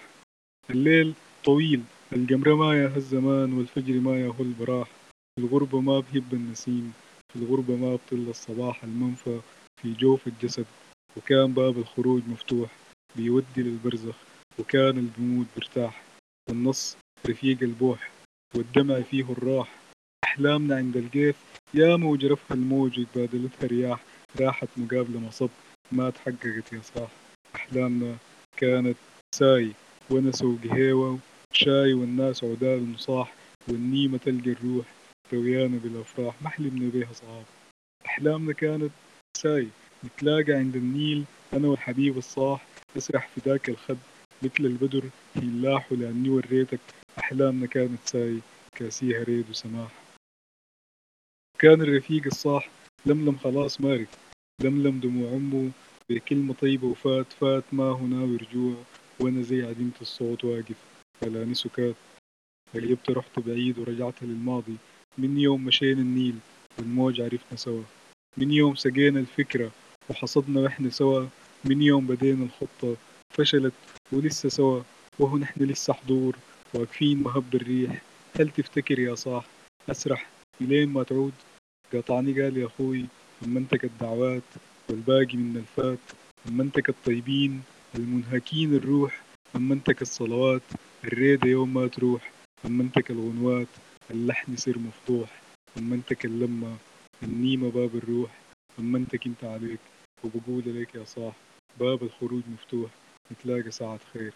الليل طويل القمر ما يا الزمان والفجر ما يا هو البراح. في الغربة ما بهب النسيم في الغربة ما بطل الصباح المنفى في جوف الجسد. وكان باب الخروج مفتوح. بيودي للبرزخ وكان البموت برتاح والنص رفيق البوح والدمع فيه الراح. أحلامنا عند القيف يا موج رفها الموج بادلتها رياح راحت مقابلة مصب ما تحققت يا صاح. أحلامنا كانت ساي وأنا سوق هيوة شاي والناس عدال مصاح والنيمة تلقى الروح رويانا بالأفراح ما حلمنا بيها صعاب أحلامنا كانت ساي نتلاقى عند النيل أنا والحبيب الصاح. نسرح في ذاك الخد مثل البدر في اللاح لأني وريتك أحلامنا كانت ساي كاسيها ريد وسماح. كان الرفيق الصاح لملم خلاص مارك لملم دموع أمه بكلمة طيبة وفات فات ما هنا ورجوع وأنا زي عديمة الصوت واقف كلامي سكات غيبت رحت بعيد ورجعت للماضي؟ من يوم مشينا النيل والموج عرفنا سوا. من يوم سقينا الفكرة وحصدنا وإحنا سوا. من يوم بدينا الخطة فشلت ولسه سوا. وهو نحن لسه حضور واقفين مهب الريح. هل تفتكر يا صاح؟ أسرح إلين ما تعود. قاطعني قال يا أخوي أمنتك الدعوات والباقي من الفات. أمنتك الطيبين المنهكين الروح. أمنتك الصلوات الريدة يوم ما تروح. أمنتك الغنوات اللحن يصير مفضوح. أمنتك اللمة النيمة باب الروح. أمنتك أنت عليك وبقول لك يا صاح. باب الخروج مفتوح نتلاقى ساعة خير.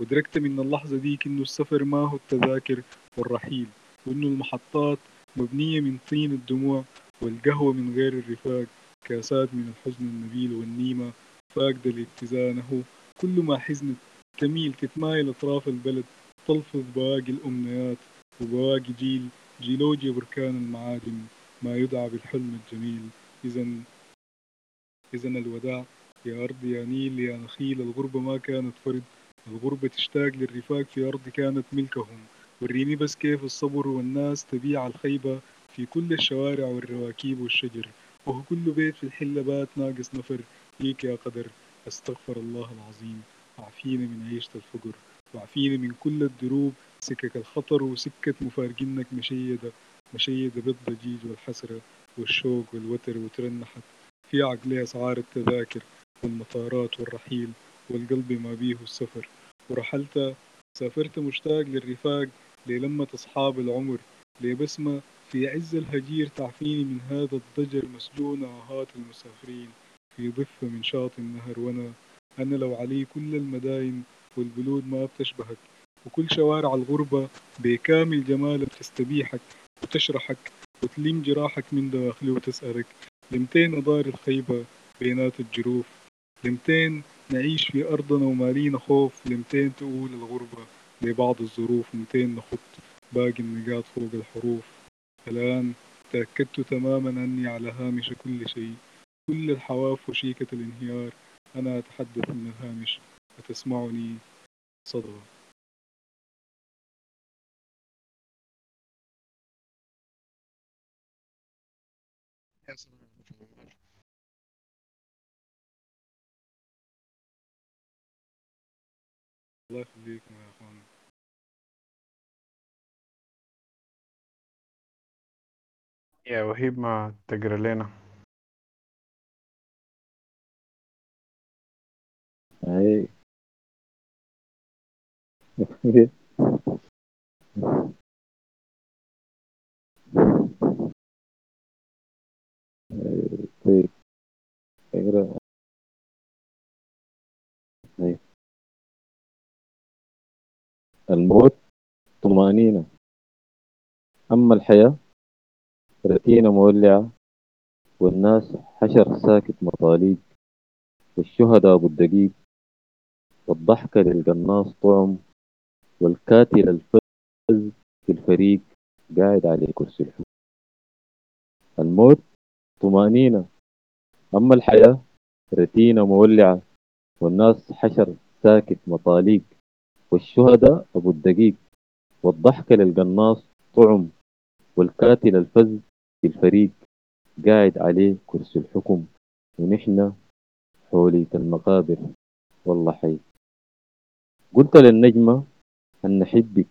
ودركت من اللحظة ديك إنه السفر ما هو التذاكر والرحيل وإنه المحطات مبنية من طين الدموع والقهوة من غير الرفاق كاسات من الحزن النبيل والنيمة فاقدة لاتزانه كل ما حزنت تميل تتمايل أطراف البلد تلفظ بواقي الأمنيات وبواقي جيل جيولوجيا بركان المعادن ما يدعى بالحلم الجميل. إذا إذا الوداع يا أرض يا نيل يا نخيل الغربة ما كانت فرد. الغربة تشتاق للرفاق في أرض كانت ملكهم. وريني بس كيف الصبر والناس تبيع الخيبة في كل الشوارع والرواكيب والشجر. وهو كل بيت في الحلة بات ناقص نفر. ليك يا قدر أستغفر الله العظيم. وعفينا من عيشة الفقر. وعفينا من كل الدروب. سكك الخطر وسكة مفارقينك مشيدة. مشيدة بالضجيج والحسرة والشوق والوتر وترنحت. في عقلي أسعار التذاكر. والمطارات والرحيل والقلب ما بيه السفر. ورحلت سافرت مشتاق للرفاق للمة أصحاب العمر لبسمة في عز الهجير تعفيني من هذا الضجر مسجون آهات المسافرين. في ضفة من شاطئ النهر وأنا أنا لو علي كل المداين والبلود ما بتشبهك. وكل شوارع الغربة بكامل جمالها بتستبيحك وتشرحك وتلم جراحك من داخلي وتسألك. لمتين أدار الخيبة بينات الجروف لمتين نعيش في أرضنا ومالينا خوف. لمتين تقول الغربة لبعض الظروف. متين نخط باقي النقاط فوق الحروف. الآن تأكدت تماما أني على هامش كل شيء. كل الحواف وشيكة الانهيار. أنا أتحدث من الهامش. أتسمعني صدى Absolutely. الله يخليكم يا اخوان يا وهيب ما تقرا لنا هاي طيب اقرا الموت طمأنينة. أما الحياة رتينة مولعة والناس حشر ساكت مطاليق والشهداء أبو الدقيق والضحكة للقناص طعم والكاتل الفز في الفريق قاعد على كرسي الحكم الموت طمأنينة. أما الحياة رتينة مولعة والناس حشر ساكت مطاليق والشهداء أبو الدقيق والضحكة للقناص طعم والكاتل الفز في الفريق قاعد عليه كرسي الحكم ونحن حولي كالمقابر والله حي. قلت للنجمة أن نحبك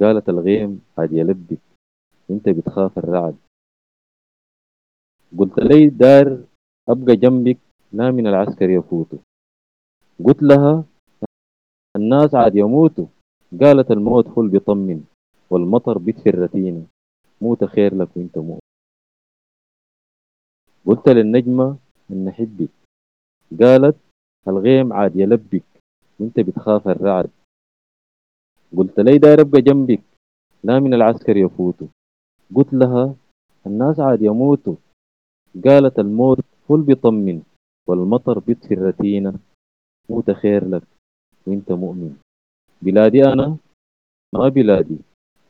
قالت الغيم عاد يلبك أنت بتخاف الرعد. قلت لي دار أبقى جنبك لا من العسكر يفوتوا قلت لها الناس عاد يموتوا. قالت الموت فل بيطمن والمطر بيدفي الرتينة موت خير لك وانت مؤمن. قلت للنجمة إن نحبك قالت الغيم عاد يلبك. وانت بتخاف الرعد. قلت لي داير ابقى جنبك. لا من العسكر يفوتوا. قلت لها الناس عاد يموتوا. قالت الموت فل بيطمن والمطر بيطفي الرتينة موت خير لك. وانت مؤمن. بلادي أنا؟ ما بلادي.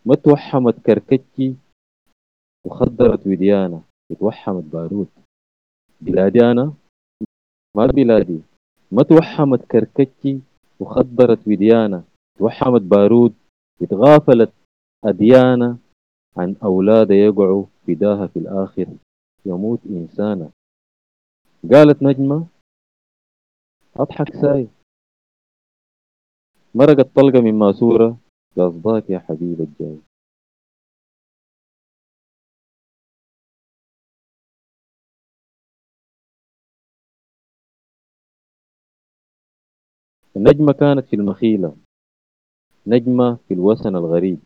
ما توحمت كركتي وخدرت وديانة اتوحمت بارود. بلادي أنا؟ ما بلادي. ما توحمت كركتي وخدرت وديانة توحمت بارود. اتغافلت أديانة عن أولاد يقعوا فداها في الآخر يموت إنسانا. قالت نجمة أضحك ساي. مرقت طلقة من ماسورة. قصداك يا حبيب الجاي. النجمة كانت في المخيلة. نجمة في الوسن الغريب.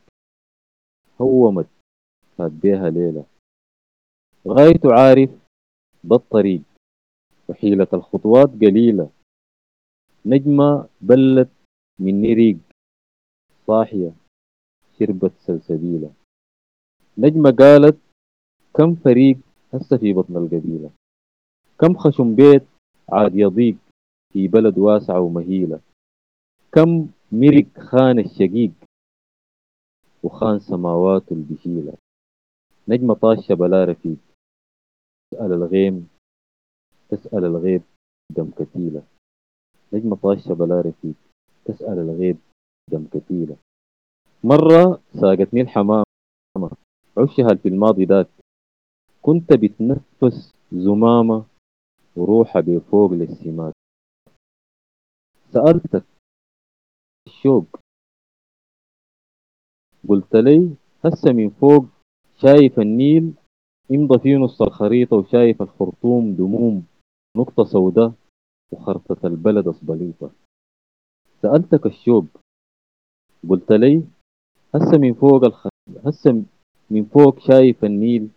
هومت. فات بيها ليلة. غايته عارف ده الطريق وحيلة الخطوات قليلة. نجمة بلت من نريق صاحية شربت سلسبيلة. نجمة قالت كم فريق هسه في بطن القبيلة؟ كم خشم بيت عاد يضيق في بلد واسعة ومهيلة؟ كم مرق خان الشقيق وخان سماوات البهيلة نجمة طاشة بلا رفيق تسأل الغيم تسأل الغيب دم كتيلة. نجمة طاشة بلا رفيق تسأل الغيب دم كتيلة مرة ساقتني الحمامة. عشها في الماضي ذاك. كنت بتنفس زمامة وروحها بفوق للسمات سألتك الشوق. قلت لي هسه من فوق شايف النيل امضى في نص الخريطة وشايف الخرطوم دموم. نقطة سوداء وخرطة البلد أصبليطة سألتك الشوق قلت لي هسه من فوق الخ... هسه من فوق شايف النيل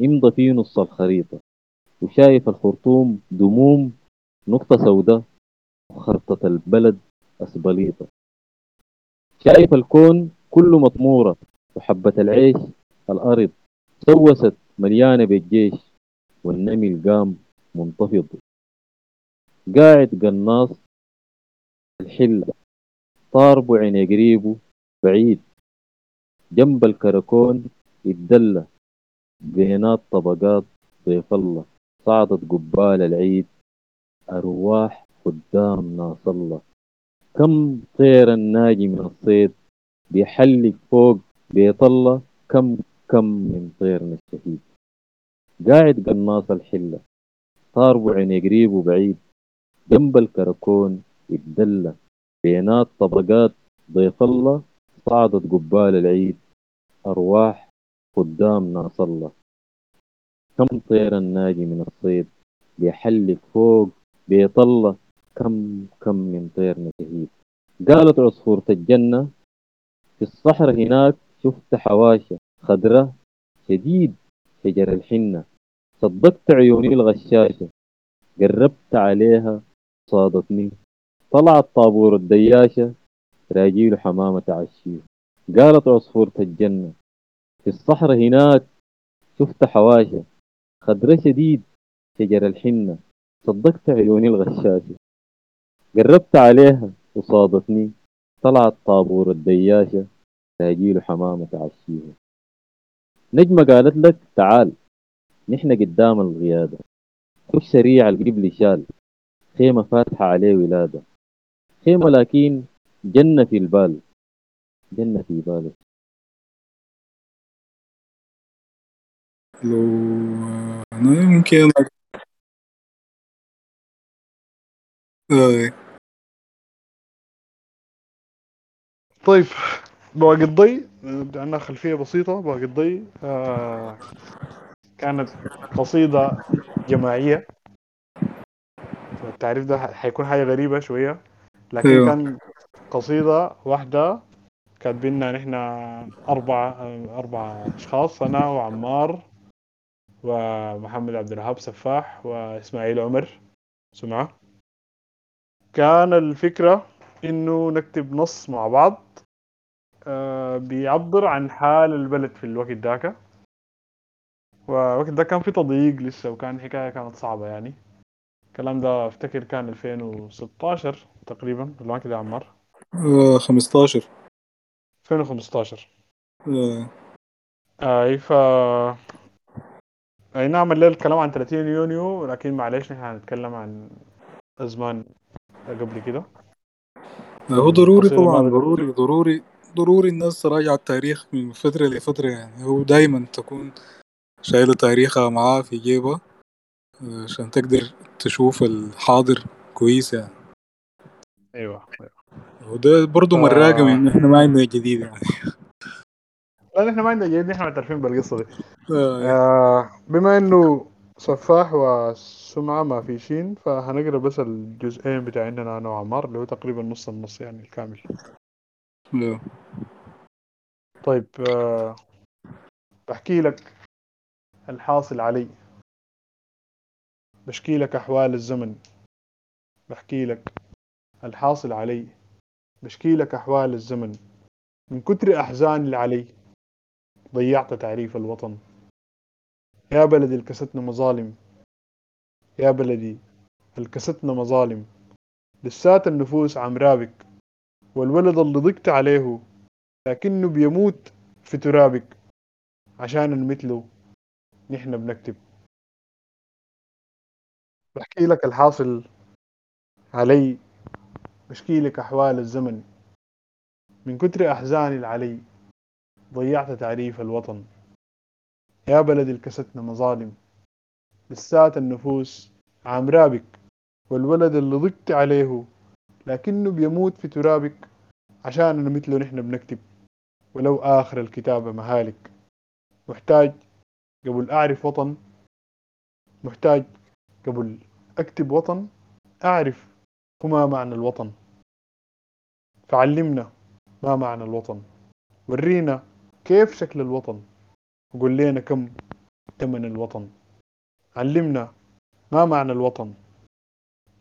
امضى في نص الخريطة وشايف الخرطوم دموم نقطة سوداء وخرطة البلد أسبليطة. شايف الكون كله مطمورة وحبة العيش الأرض سوست مليانة بالجيش والنمل قام منتفض. قاعد قناص الحلة. طار عيني قريبه بعيد. جنب الكركون يتدلى. بينات طبقات ضيف الله. صعدت قبال العيد. أرواح قدام ناس الله. كم طير الناجي من الصيد. بيحلق فوق بيت الله. كم كم من طيرنا الشهيد. قاعد قناص الحلة. صار بعين قريب وبعيد جنب الكركون اتدلى بينات طبقات ضيف الله صعدت قبال العيد. أرواح قدام ناس الله. كم طير الناجي من الصيد؟ بيحلق فوق بيطلة كم كم من طير شهيد قالت عصفورة الجنة في الصحراء هناك شفت حواشة خضرة شديد شجر الحنة. صدقت عيوني الغشاشة قربت عليها صادتني. طلعت طابور الدياشة راجيل حمامة عشيه قالت عصفورة الجنة في الصحراء هناك شفت حواشة خضرة شديد شجر الحنة صدقت عيوني الغشاشة. قربت عليها وصادتني طلعت طابور الدياشة تاجيل حمامة عشيها نجمة قالت لك تعال نحن قدام الغيادة. خش سريع القبل شال خيمة فاتحة عليه ولادة. خيمة لكن جنة في البال. جنة في باله لو أنا ممكن. طيب بواقي الضي عندنا خلفية بسيطة. بواقي الضي آه كانت قصيدة جماعية. التعريف ده حيكون حاجة غريبة شوية. لكن أيوة. كان قصيدة واحدة كاتبينها نحن أربعة أربعة أشخاص أنا وعمار ومحمد عبد الوهاب سفاح وإسماعيل عمر. سمعة كان الفكرة إنه نكتب نص مع بعض آه، بيعبر عن حال البلد في الوقت ذاك. والوقت ده كان في تضييق لسه وكان حكاية كانت صعبة يعني. الكلام ده أفتكر كان 2016 تقريبا ولا ما كده يا عمار. آه 15 2015 آه. اي ف أي نعم الليل الكلام عن 30 يونيو لكن معلش نحن هنتكلم عن أزمان قبل كده. آه، هو ضروري طبعا ضروري ضروري ضروري الناس تراجع التاريخ من فترة لفترة. يعني هو دايما تكون شايلة تاريخها معاه في جيبها آه، عشان تقدر تشوف الحاضر كويس يعني. أيوه وده برضه آه. مراقة من إحنا ما عندنا جديد يعني لا نحن ما عندنا جديد نحن معترفين بالقصة دي آه. آه بما إنه سفاح وسمعة ما في شين فهنقرأ بس الجزئين بتاعنا أنا وعمار اللي هو تقريبا نص النص يعني الكامل آه. طيب آه بحكي لك الحاصل علي بشكي لك أحوال الزمن بحكي لك الحاصل علي. بشكي لك أحوال الزمن. من كتر أحزان اللي علي ضيعت تعريف الوطن. يا بلدي الكستنا مظالم. يا بلدي الكستنا مظالم. لسات النفوس عمرابك والولد اللي ضقت عليه لكنه بيموت في ترابك. عشان مثله نحن بنكتب. بحكي لك الحاصل علي. بشكي لك أحوال الزمن. من كتر أحزاني العلي ضيعت تعريف الوطن. يا بلدي الكستنا مظالم لسات النفوس عامرابك والولد اللي ضقت عليه لكنه بيموت في ترابك عشان مثله نحن بنكتب. ولو آخر الكتابة مهالك. محتاج قبل أعرف وطن محتاج قبل أكتب وطن أعرف وما معنى الوطن؟ فعلمنا ما معنى الوطن. ورينا كيف شكل الوطن. وقول لنا كم ثمن الوطن. علمنا ما معنى الوطن.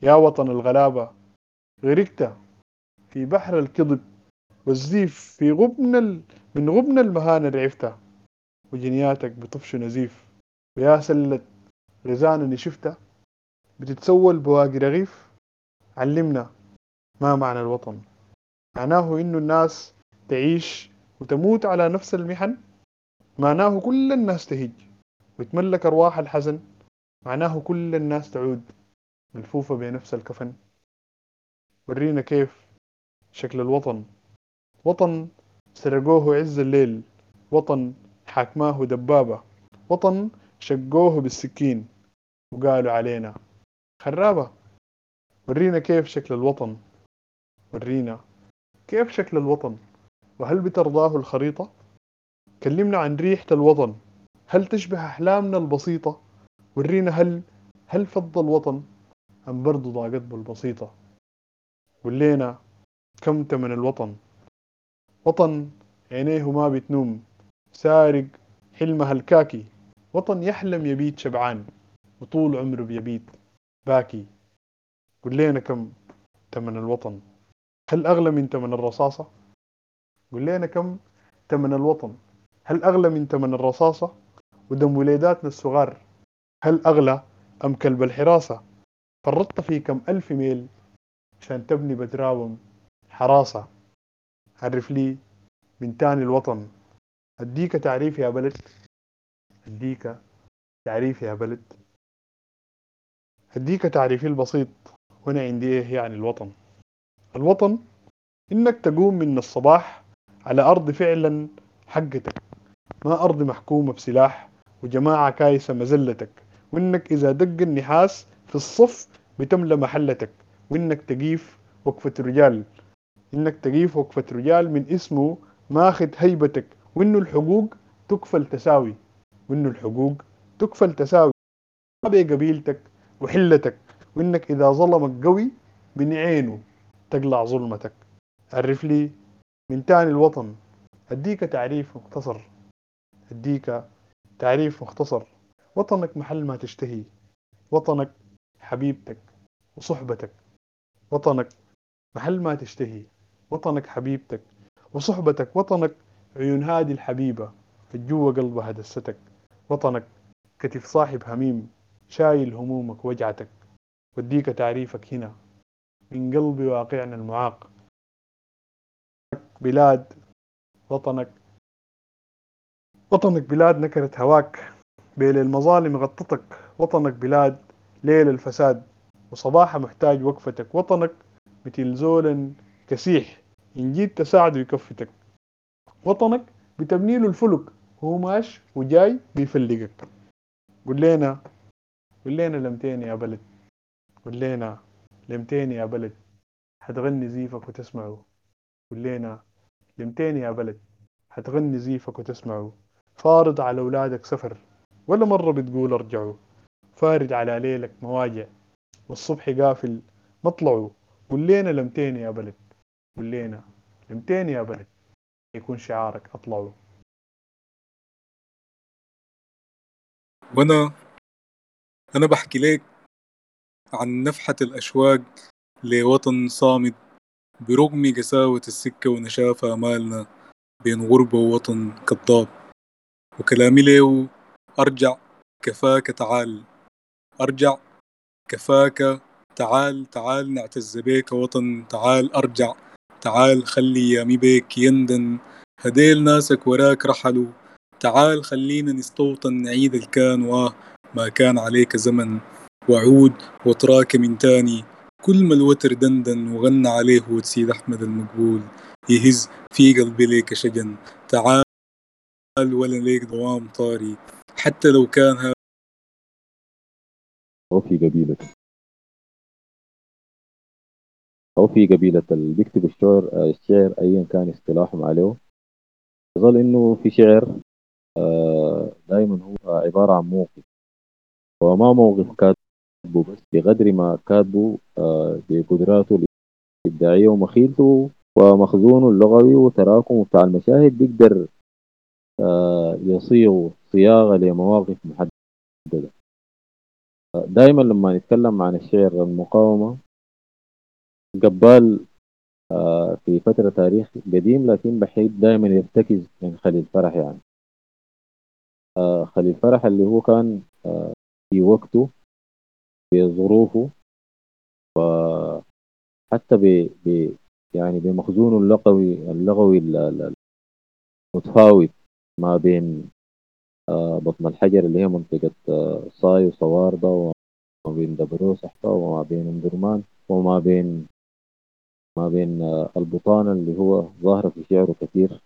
يا وطن الغلابة غرقت في بحر الكذب والزيف في غبن ال... من غبن المهانة رعفت. وجنياتك بطفش نزيف. ويا سلة غزان شفتها بتتسول بواقي رغيف. علمنا ما معنى الوطن. معناه إنه الناس تعيش وتموت على نفس المحن. معناه كل الناس تهج. وتملك أرواح الحزن. معناه كل الناس تعود. ملفوفة بنفس الكفن. ورينا كيف شكل الوطن. وطن سرقوه عز الليل. وطن حاكماه دبابة. وطن شقوه بالسكين. وقالوا علينا خرابة. ورينا كيف شكل الوطن. ورينا كيف شكل الوطن. وهل بترضاه الخريطة؟ كلمنا عن ريحة الوطن. هل تشبه أحلامنا البسيطة؟ ورينا هل هل فض الوطن؟ أم برضو ضاقت بالبسيطة. ولينا كم تمن الوطن. وطن عينيه ما بتنوم. سارق حلمها الكاكي. وطن يحلم يبيت شبعان. وطول عمره بيبيت باكي. قل لنا كم تمن الوطن؟ هل أغلى من تمن الرصاصة؟ قل لنا كم تمن الوطن؟ هل أغلى من تمن الرصاصة؟ ودم وليداتنا الصغار هل أغلى أم كلب الحراسة؟ فرطت في كم ألف ميل عشان تبني بتراوم حراسة. عرف لي من تاني الوطن. أديك تعريف يا بلد. أديك تعريف يا بلد. أديك تعريفي البسيط. وأنا عندي إيه يعني الوطن؟ الوطن إنك تقوم من الصباح على أرض فعلا حقتك ما أرض محكومة بسلاح وجماعة كايسة مزلتك وإنك إذا دق النحاس في الصف بتملى محلتك وإنك تقيف وقفة رجال. إنك تقيف وقفة رجال من اسمه ماخذ هيبتك وإنه الحقوق تكفل تساوي. وإنه الحقوق تكفل تساوي. ما بقبيلتك وحلتك. وإنك إذا ظلمك قوي من عينه تقلع ظلمتك. عرف لي من تاني الوطن. أديك تعريف مختصر. أديك تعريف مختصر. وطنك محل ما تشتهي. وطنك حبيبتك وصحبتك. وطنك محل ما تشتهي. وطنك حبيبتك وصحبتك. وطنك عيون هادي الحبيبة جوا قلبها دستك. وطنك كتف صاحب هميم شايل همومك وجعتك. وديك تعريفك هنا. من قلب واقعنا المعاق. بلاد وطنك. وطنك بلاد نكرت هواك. بين المظالم غطتك. وطنك بلاد ليل الفساد. وصباحها محتاج وقفتك. وطنك مثل زول كسيح. إن جيت تساعده يكفتك. وطنك بتبني له الفلك. وهو ماش وجاي بيفلقك. قول لنا قول لنا لمتين يا بلد. قول لنا لمتين يا بلد. حتغني زيفك وتسمعه. قول لنا لمتين يا بلد. حتغني زيفك وتسمعه. فارض على أولادك سفر ولا مرة بتقول ارجعوا. فارد على ليلك مواجع والصبح قافل مطلعه قول لنا لمتين يا بلد. قول لنا لمتين يا بلد. يكون شعارك أطلعوا. وأنا أنا بحكي لك عن نفحة الأشواق لوطن صامد برغم قساوة السكة ونشاف آمالنا بين غربة ووطن كذاب وكلامي له أرجع كفاك تعال. أرجع كفاك تعال تعال نعتز بيك وطن تعال أرجع. تعال خلي يامي بيك يندن. هديل ناسك وراك رحلوا تعال خلينا نستوطن نعيد الكان واه ما كان عليك زمن. وعود وتراك من تاني. كل ما الوتر دندن وغنى عليه هود سيد أحمد المقبول. يهز في قلبي ليك شجن. تعال ولا ليك دوام طاري. حتى لو كان هذا أو في قبيلته أو في قبيلة. اللي بيكتبوا الشعر الشعر أيا كان اصطلاحهم عليه. يظل إنه في شعر دائما هو عبارة عن موقف. وما موقف كاتبه بس بقدر ما كاتبه بقدراته الإبداعية ومخيلته ومخزونه اللغوي وتراكمه بتاع المشاهد بيقدر يصيغ صياغة لمواقف محددة. دائما لما نتكلم عن الشعر المقاومة قبال في فترة تاريخ قديم لكن بحيث دائما يرتكز من خليل فرح يعني. خليل فرح اللي هو كان في وقته في ظروفه وحتى ب يعني بمخزونه اللغوي اللغوي المتفاوت ما بين بطن الحجر اللي هي منطقة صاي وصواردة وما بين دبروس حتى وما بين ام درمان وما بين ما بين البطانة اللي هو ظاهرة في شعره كثير.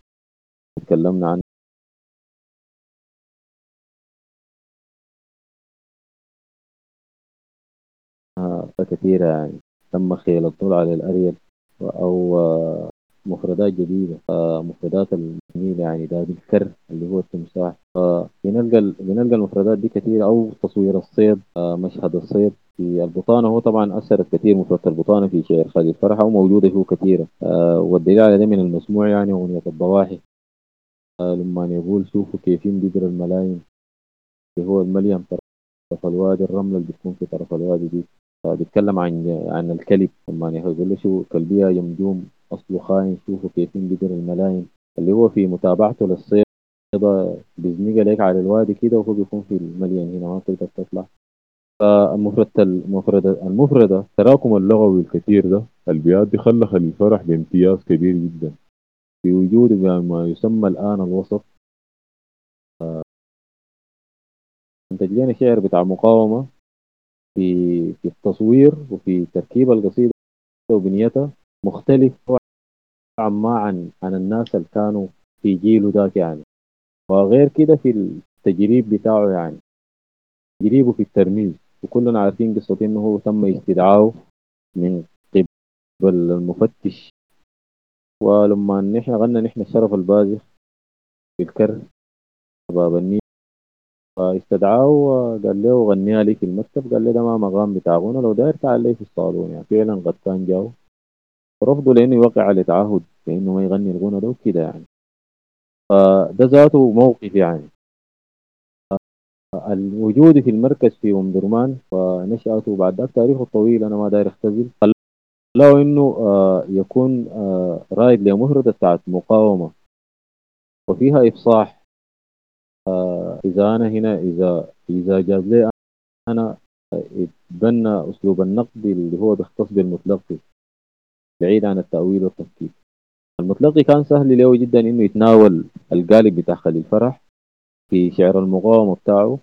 تكلمنا عنه آه، كثيرة يعني. تم خيل الطول على أو آه، مفردات جديدة. آه، مفردات الجميلة يعني ده الكر اللي هو التمساح. بنلقى بنلقى المفردات دي كثيرة أو تصوير الصيد مشهد الصيد. في البطانة هو طبعا أثرت كثير مفردة البطانة في شعر خالد فرحة وموجودة فيه كثيرة. والدليل على ده من المسموع يعني أغنية الضواحي. لما يقول شوفوا كيف ينبدر الملايين. اللي هو المليم طرف الوادي الرملة اللي بتكون في طرف الوادي دي. بيتكلم عن عن الكلب. لما يقول له شو كلبية يمجوم أصله خاين شوفوا كيف ينبدر الملايين. اللي هو في متابعته للصيد بيزنق لك على الوادي كده وهو بيكون في المليان هنا ما تقدر تطلع. فالمفردة المفردة المفردة التراكم اللغوي الكثير ده بيؤدي خلى الفرح بامتياز كبير جدا. في وجود ما يسمى الآن الوسط. انتج لنا شعر بتاع مقاومة. في في التصوير وفي تركيب القصيدة وبنيتها مختلف نوعا ما عن عن الناس اللي كانوا في جيله ذاك يعني. وغير كده في التجريب بتاعه يعني. تجريبه في الترميز. وكلنا عارفين قصة إنه هو تم استدعائه من قبل المفتش. ولما نحن غنى نحن الشرف البازخ في الكر باب النيل. فاستدعاه وقال له غنيها لي في المكتب. قال لي ده ما مقام بتاع غنى لو داير تعال لي في الصالون. يعني فعلا قد كان جاو. ورفضوا لأنه يوقع تعهد بانه ما يغني الغنى ده وكده يعني. فده ذاته موقف يعني. الوجود في المركز في أم درمان ونشأته بعد ذاك تاريخه الطويل أنا ما داير أختزل. خلاه إنه آه، يكون آه، رائد لمهرة بتاعت مقاومة. وفيها إفصاح. آه، إذا أنا هنا إذا إذا جاز لي أنا اتبنى أسلوب النقد اللي هو بيختص بالمتلقي بعيد عن التأويل والتفكيك المتلقي كان سهل له جدا إنه يتناول القالب بتاع خليل فرح في شعر المقاومة بتاعه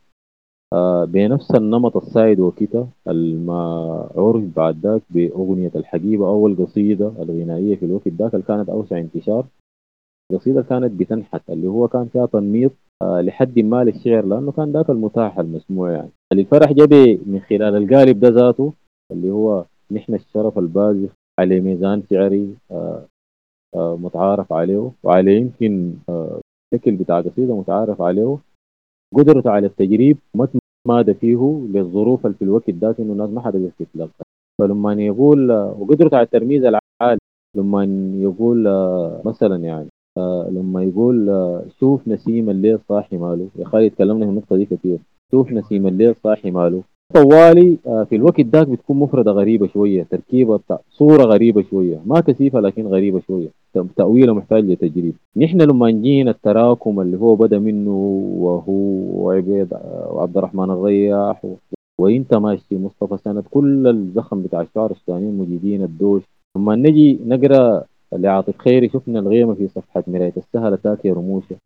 آه بنفس النمط السائد وكده الما عرف بعد ذاك بأغنية الحقيبة أول قصيدة الغنائية في الوقت ذاك اللي كانت أوسع انتشار. القصيدة كانت بتنحت اللي هو كان فيها تنميط آه لحد ما للشعر لأنه كان ذاك المتاح المسموع يعني. الفرح جبي من خلال القالب ده ذاته اللي هو نحن الشرف البازخ على ميزان شعري آه آه متعارف عليه وعلى يمكن آه شكل بتاع قصيدة متعارف عليه قدرته على التجريب ما مادة فيه للظروف اللي في الوقت ذاك إنه الناس ما حدا تتلقى فلما يقول وقدرته على الترميز العالي لما يقول مثلا يعني لما يقول شوف نسيم الليل صاحي ماله. يا خالد تكلمنا في النقطة دي كثير شوف نسيم الليل صاحي ماله. طوالي في الوقت ذاك بتكون مفردة غريبة شوية تركيبة صورة غريبة شوية ما كثيفة لكن غريبة شوية. تأويلة محتاج لتجريب. نحن لما نجينا التراكم اللي هو بدأ منه وهو وعبيد وعبد الرحمن الرياح وانت ماشي مصطفى سند كل الزخم بتاع الشعر السودانيين مجيدين الدوش. لما نجي نقرأ لعاطف خيري شفنا الغيمة في صفحة مراية. السهلة تاكي رموشة.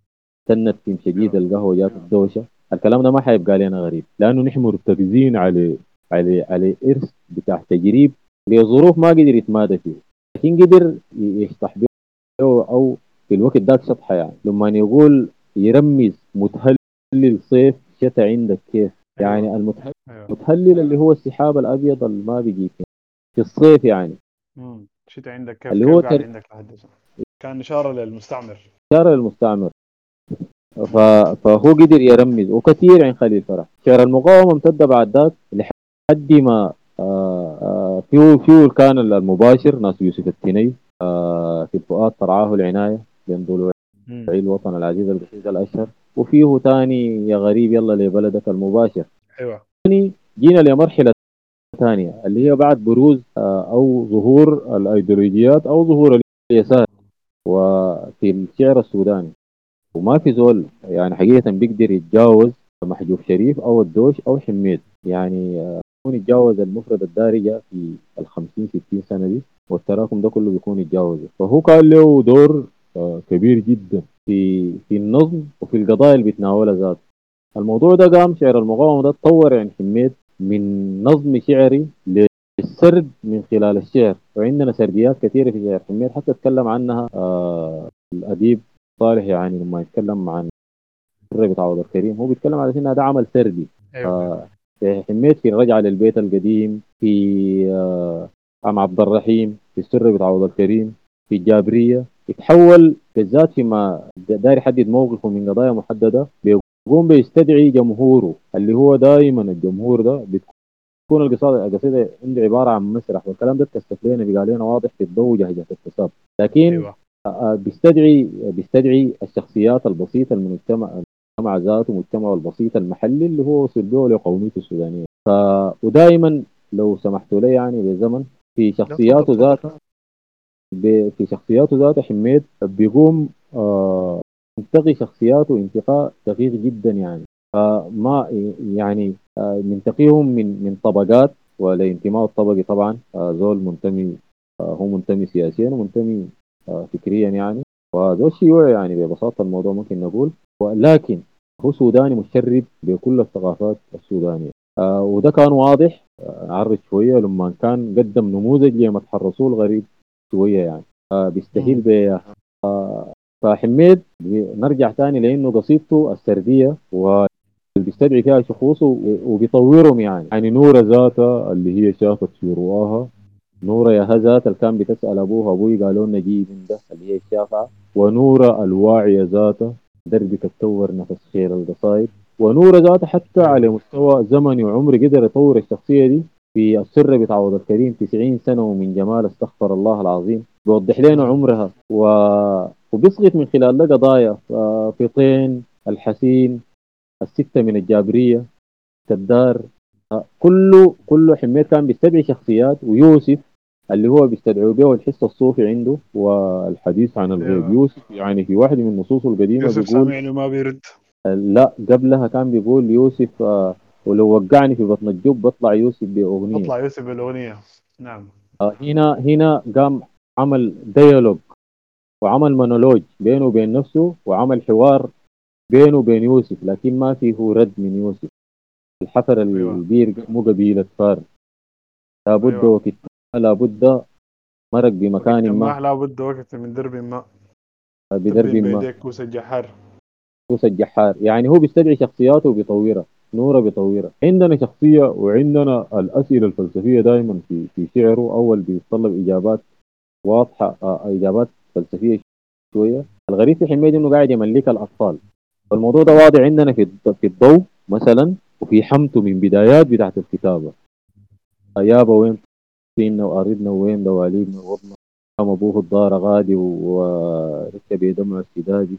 سنت في شديد القهوة جات الدوشة. الكلام ده ما حيبقى لنا غريب. لأنه نحن مرتكزين على على على إرث بتاع تجريب لظروف ما قدر يتمادى فيه. لكن قدر يشطح به أو في الوقت ذاك شطحة يعني. لما يقول يرمز متهلل صيف شتى عندك كيف أيوة. يعني المتهلل أيوة. اللي هو السحاب الأبيض اللي ما بيجي في الصيف يعني. شتى عندك كيف اللي هو تر... عندك كان إشارة للمستعمر. إشارة للمستعمر. فهو قدر يرمز وكثير عن خليل فرح شعر المقاومة امتد بعد ذاك لحد ما آه، آه، فيه فيه كان المباشر ناس يوسف التني آه، في الفؤاد ترعاه العناية بين ضلوع الوطن العزيز القصيد الأشهر. وفيه تاني يا غريب يلا لبلدك المباشر. أيوه. جينا لمرحلة ثانية اللي هي بعد بروز أو ظهور الأيديولوجيات أو ظهور اليسار وفي الشعر السوداني. وما في زول يعني حقيقة بيقدر يتجاوز محجوب شريف أو الدوش أو حميد. يعني يكون يتجاوز المفرد الدارجة في ال 50 60 سنة دي والتراكم ده كله بيكون يتجاوزه. فهو كان له دور آه، كبير جدا في في النظم وفي القضايا اللي بيتناولها ذاته. الموضوع ده قام شعر المقاومة ده تطور يعني حميد من نظم شعري للسرد من خلال الشعر. وعندنا سرديات كثيرة في شعر. حميد حتى أتكلم عنها آه الأديب صالح يعني لما يتكلم عن بتاع عبد الكريم هو بيتكلم على إنها ده عمل سردي. أيوه. حميت في الرجعه للبيت القديم في آه، عم عبد الرحيم في السر بتاع عوض الكريم في الجابرية. يتحول بالذات فيما داير يحدد موقفه من قضايا محددة بيقوم بيستدعي جمهوره اللي هو دائما الجمهور ده بتكون القصيده القصيدة عنده عبارة عن مسرح والكلام ده اتكشف لنا بقى لنا واضح في الضوء جهه التساب لكن أيوه. آه، بيستدعي بيستدعي الشخصيات البسيطة المجتمع المجتمع ذاته المجتمع البسيط المحلي اللي هو وصل به لقوميته السودانية. ف ودائما لو سمحتوا لي يعني بالزمن في شخصياته. ذاتها ب- في شخصياته ذاته حميد بيقوم آه ينتقي شخصياته انتقاء دقيق جدا يعني. فما يعني آه ننتقيهم من من طبقات والانتماء الطبقي طبعا آه زول منتمي آه هو منتمي سياسيا ومنتمي فكريا يعني. وزول شيوعي يعني ببساطة الموضوع ممكن نقول. ولكن هو سوداني مشرب بكل الثقافات السودانية. آه وده كان واضح آه عرض شوية لما كان قدم نموذج لمدح الرسول غريب شوية يعني. آه بيستهيل آه فحميد نرجع تاني لإنه قصيدته السردية و بيستدعي فيها شخوص و- وبيطورهم يعني. يعني نورة ذاتها اللي هي شافت في رؤاها نورة يا هزات اللي كان بتسأل أبوها أبوي قالوا لنا جيب ده اللي هي الشافعة ونورة الواعية ذاتها دربك تطور نفس خير القصايد. ونورة ذاتها حتى على مستوى زمني وعمري قدر يطور الشخصية دي في السر بتاع عوض الكريم 90 سنة ومن جمال استغفر الله العظيم. بيوضح لنا عمرها. و... وبيسقط من خلال قضايا فطين الحسين الستة من الجابرية كدار كله كله حميد كان بيستدعي شخصيات ويوسف اللي هو بيستدعوا به الحس الصوفي عنده والحديث عن الغيب. أيوة. يوسف يعني في واحد من نصوصه القديمة يوسف بيقول سامعني وما بيرد. لا قبلها كان بيقول يوسف آه، ولو وقعني في بطن الجب بطلع يوسف بأغنية. اطلع يوسف بالأغنية. نعم. آه، هنا هنا قام عمل ديالوج وعمل مونولوج بينه وبين نفسه وعمل حوار بينه وبين يوسف لكن ما فيه رد من يوسف. الحفر أيوة. البير مو قبيلة فار. لابد أيوة. وقت لابد مرق بمكان ما. لابد وقت من درب ما. بدرب ما. كوس الجحار كوس الجحار يعني هو بيستدعي شخصياته وبيطورها نورة بيطورها عندنا شخصية وعندنا الأسئلة الفلسفية دائما في في شعره. أول بيتطلب إجابات واضحة آه، إجابات فلسفية شوية. الغريب في حميد إنه قاعد يملك الأطفال. فالموضوع ده واضح عندنا في في الضوء مثلا وفي حمته من بدايات بتاعت الكتابة. يابا وين فينا وأريدنا وين دواليبنا ووضنا. قام أبوه الدار غادي وركب دمع السدادي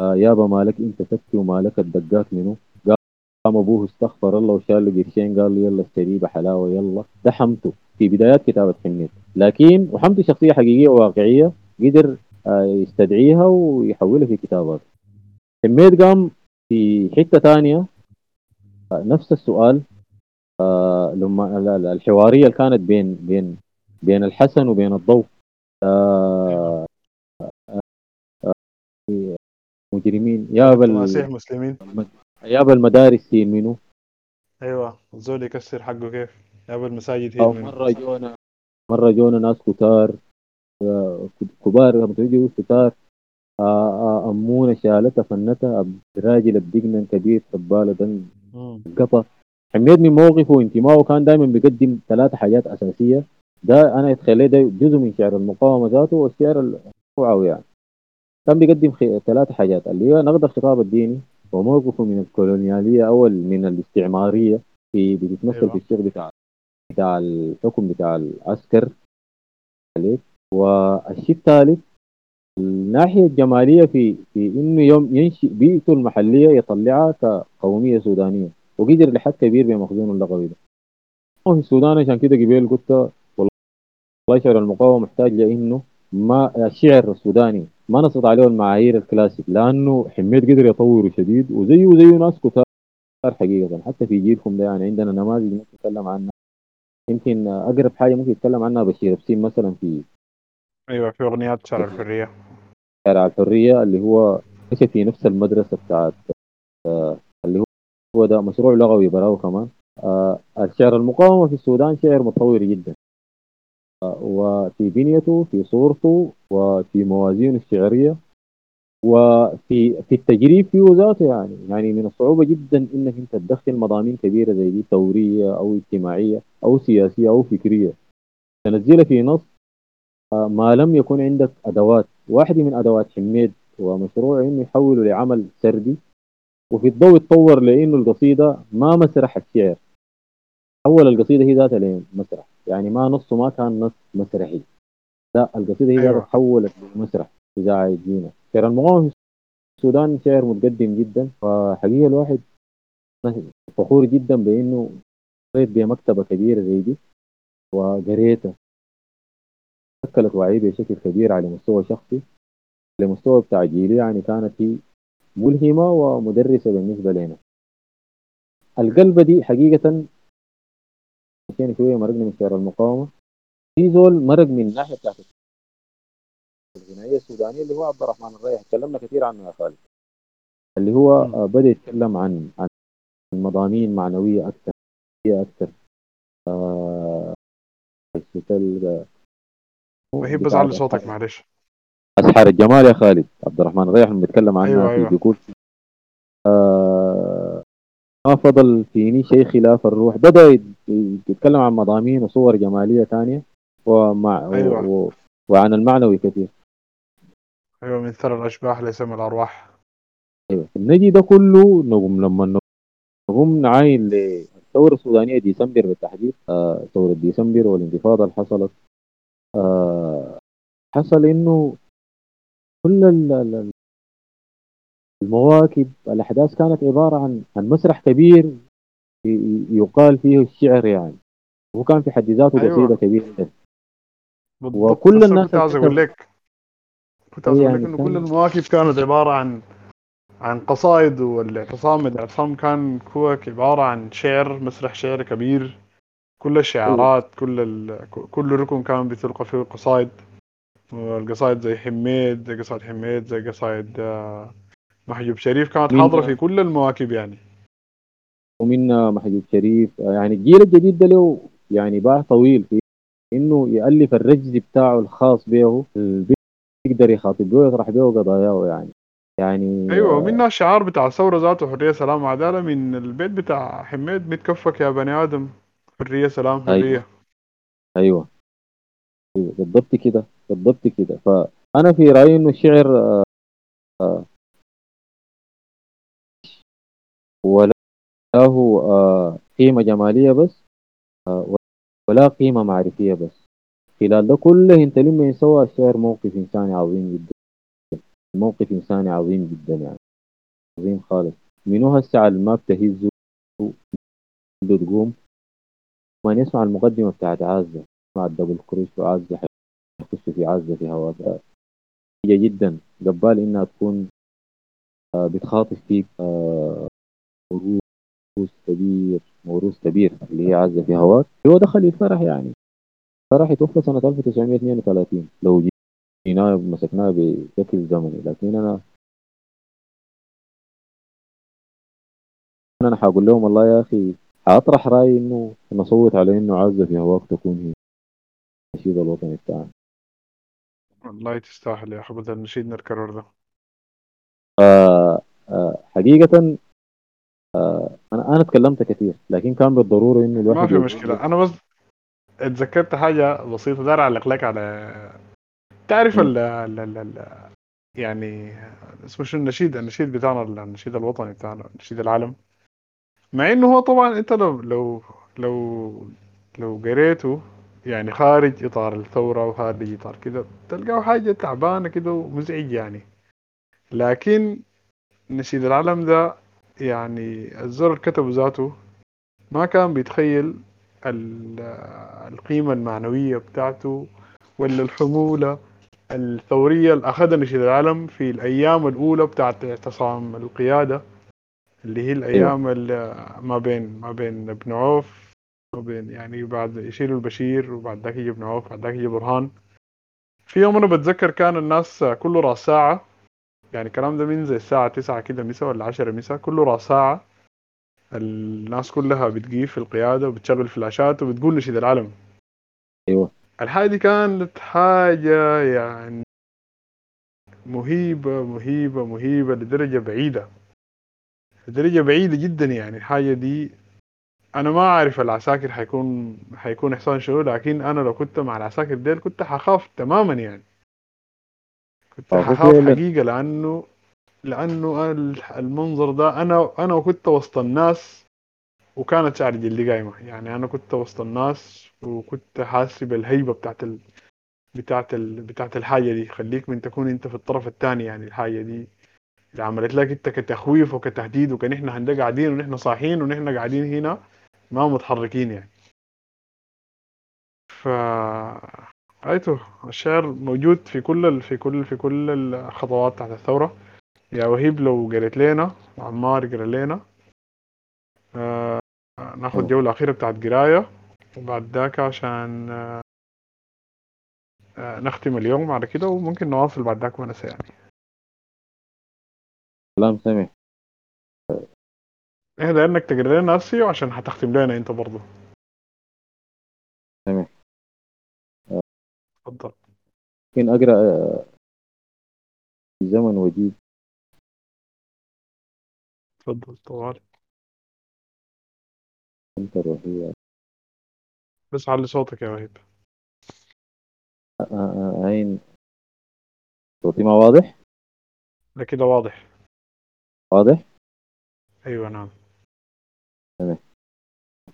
يابا مالك أنت تبكي ومالك الدقات منه. قام أبوه استغفر الله وشال له قرشين قال له يلا اشتري بحلاوة يلا. ده حمته. في بدايات كتابة حميد لكن وحمته شخصية حقيقية وواقعية. قدر آه يستدعيها ويحولها في كتابات. حميد قام في حتة ثانية آه نفس السؤال آه لما ال- ال- الحوارية اللي كانت بين بين بين الحسن وبين الضوء مجرمين. ال- تماسيح مسلمين. يابا المدارس هي منو؟ أيوه الزول يكسر حقه كيف؟ يا المساجد أو هي منه. مرة جونا مرة جونا ناس كتار كبار لما تيجي كتار آه، آه، أمونة شالتها فنتها الراجل بدقنا كبير سباله دم مم. قطع حميد من موقفه وانتمائه كان دائما بيقدم ثلاث حاجات أساسية ده أنا اتخيل ده جزء من شعر المقاومة ذاته والشعر التوعوي يعني كان بيقدم. ثلاث حاجات اللي هي نقد الخطاب الديني وموقفه من الكولونيالية أو من الاستعمارية في بتتمثل أيوة. في الشغل بتاع بتاع الحكم بتاع العسكر عليك والشيء الثالث الناحية الجمالية في في إنه يوم ينشئ بيئته المحلية يطلعها كقومية سودانية. وقدر لحد كبير بمخزون اللغوي ده. في السودان عشان كده قبيل قلت والله شعر المقاومة محتاج لإنه ما الشعر السوداني ما نصت عليه المعايير الكلاسيك لأنه حميد قدر يطوره شديد وزيه زيه ناس كتار حقيقة. حتى في جيلكم ده يعني عندنا نماذج ممكن نتكلم عنها. يمكن أقرب حاجة ممكن يتكلم عنها بشير بسيم مثلا في أيوه في أغنيات شعر الحرية. شارع الحرية اللي هو مشى في نفس المدرسة بتاعت آه، اللي هو هو ده مشروع لغوي براو كمان. آه، الشعر المقاومه في السودان شعر متطور جدا. آه، وفي بنيته في صورته وفي موازينه الشعرية وفي في التجريب فيه ذاته يعني. يعني من الصعوبة جدا إنك أنت تدخل مضامين كبيرة زي دي ثوريه أو اجتماعية أو سياسية أو فكرية. تنزلها في نص ما لم يكن عندك أدوات. واحدة من أدوات حميد ومشروع انه يحوله لعمل سردي وفي الضوء اتطور لأنه القصيدة ما مسرح الشعر. حول القصيدة هي ذاتها لمسرح يعني ما نصه ما كان نص مسرحي. لا القصيدة هي ذاتها أيوة. تحولت لمسرح اذاعه جينا شعر المقاومه في السودان شعر متقدم جدا فحقيقة الواحد فخور جدا بإنه قريت بمكتبة كبيرة زي دي وقريتها. شكلت وعي بشكل كبير على مستوى شخصي على مستوى بتاع جيلي يعني كانت هي ملهمة ومدرسة بالنسبة لنا. القلبة دي حقيقة مشينا شوية مرقنا من شعر المقاومة. في زول مرق من الناحية بتاعت الغنائية السودانية اللي هو عبد الرحمن الريح. تكلمنا كثير عنه يا خالد. اللي هو بدأ يتكلم عن عن مضامين معنوية أكثر. هي أكثر. آه، وهي علي صوتك معلش. أسحار الجمال يا خالد عبد الرحمن الريح لما بيتكلم عنها أيوة، في أيوة. بيقول آه ما فضل فيني شيء خلاف الروح يت- يتكلم عن مضامين وصور جمالية ثانية ومع أيوة. و وعن المعنوي كثير. أيوة من ثرى الأشباح ليس من الأرواح. أيوه. النجي ده كله نقوم لما نقوم نعاين للثورة السودانية ديسمبر بالتحديد آه ثورة ديسمبر والانتفاضة اللي حصلت آه حصل إنه كل ال- ال- المواكب الأحداث كانت عبارة عن عن مسرح كبير يقال فيه الشعر يعني. هو كان في حد ذاته أيوة. قصيدة كبيرة. بالضبط. وكل الناس كنت عايز اللي أقول لك كنت عايز إيه أقول لك يعني إنه كل المواكب كانت عبارة عن عن قصائد والاعتصام الاعتصام كان هو عبارة عن شعر مسرح شعر كبير. كل الشعارات كل ال... كل ركن كان بتلقى فيه قصائد والقصائد زي حميد زي قصائد حميد زي قصائد آه، محجوب شريف كانت ده؟ في كل المواكب يعني. ومنا محجوب شريف؟ آه، يعني الجيل الجديد ده له يعني باع طويل في إنه يألف الرجز بتاعه الخاص به بيقدر يخاطب به ويطرح به قضاياه يعني. يعني أيوه ومنها الشعار بتاع الثورة ذاته حرية سلام وعدالة من البيت بتاع حميد متكفك يا بني آدم. حرية سلام أيوة. حرية. أيوه. أيوه بالضبط كده بالضبط كده. فانا في رأيي إنه الشعر آه، آه، ولا له آه، قيمة جمالية بس ولا قيمة معرفية بس. خلال ده كله انت لما يسوى الشعر موقف إنساني عظيم جدا. موقف إنساني عظيم جدا يعني. عظيم خالص. منو هسه على ما بتهزه تقوم ما نسمع المقدمة بتاعت عزة؟ مع الدبل كروش وعزة حيخش في عزة في هواء هي جدا. قبال إنها تكون آه، بتخاطب فيك آه، موروث كبير موروث كبير اللي هي عزة في هواك هو دخل الفرح يعني. فرح يتوفى سنة 1932 لو جينا مسكناه بشكل زمني. لكن أنا أنا حاقول لهم والله يا أخي حاطرح رأيي إنه نصوت على إنه عزه في هواك تكون هي. النشيد الوطني بتاعنا والله تستاهل يا بدل النشيد نتكرر ده. آه آه حقيقة آه أنا أنا تكلمت كثير لكن كان بالضرورة إنه الواحد ما في مشكلة. أنا بس اتذكرت حاجة بسيطة دار أعلق لك على تعرف مم. ال ال ال ال يعني اسمه شو النشيد النشيد بتاعنا النشيد الوطني بتاعنا نشيد العالم. مع إنه هو طبعا أنت لو لو لو لو قريته يعني خارج إطار الثورة وخارج إطار كده تلقاه حاجة تعبانة كده ومزعج يعني. لكن نشيد العالم ده يعني الزر كتبه ذاته ما كان بيتخيل ال- القيمة المعنوية بتاعته ولا الحمولة الثورية اللي أخذها نشيد العالم في الأيام الأولى بتاعت اعتصام القيادة. اللي هي الأيام اللي ما بين ما بين ابن عوف ما بين يعني بعد يشيلوا البشير وبعد ذاك يجي ابن عوف بعد ذاك يجي برهان. في يوم أنا بتذكر كان الناس كله راس ساعة. يعني الكلام ده من زي الساعة تسعة كده مسا ولا عشرة مسا كله راس ساعة. الناس كلها بتجي في القيادة وبتشغل فلاشات وبتقول نشيد العلم أيوه. الحاجة دي كانت حاجة يعني مهيبة مهيبة مهيبة لدرجة بعيدة. لدرجة بعيدة جدا يعني الحاجة دي أنا ما أعرف العساكر حيكون حيكون إحسان شنو لكن أنا لو كنت مع العساكر ديل كنت حخاف تماما يعني. كنت حخاف هي لا- حقيقة لأنه لأنه ال- المنظر ده أنا أنا كنت وسط الناس وكانت شعر جلدي قايمة. يعني أنا كنت وسط الناس وكنت حاسس بالهيبة بتاعت ال... بتاعت ال... بتاعت الحاجة دي. خليك من تكون أنت في الطرف الثاني يعني الحاجة دي اللي عملت لك أنت كتخويف وكتهديد وكنحن هندا قاعدين ونحن صاحيين ونحن قاعدين هنا ما متحركين يعني. ف رأيته الشعر موجود في كل ال... في كل في كل الخطوات بتاعت الثورة. يا وهيب لو قريت لنا وعمار يقرا لنا آه ناخد أوه. جولة أخيرة بتاعت قراية وبعد ذاك عشان آه آه نختم اليوم على كده وممكن نواصل بعد ذاك ونسى يعني. كلام إحنا داير انك تقرا لنا اسيو عشان هتختم لنا انت برضه. سمح اتفضل. ممكن اقرا آه، في زمن وجيز اتفضل طوال. أنت روحية بس علي صوتك يا وهيب. عين صوتي ما واضح؟ ده كده واضح. واضح؟ أيوه نعم.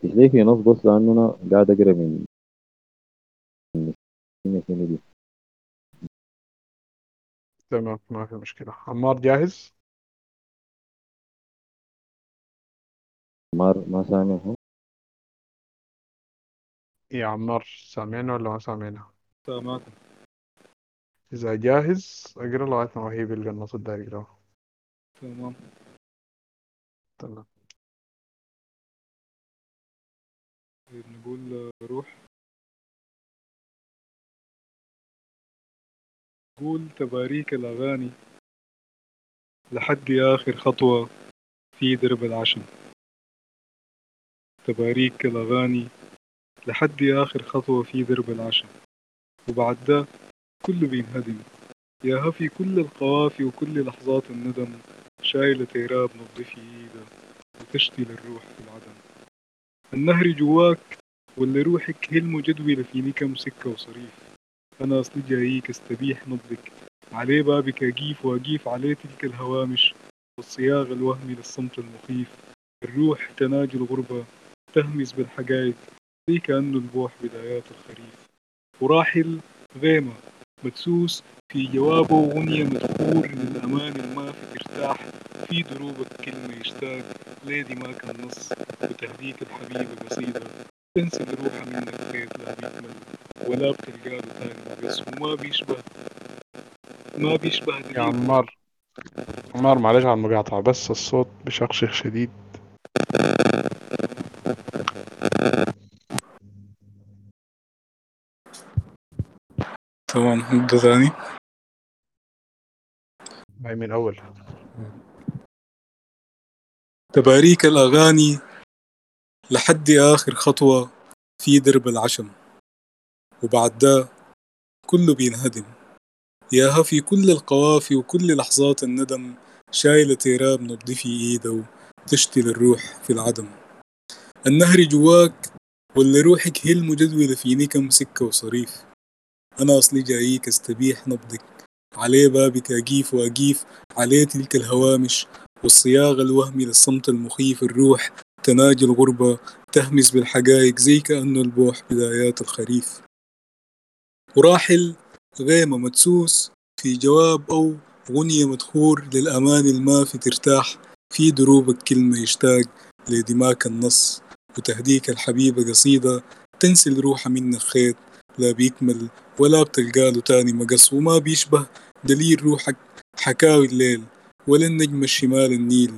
مش ليه في نص بس لأنه أنا قاعد أقرأ من من دي. تمام ما في مشكلة. عمار جاهز؟ ما ما سامع. هو يا عمار سامعنا ولا ما سامعنا؟ سامعكم إذا جاهز أقرأ لغاية ما وهيب يلقى النص الداير يقراه تمام. تمام. طيب نقول روح. قول تباريك الأغاني لحد آخر خطوة في درب العشم. تباريك الأغاني لحد آخر خطوة في درب العشم. وبعد ده كله بينهدم. يا هفي كل القوافي وكل لحظات الندم شايلة تيراب نبض في إيدها وتشتي للروح في العدم النهر جواك ولا روحك هي المجدولة في نكم سكة وصريف. أنا أصلي جاييك أستبيح نبضك عليه بابك أجيف وأجيف عليه تلك الهوامش والصياغ الوهمي للصمت المخيف. الروح تناجي الغربة تهمس بالحقائق زي كأنه البوح بدايات الخريف. وراحل غيمة مدسوس في جوابه غنية مدخور للأمان في دروبك كلمة يشتاق ليدي ما كان نص وتهديك الحبيبة قصيدة تنسى روحها منك بيت لا بيكمل ولا بتلقى له تاني بس وما بيشبه. ما بيشبه يا عمار. عمار معلش على المقاطعة بس الصوت بشخشخ شديد. تمام نبدأ ثاني. هاي من أول. تباريك الأغاني لحد آخر خطوة في درب العشم. وبعد ده كله بينهدم. يا هفي كل القوافي وكل لحظات الندم شايلة تيراب نبض في إيده تشتي للروح في العدم. النهر جواك ولا روحك هي المجدولة في نكم سكة وصريف. أنا أصلي جاييك أستبيح نبضك. عليه بابك أجيف وأجيف. عليه تلك الهوامش والصياغ الوهمي للصمت المخيف الروح تناجي الغربة تهمس بالحقائق زي كأنه البوح بدايات الخريف. وراحل غيمة مدسوس في جواب أو غنية مدخور للأمان الما في ترتاح في دروبك كلمة يشتاق لدماك النص. وتهديك الحبيبة قصيدة تنسل روحها منك خيط لا بيكمل ولا بتلقى له تاني مقص. وما بيشبه دليل روحك حكاوي الليل ولا النجم الشمال النيل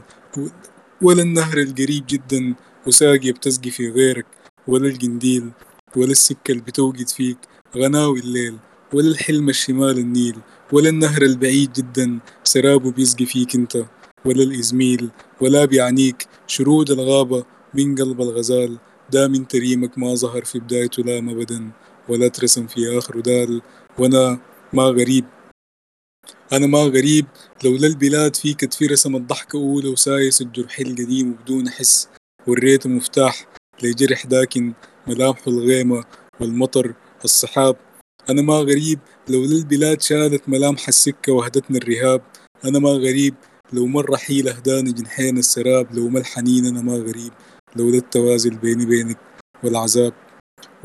ولا النهر القريب جدا وساقية بتسقي في غيرك ولا القنديل ولا السكة اللي بتوقد فيك غناوي الليل ولا الحلم الشمال النيل ولا النهر البعيد جدا سرابه بيسقي فيك انت ولا الإزميل ولا بيعنيك شرود الغابة من قلب الغزال دا من تريمك ما ظهر في بدايته لام أبدا ولا ترسم في آخره دال وأنا ما غريب. أنا ما غريب لولا البلاد في كتفي رسمت ضحكة أولى وسايس الجرح القديم وبدون حس وريته مفتاح لجرح داكن ملامحه الغيمة والمطر السحاب. أنا ما غريب لولا البلاد شالت ملامح السكة وهدتنا الرهاب. أنا ما غريب لو مرة حيل أهداني جنحين السراب. لو ما الحنين أنا ما غريب لولا التوازن بيني بينك والعذاب.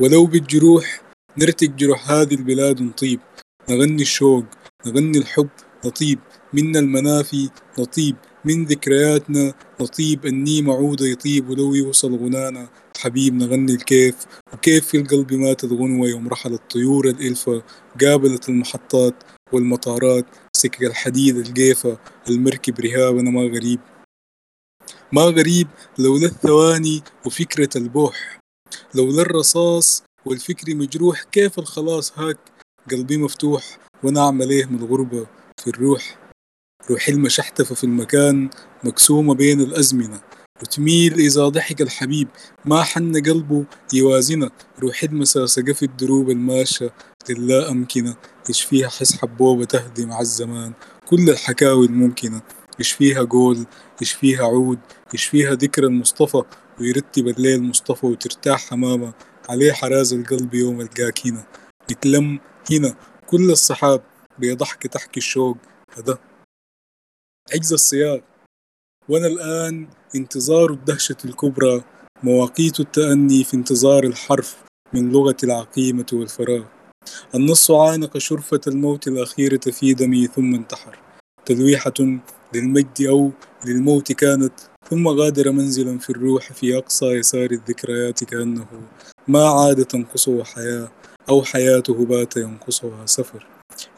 ولو بالجروح نرتك جروح هذه البلاد ونطيب. نغني الشوق نغني الحب نطيب منا المنافي نطيب من ذكرياتنا نطيب النيم معودة يطيب ولو يوصل غنانا. حبيب نغني الكيف وكيف في القلب ماتت غنوة يوم رحلت طيور الإلفة قابلت المحطات والمطارات سكك الحديد القيفة المركب رهاب أنا ما غريب. ما غريب لولا الثواني وفكرة البوح. لولا الرصاص والفكر مجروح كيف الخلاص هاك؟ قلبي مفتوح وأنا اعمل إيه من الغربة في الروح؟ روح المشحتفة في المكان مقسومة بين الأزمنة. وتميل إذا ضحك الحبيب ما حن قلبه يوازنة. روح المساسقة في الدروب الماشة للا أمكنة. يشفيها حس حبوبة تهدي مع الزمان؟ كل الحكاوي الممكنة. يشفيها قول؟ يشفيها عود؟ يشفيها ذكر المصطفى؟ ويرتب الليل مصطفى وترتاح حمامة. عليه حراز القلب يوم القاك هنا نتلم هنا كل الصحاب بضحكة تحكي الشوق هذا. عجز السياق. وأنا الآن انتظار الدهشة الكبرى مواقيت التأني في انتظار الحرف من لغة العقيمة والفراغ. النص عانق شرفة الموت الأخيرة في دمي ثم انتحر. تلويحة للمجد أو للموت كانت ثم غادر منزلا في الروح في أقصى يسار الذكريات كأنه ما عاد تنقصه حياة. أو حياته بات ينقصها سفر.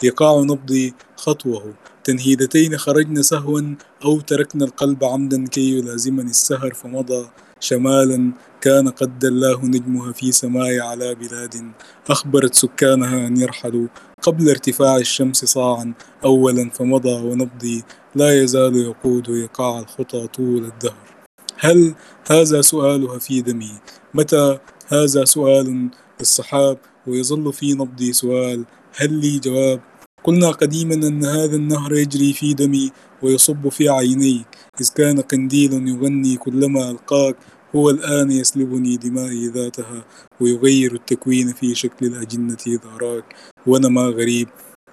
إيقاع نبضي خطوه. تنهيدتين خرجن سهوا أو تركنا القلب عمدا كي يلازمني السهر فمضى شمالا. كان قد دلاه نجمها في سماء على بلاد. أخبرت سكانها أن يرحلوا قبل ارتفاع الشمس صاعا أولا فمضى ونبضي لا يزال يقود إيقاع الخطى طول الدهر. هل هذا سؤالها في دمي؟ متى هذا سؤال للصحاب؟ ويظل في نبضي سؤال هل لي جواب؟ قلنا قديما أن هذا النهر يجري في دمي ويصب في عيني. إذ كان قنديل يغني كلما ألقاك هو الآن يسلبني دمائي ذاتها ويغير التكوين في شكل الأجنة إذا راك وأنا ما غريب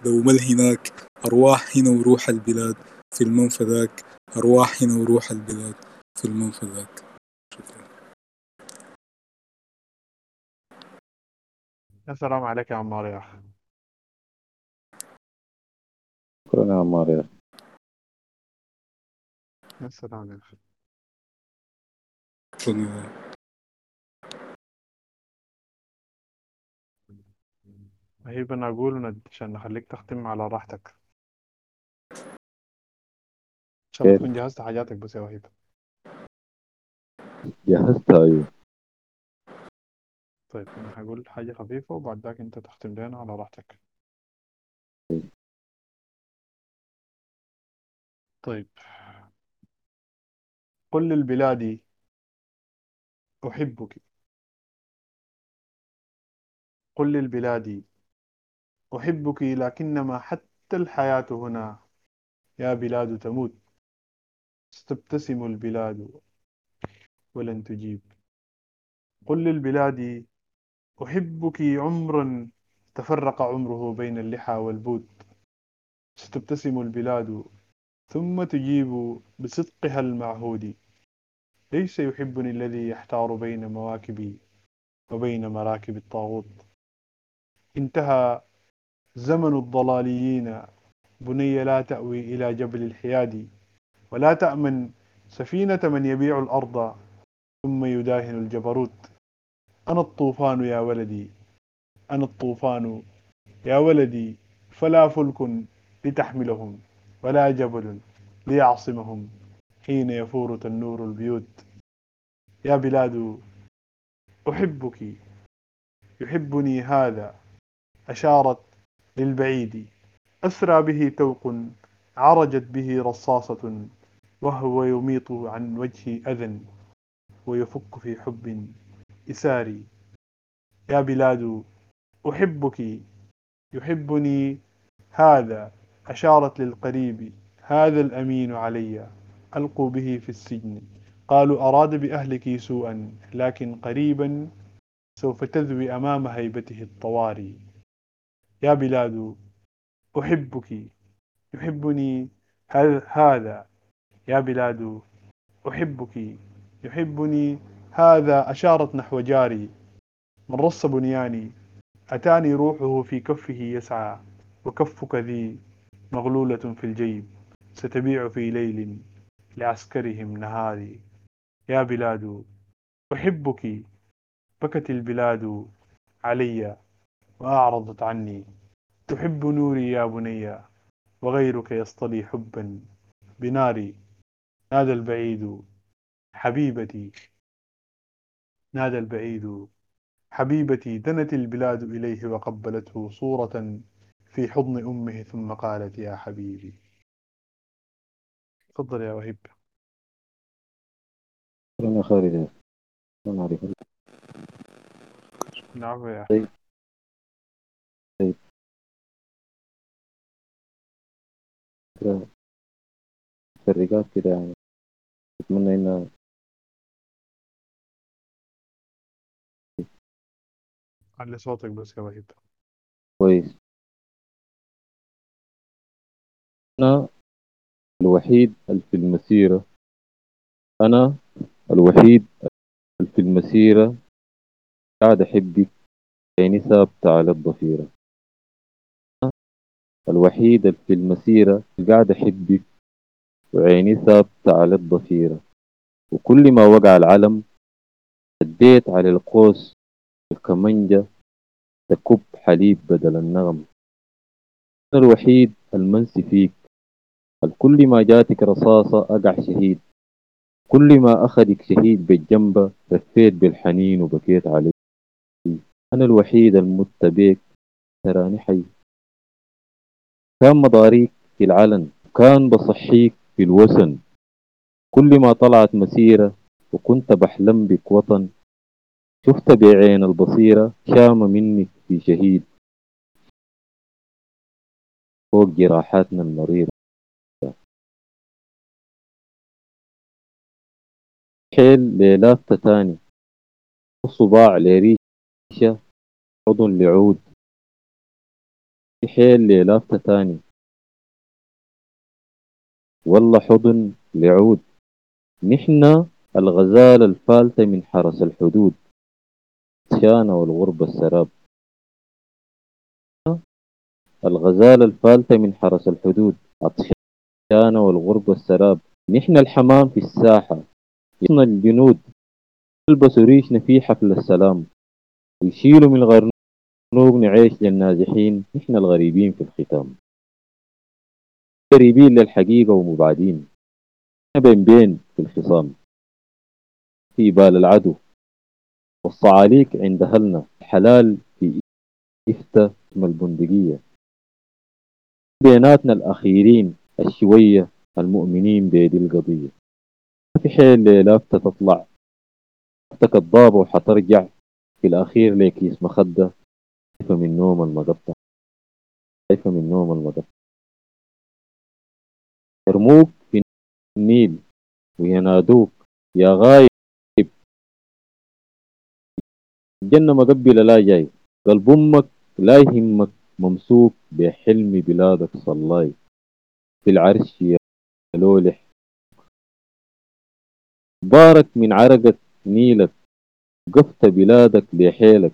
لو مل هناك أرواح هنا وروح البلاد. في المنفى ذاك أرواح هنا وروح البلاد. في المنفى يا سلام عليك يا عمار يا أخي. شكرا يا عمار يا أخي. يا سلام يا أخي. شكرا هيبة أنا أقول عشان نخليك تختم على راحتك. إن شاء الله كيف؟ تكون جهزت حاجاتك بس يا وهيبة جهزتها أيوه. طيب أنا هقول حاجة خفيفة وبعد ذاك أنت تختم لنا على راحتك. طيب. قل للبلاد أحبك. قل للبلاد أحبك لكنما حتى الحياة هنا يا بلاد تموت. ستبتسم البلاد ولن تجيب. قل للبلاد أحبك عمرا تفرق عمره بين اللحى والبود ستبتسم البلاد ثم تجيب بصدقها المعهود. ليس يحبني الذي يحتار بين مواكبي وبين مراكب الطاغوت. انتهى زمن الضلاليين. بني لا تأوي إلى جبل الحياد ولا تأمن سفينة من يبيع الأرض ثم يداهن الجبروت. أنا الطوفان يا ولدي أنا الطوفان يا ولدي فلا فلك لتحملهم ولا جبل ليعصمهم. حين يفور تنور البيوت يا بلاد أحبك يحبني هذا أشارت للبعيد. أسرى به توق عرجت به رصاصة وهو يميط عن وجهي أذى ويفك في حب إساري. يا بلاد أحبك. يحبني. هذا أشارت للقريب. هذا الأمين علي. ألقوا به في السجن. قالوا أراد بأهلك سوءا لكن قريبا سوف تذوي أمام هيبته الطواري. يا بلاد أحبك. يحبني. هذا يا بلاد أحبك. يحبني. هذا أشارت نحو جاري. من رص بنياني أتاني روحه في كفه يسعى وكفك ذي مغلولة في الجيب ستبيع في ليل لعسكرهم نهاري. يا بلاد أحبك بكت البلاد علي وأعرضت عني. تحب نوري يا بني وغيرك يصطلي حبا بناري. نادى البعيد حبيبتي نادى البعيد. حبيبتي دنت البلاد إليه وقبلته صورة في حضن أمه ثم قالت يا حبيبي. تفضل يا وهيب. شكرا يا خالد. ما أعرف نعم يا طيب. طيب. تفرقات كده يعني. أتمنى إنها علي صوتك بس يا وهيب كويس. أنا الوحيد في المسيرة. أنا الوحيد في المسيرة. قاعد أحبك. عيني ثابتة على الضفيرة. الوحيد في المسيرة. قاعد أحبك. وعيني ثابتة على الضفيرة. وكل ما وقع العلم أديت على القوس الكمنجة تكب حليب بدل النغم. أنا الوحيد المنسي فيك. الكل ما جاتك رصاصة أقع شهيد؟ كل ما أخذك شهيد بالجنبة لفيت بالحنين وبكيت عليه أنا الوحيد المت بيك. تراني حي. كان مضاريك في العلن. كان بصحيك في الوسن كل ما طلعت مسيرة وكنت بحلم بك وطن. شفت بعين البصيرة شام منك في شهيد. فوق جراحاتنا المريضة. حيل ليلافته تاني. صباع لريشة حضن لعود. حيل ليلافته تاني. والله حضن لعود. نحنا الغزالة الفالتة من حرس الحدود. عطشانة والغربة السراب. الغزالة الفالتة من حرس الحدود. عطشانة والغربة السراب. نحن الحمام في الساحة. يصنع الجنود. يلبسوا ريشنا في حفل السلام. ويشيلوا من الغرنوق نعيش للنازحين. نحن الغريبين في الختام. قريبين للحقيقة ومبعدين. بين بين في الخصام. في بال العدو. والصعاليك عند أهلنا الحلال في إفتة اسم البندقية. بيناتنا الأخيرين الشوية المؤمنين بيدي القضية. ما في حيل ليلافتة تطلع أختك الضابة وحترجع. في الأخير لكيس مخدة خايفة من نوم المقطع؟ خايفة من نوم المقطع؟ يرموك في النيل وينادوك. يا غايب الجنة مقبلة لا جاي. قلب أمك لا يهمك ممسوك بحلم بلادك صلاي. في العرش يا لولح. بارك من عرقة نيلك. قفت بلادك لحيلك.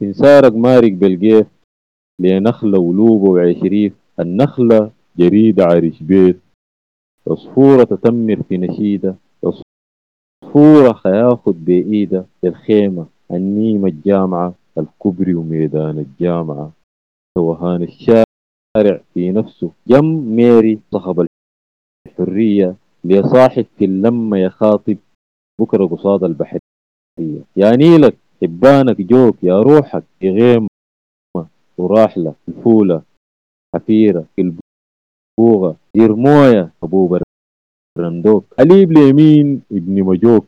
تنسارك مارق بالجيف لنخلة ولوبة وعشريف. النخلة جريدة عرش بيت. عصفورة تتمر في نشيدة. عصفورة خياخد بإيدة. الخيمة النيمة الجامعة الكبري وميدان الجامعة. توهان الشارع في نفسه. جم ميري صخب الحرية لصاحب في اللمة يخاطب بكرة قصاد البحرية. يا نيلك حبانك جوك يا روحك غيمة وراحلة الفولة حفيرة البوغة. دير موية أبو برندوك. حليب ليمين ابن مجوك.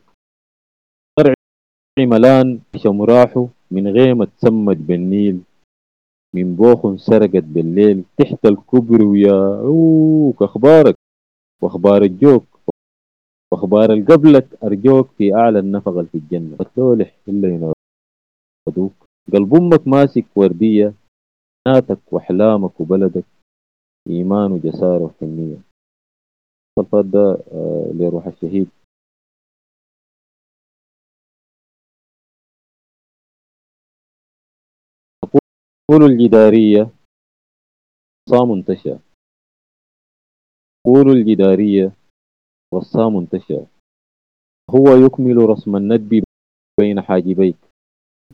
طرع ملان شمراحه من غيمة تسمج بالنيل. من بوخ سرقت بالليل. تحت الكبر ويا أوك أخبارك. وأخبار الجوك. وأخبار القبلك أرجوك في أعلى النفق في الجنة. فتلولح إلا ينادوك قلب أمك ماسك وردية. ناتك وأحلامك وبلدك. إيمان وجسارة وحنية. الصفات ده لروح الشهيد. قول الجدارية. صام انتشى قول الجدارية. والصام انتشى هو يكمل رسم الندب بين حاجبيك.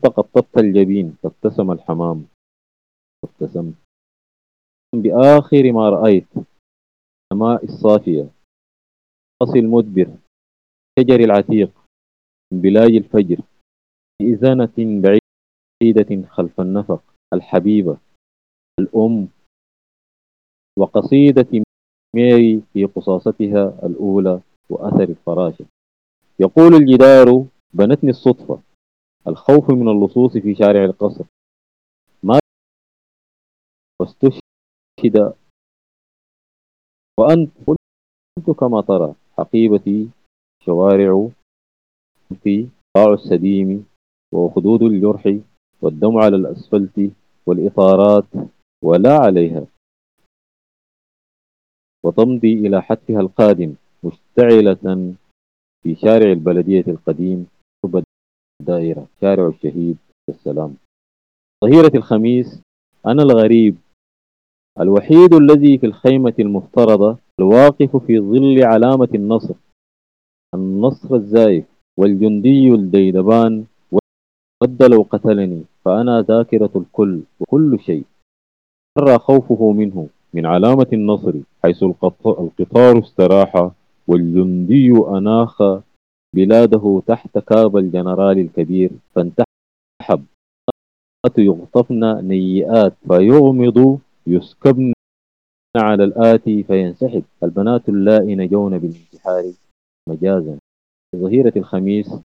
فقطبت الجبين فابتسم الحمام. فابتسمت بآخر ما رأيت. السماء الصافية. أصل مدبر شجر العتيق. من بلاج الفجر. بإذانة بعيدة خلف النفق. الحبيبة الأم وقصيدة ميري في قصاصتها الأولى وأثر الفراشة يقول الجدار بنتني الصدفة الخوف من اللصوص في شارع القصر. ما واستشهد وأنت قلت كما ترى حقيبتي شوارع في قاع السديم وخدود الجرح والدم على الأسفلت والإطارات ولا عليها. وتمضي إلى حتفها القادم مشتعلة في شارع البلدية القديم قرب الدائرة شارع الشهيد السلام ظهيرة الخميس أنا الغريب الوحيد الذي في الخيمة المفترضة الواقف في ظل علامة النصر النصر الزائف والجندي الديدبان ود لو قتلني فأنا ذاكرة الكل وكل شيء. أرى خوفه منه من علامة النصر حيث القطار استراح والجندي أناخ بلاده تحت كاب الجنرال الكبير فانتحب. يغطفن نيئات فيغمض يسكبن على الآتي فينسحب. البنات اللائي نجون بالانتحار مجازا. في ظهيرة الخميس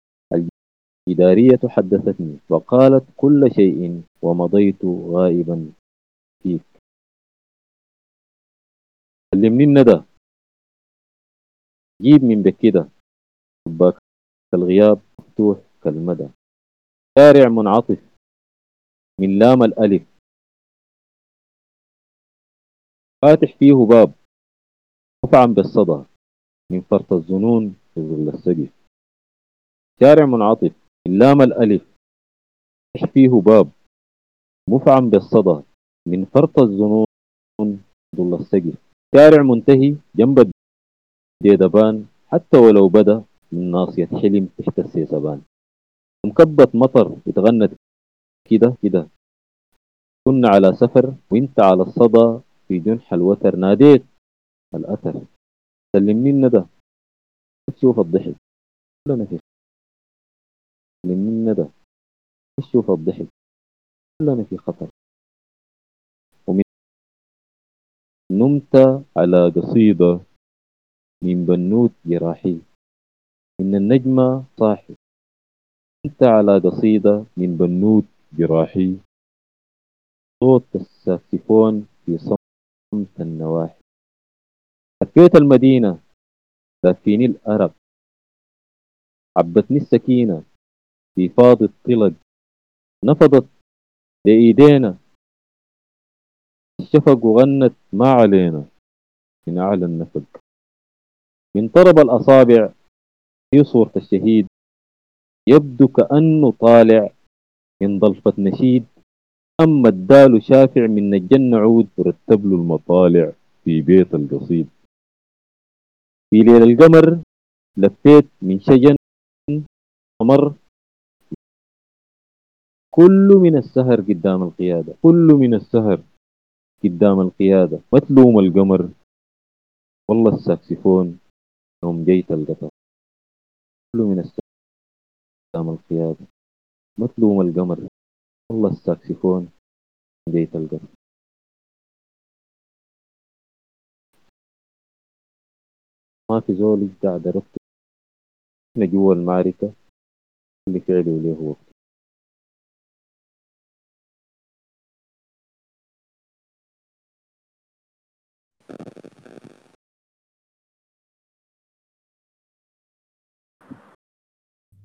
الإدارية حدثتني وقالت كل شيء ومضيت غائبا فيك. علمني الندى. جيب من بكدة. شباك الغياب مفتوح كالمدى. شارع منعطف من لام الألف. فاتح فيه باب. مفعم بالصدى من فرط الظنون في ظل السقف. شارع منعطف من لام الألف فاتح فيه باب مفعم بالصدى من فرط الظنون ظل السقف. شارع منتهي جنب الديدبان حتى ولو بدا من ناصية حلم تحت السيسبان مكبة مطر اتغنت كده كده. كنا على سفر وانت على الصدى في جنح الوتر. ناديت الأثر. سلمني الندى. تشوف الضحك. كلنا في الندى تشوف الضحك كلنا في خطر. ومن نمت على قصيدة من بنوت جراحي. إن النجمة صاحي. نمت على قصيدة من بنوت جراحي. صوت الساكسفون في صمت النواحي. لفيت المدينة دافيني الأرق. عبتني السكينة. في فاض الطلق نفضت لإيدينا. الشفق وغنت ما علينا. من أعلى النفق. من طرب الأصابع في صورة الشهيد. يبدو كأنه طالع. من ضلفة نشيد. أما الدال شافع من الجنة عود ورتب له المطالع في بيت القصيد. في ليل القمر لفيت من شجن. قمر كل من السهر قدام القيادة. كل من السهر قدام القيادة. ما تلوم القمر. والله الساكسفون يوم جيت القطر. كل من السهر قدام القيادة. ما تلوم القمر. والله الساكسفون جيت القطر. ما في زول قاعد ربط إحنا جوا المعركة اللي فعله له وقت.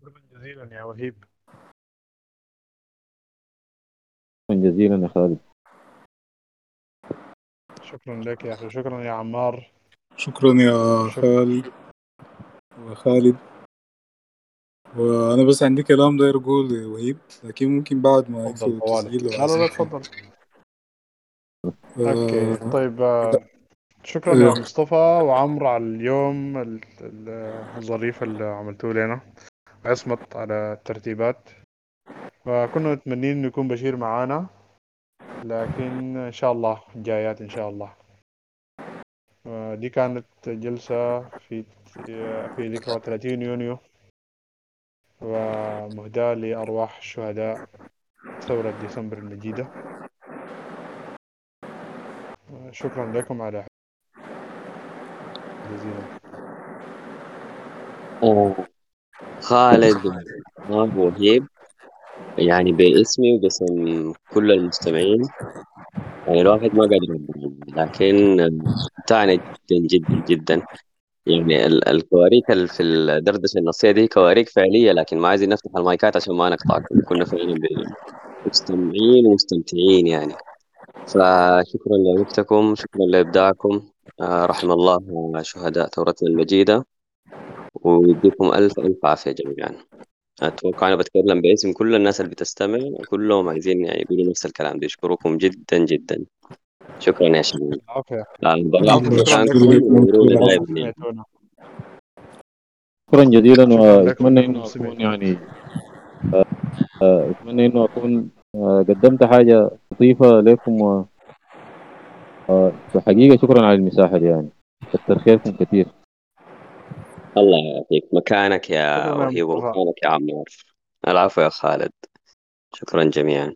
شكرا جزيلا يا وهيب. شكرا جزيلا يا خالد. شكرا لك يا أخي. شكرا يا عمار. شكرا يا خالد. وخالد وأنا بس عندي كلام داير أقول وهيب لكن ممكن بعد ما يقفل التسجيل لا لا تفضل. آه، أوكي طيب آه، شكرا يا أيوه. مصطفى وعمرو على اليوم ال- ال- الظريف اللي عملتوه لنا. عصمت على الترتيبات. وكنا متمنين إنه يكون بشير معانا لكن إن شاء الله جايات إن شاء الله. آه، دي كانت جلسة في في ذكرى 30 يونيو. ومهداة لأرواح شهداء ثورة ديسمبر المجيدة. آه، شكرا لكم على جزيلا آه، خالد وعمار وهيب يعني باسمي وباسم كل المستمعين. يعني الواحد ما قادر لكن استمتعنا جدا جدا جدا. يعني ال- الكواريك في الدردشة النصية دي كواريك فعلية لكن ما عايزين نفتح المايكات عشان ما نقطعكم. كنا فعلا مستمعين ومستمتعين يعني. فشكرا لوقتكم شكرا لإبداعكم. آه، رحم الله شهداء ثورتنا المجيدة. ويديكم ألف ألف عافية جميعا. أتوقع أنا بتكلم باسم كل الناس اللي بتستمع كلهم عايزين يعني يقولوا نفس الكلام ده. يشكركم جدا جدا. شكرا يا شباب شكراً جزيلا. وأتمنى إنه أكون. يعني آه، آه، أتمنى إنه أكون آه، قدمت حاجة لطيفة لكم آه، وحقيقه شكرا على المساحة دي يعني. كتر خيركم كثير الله يعطيك مكانك يا وهيب. ومكانك يا عمار. العفو يا خالد. شكرا جميعا.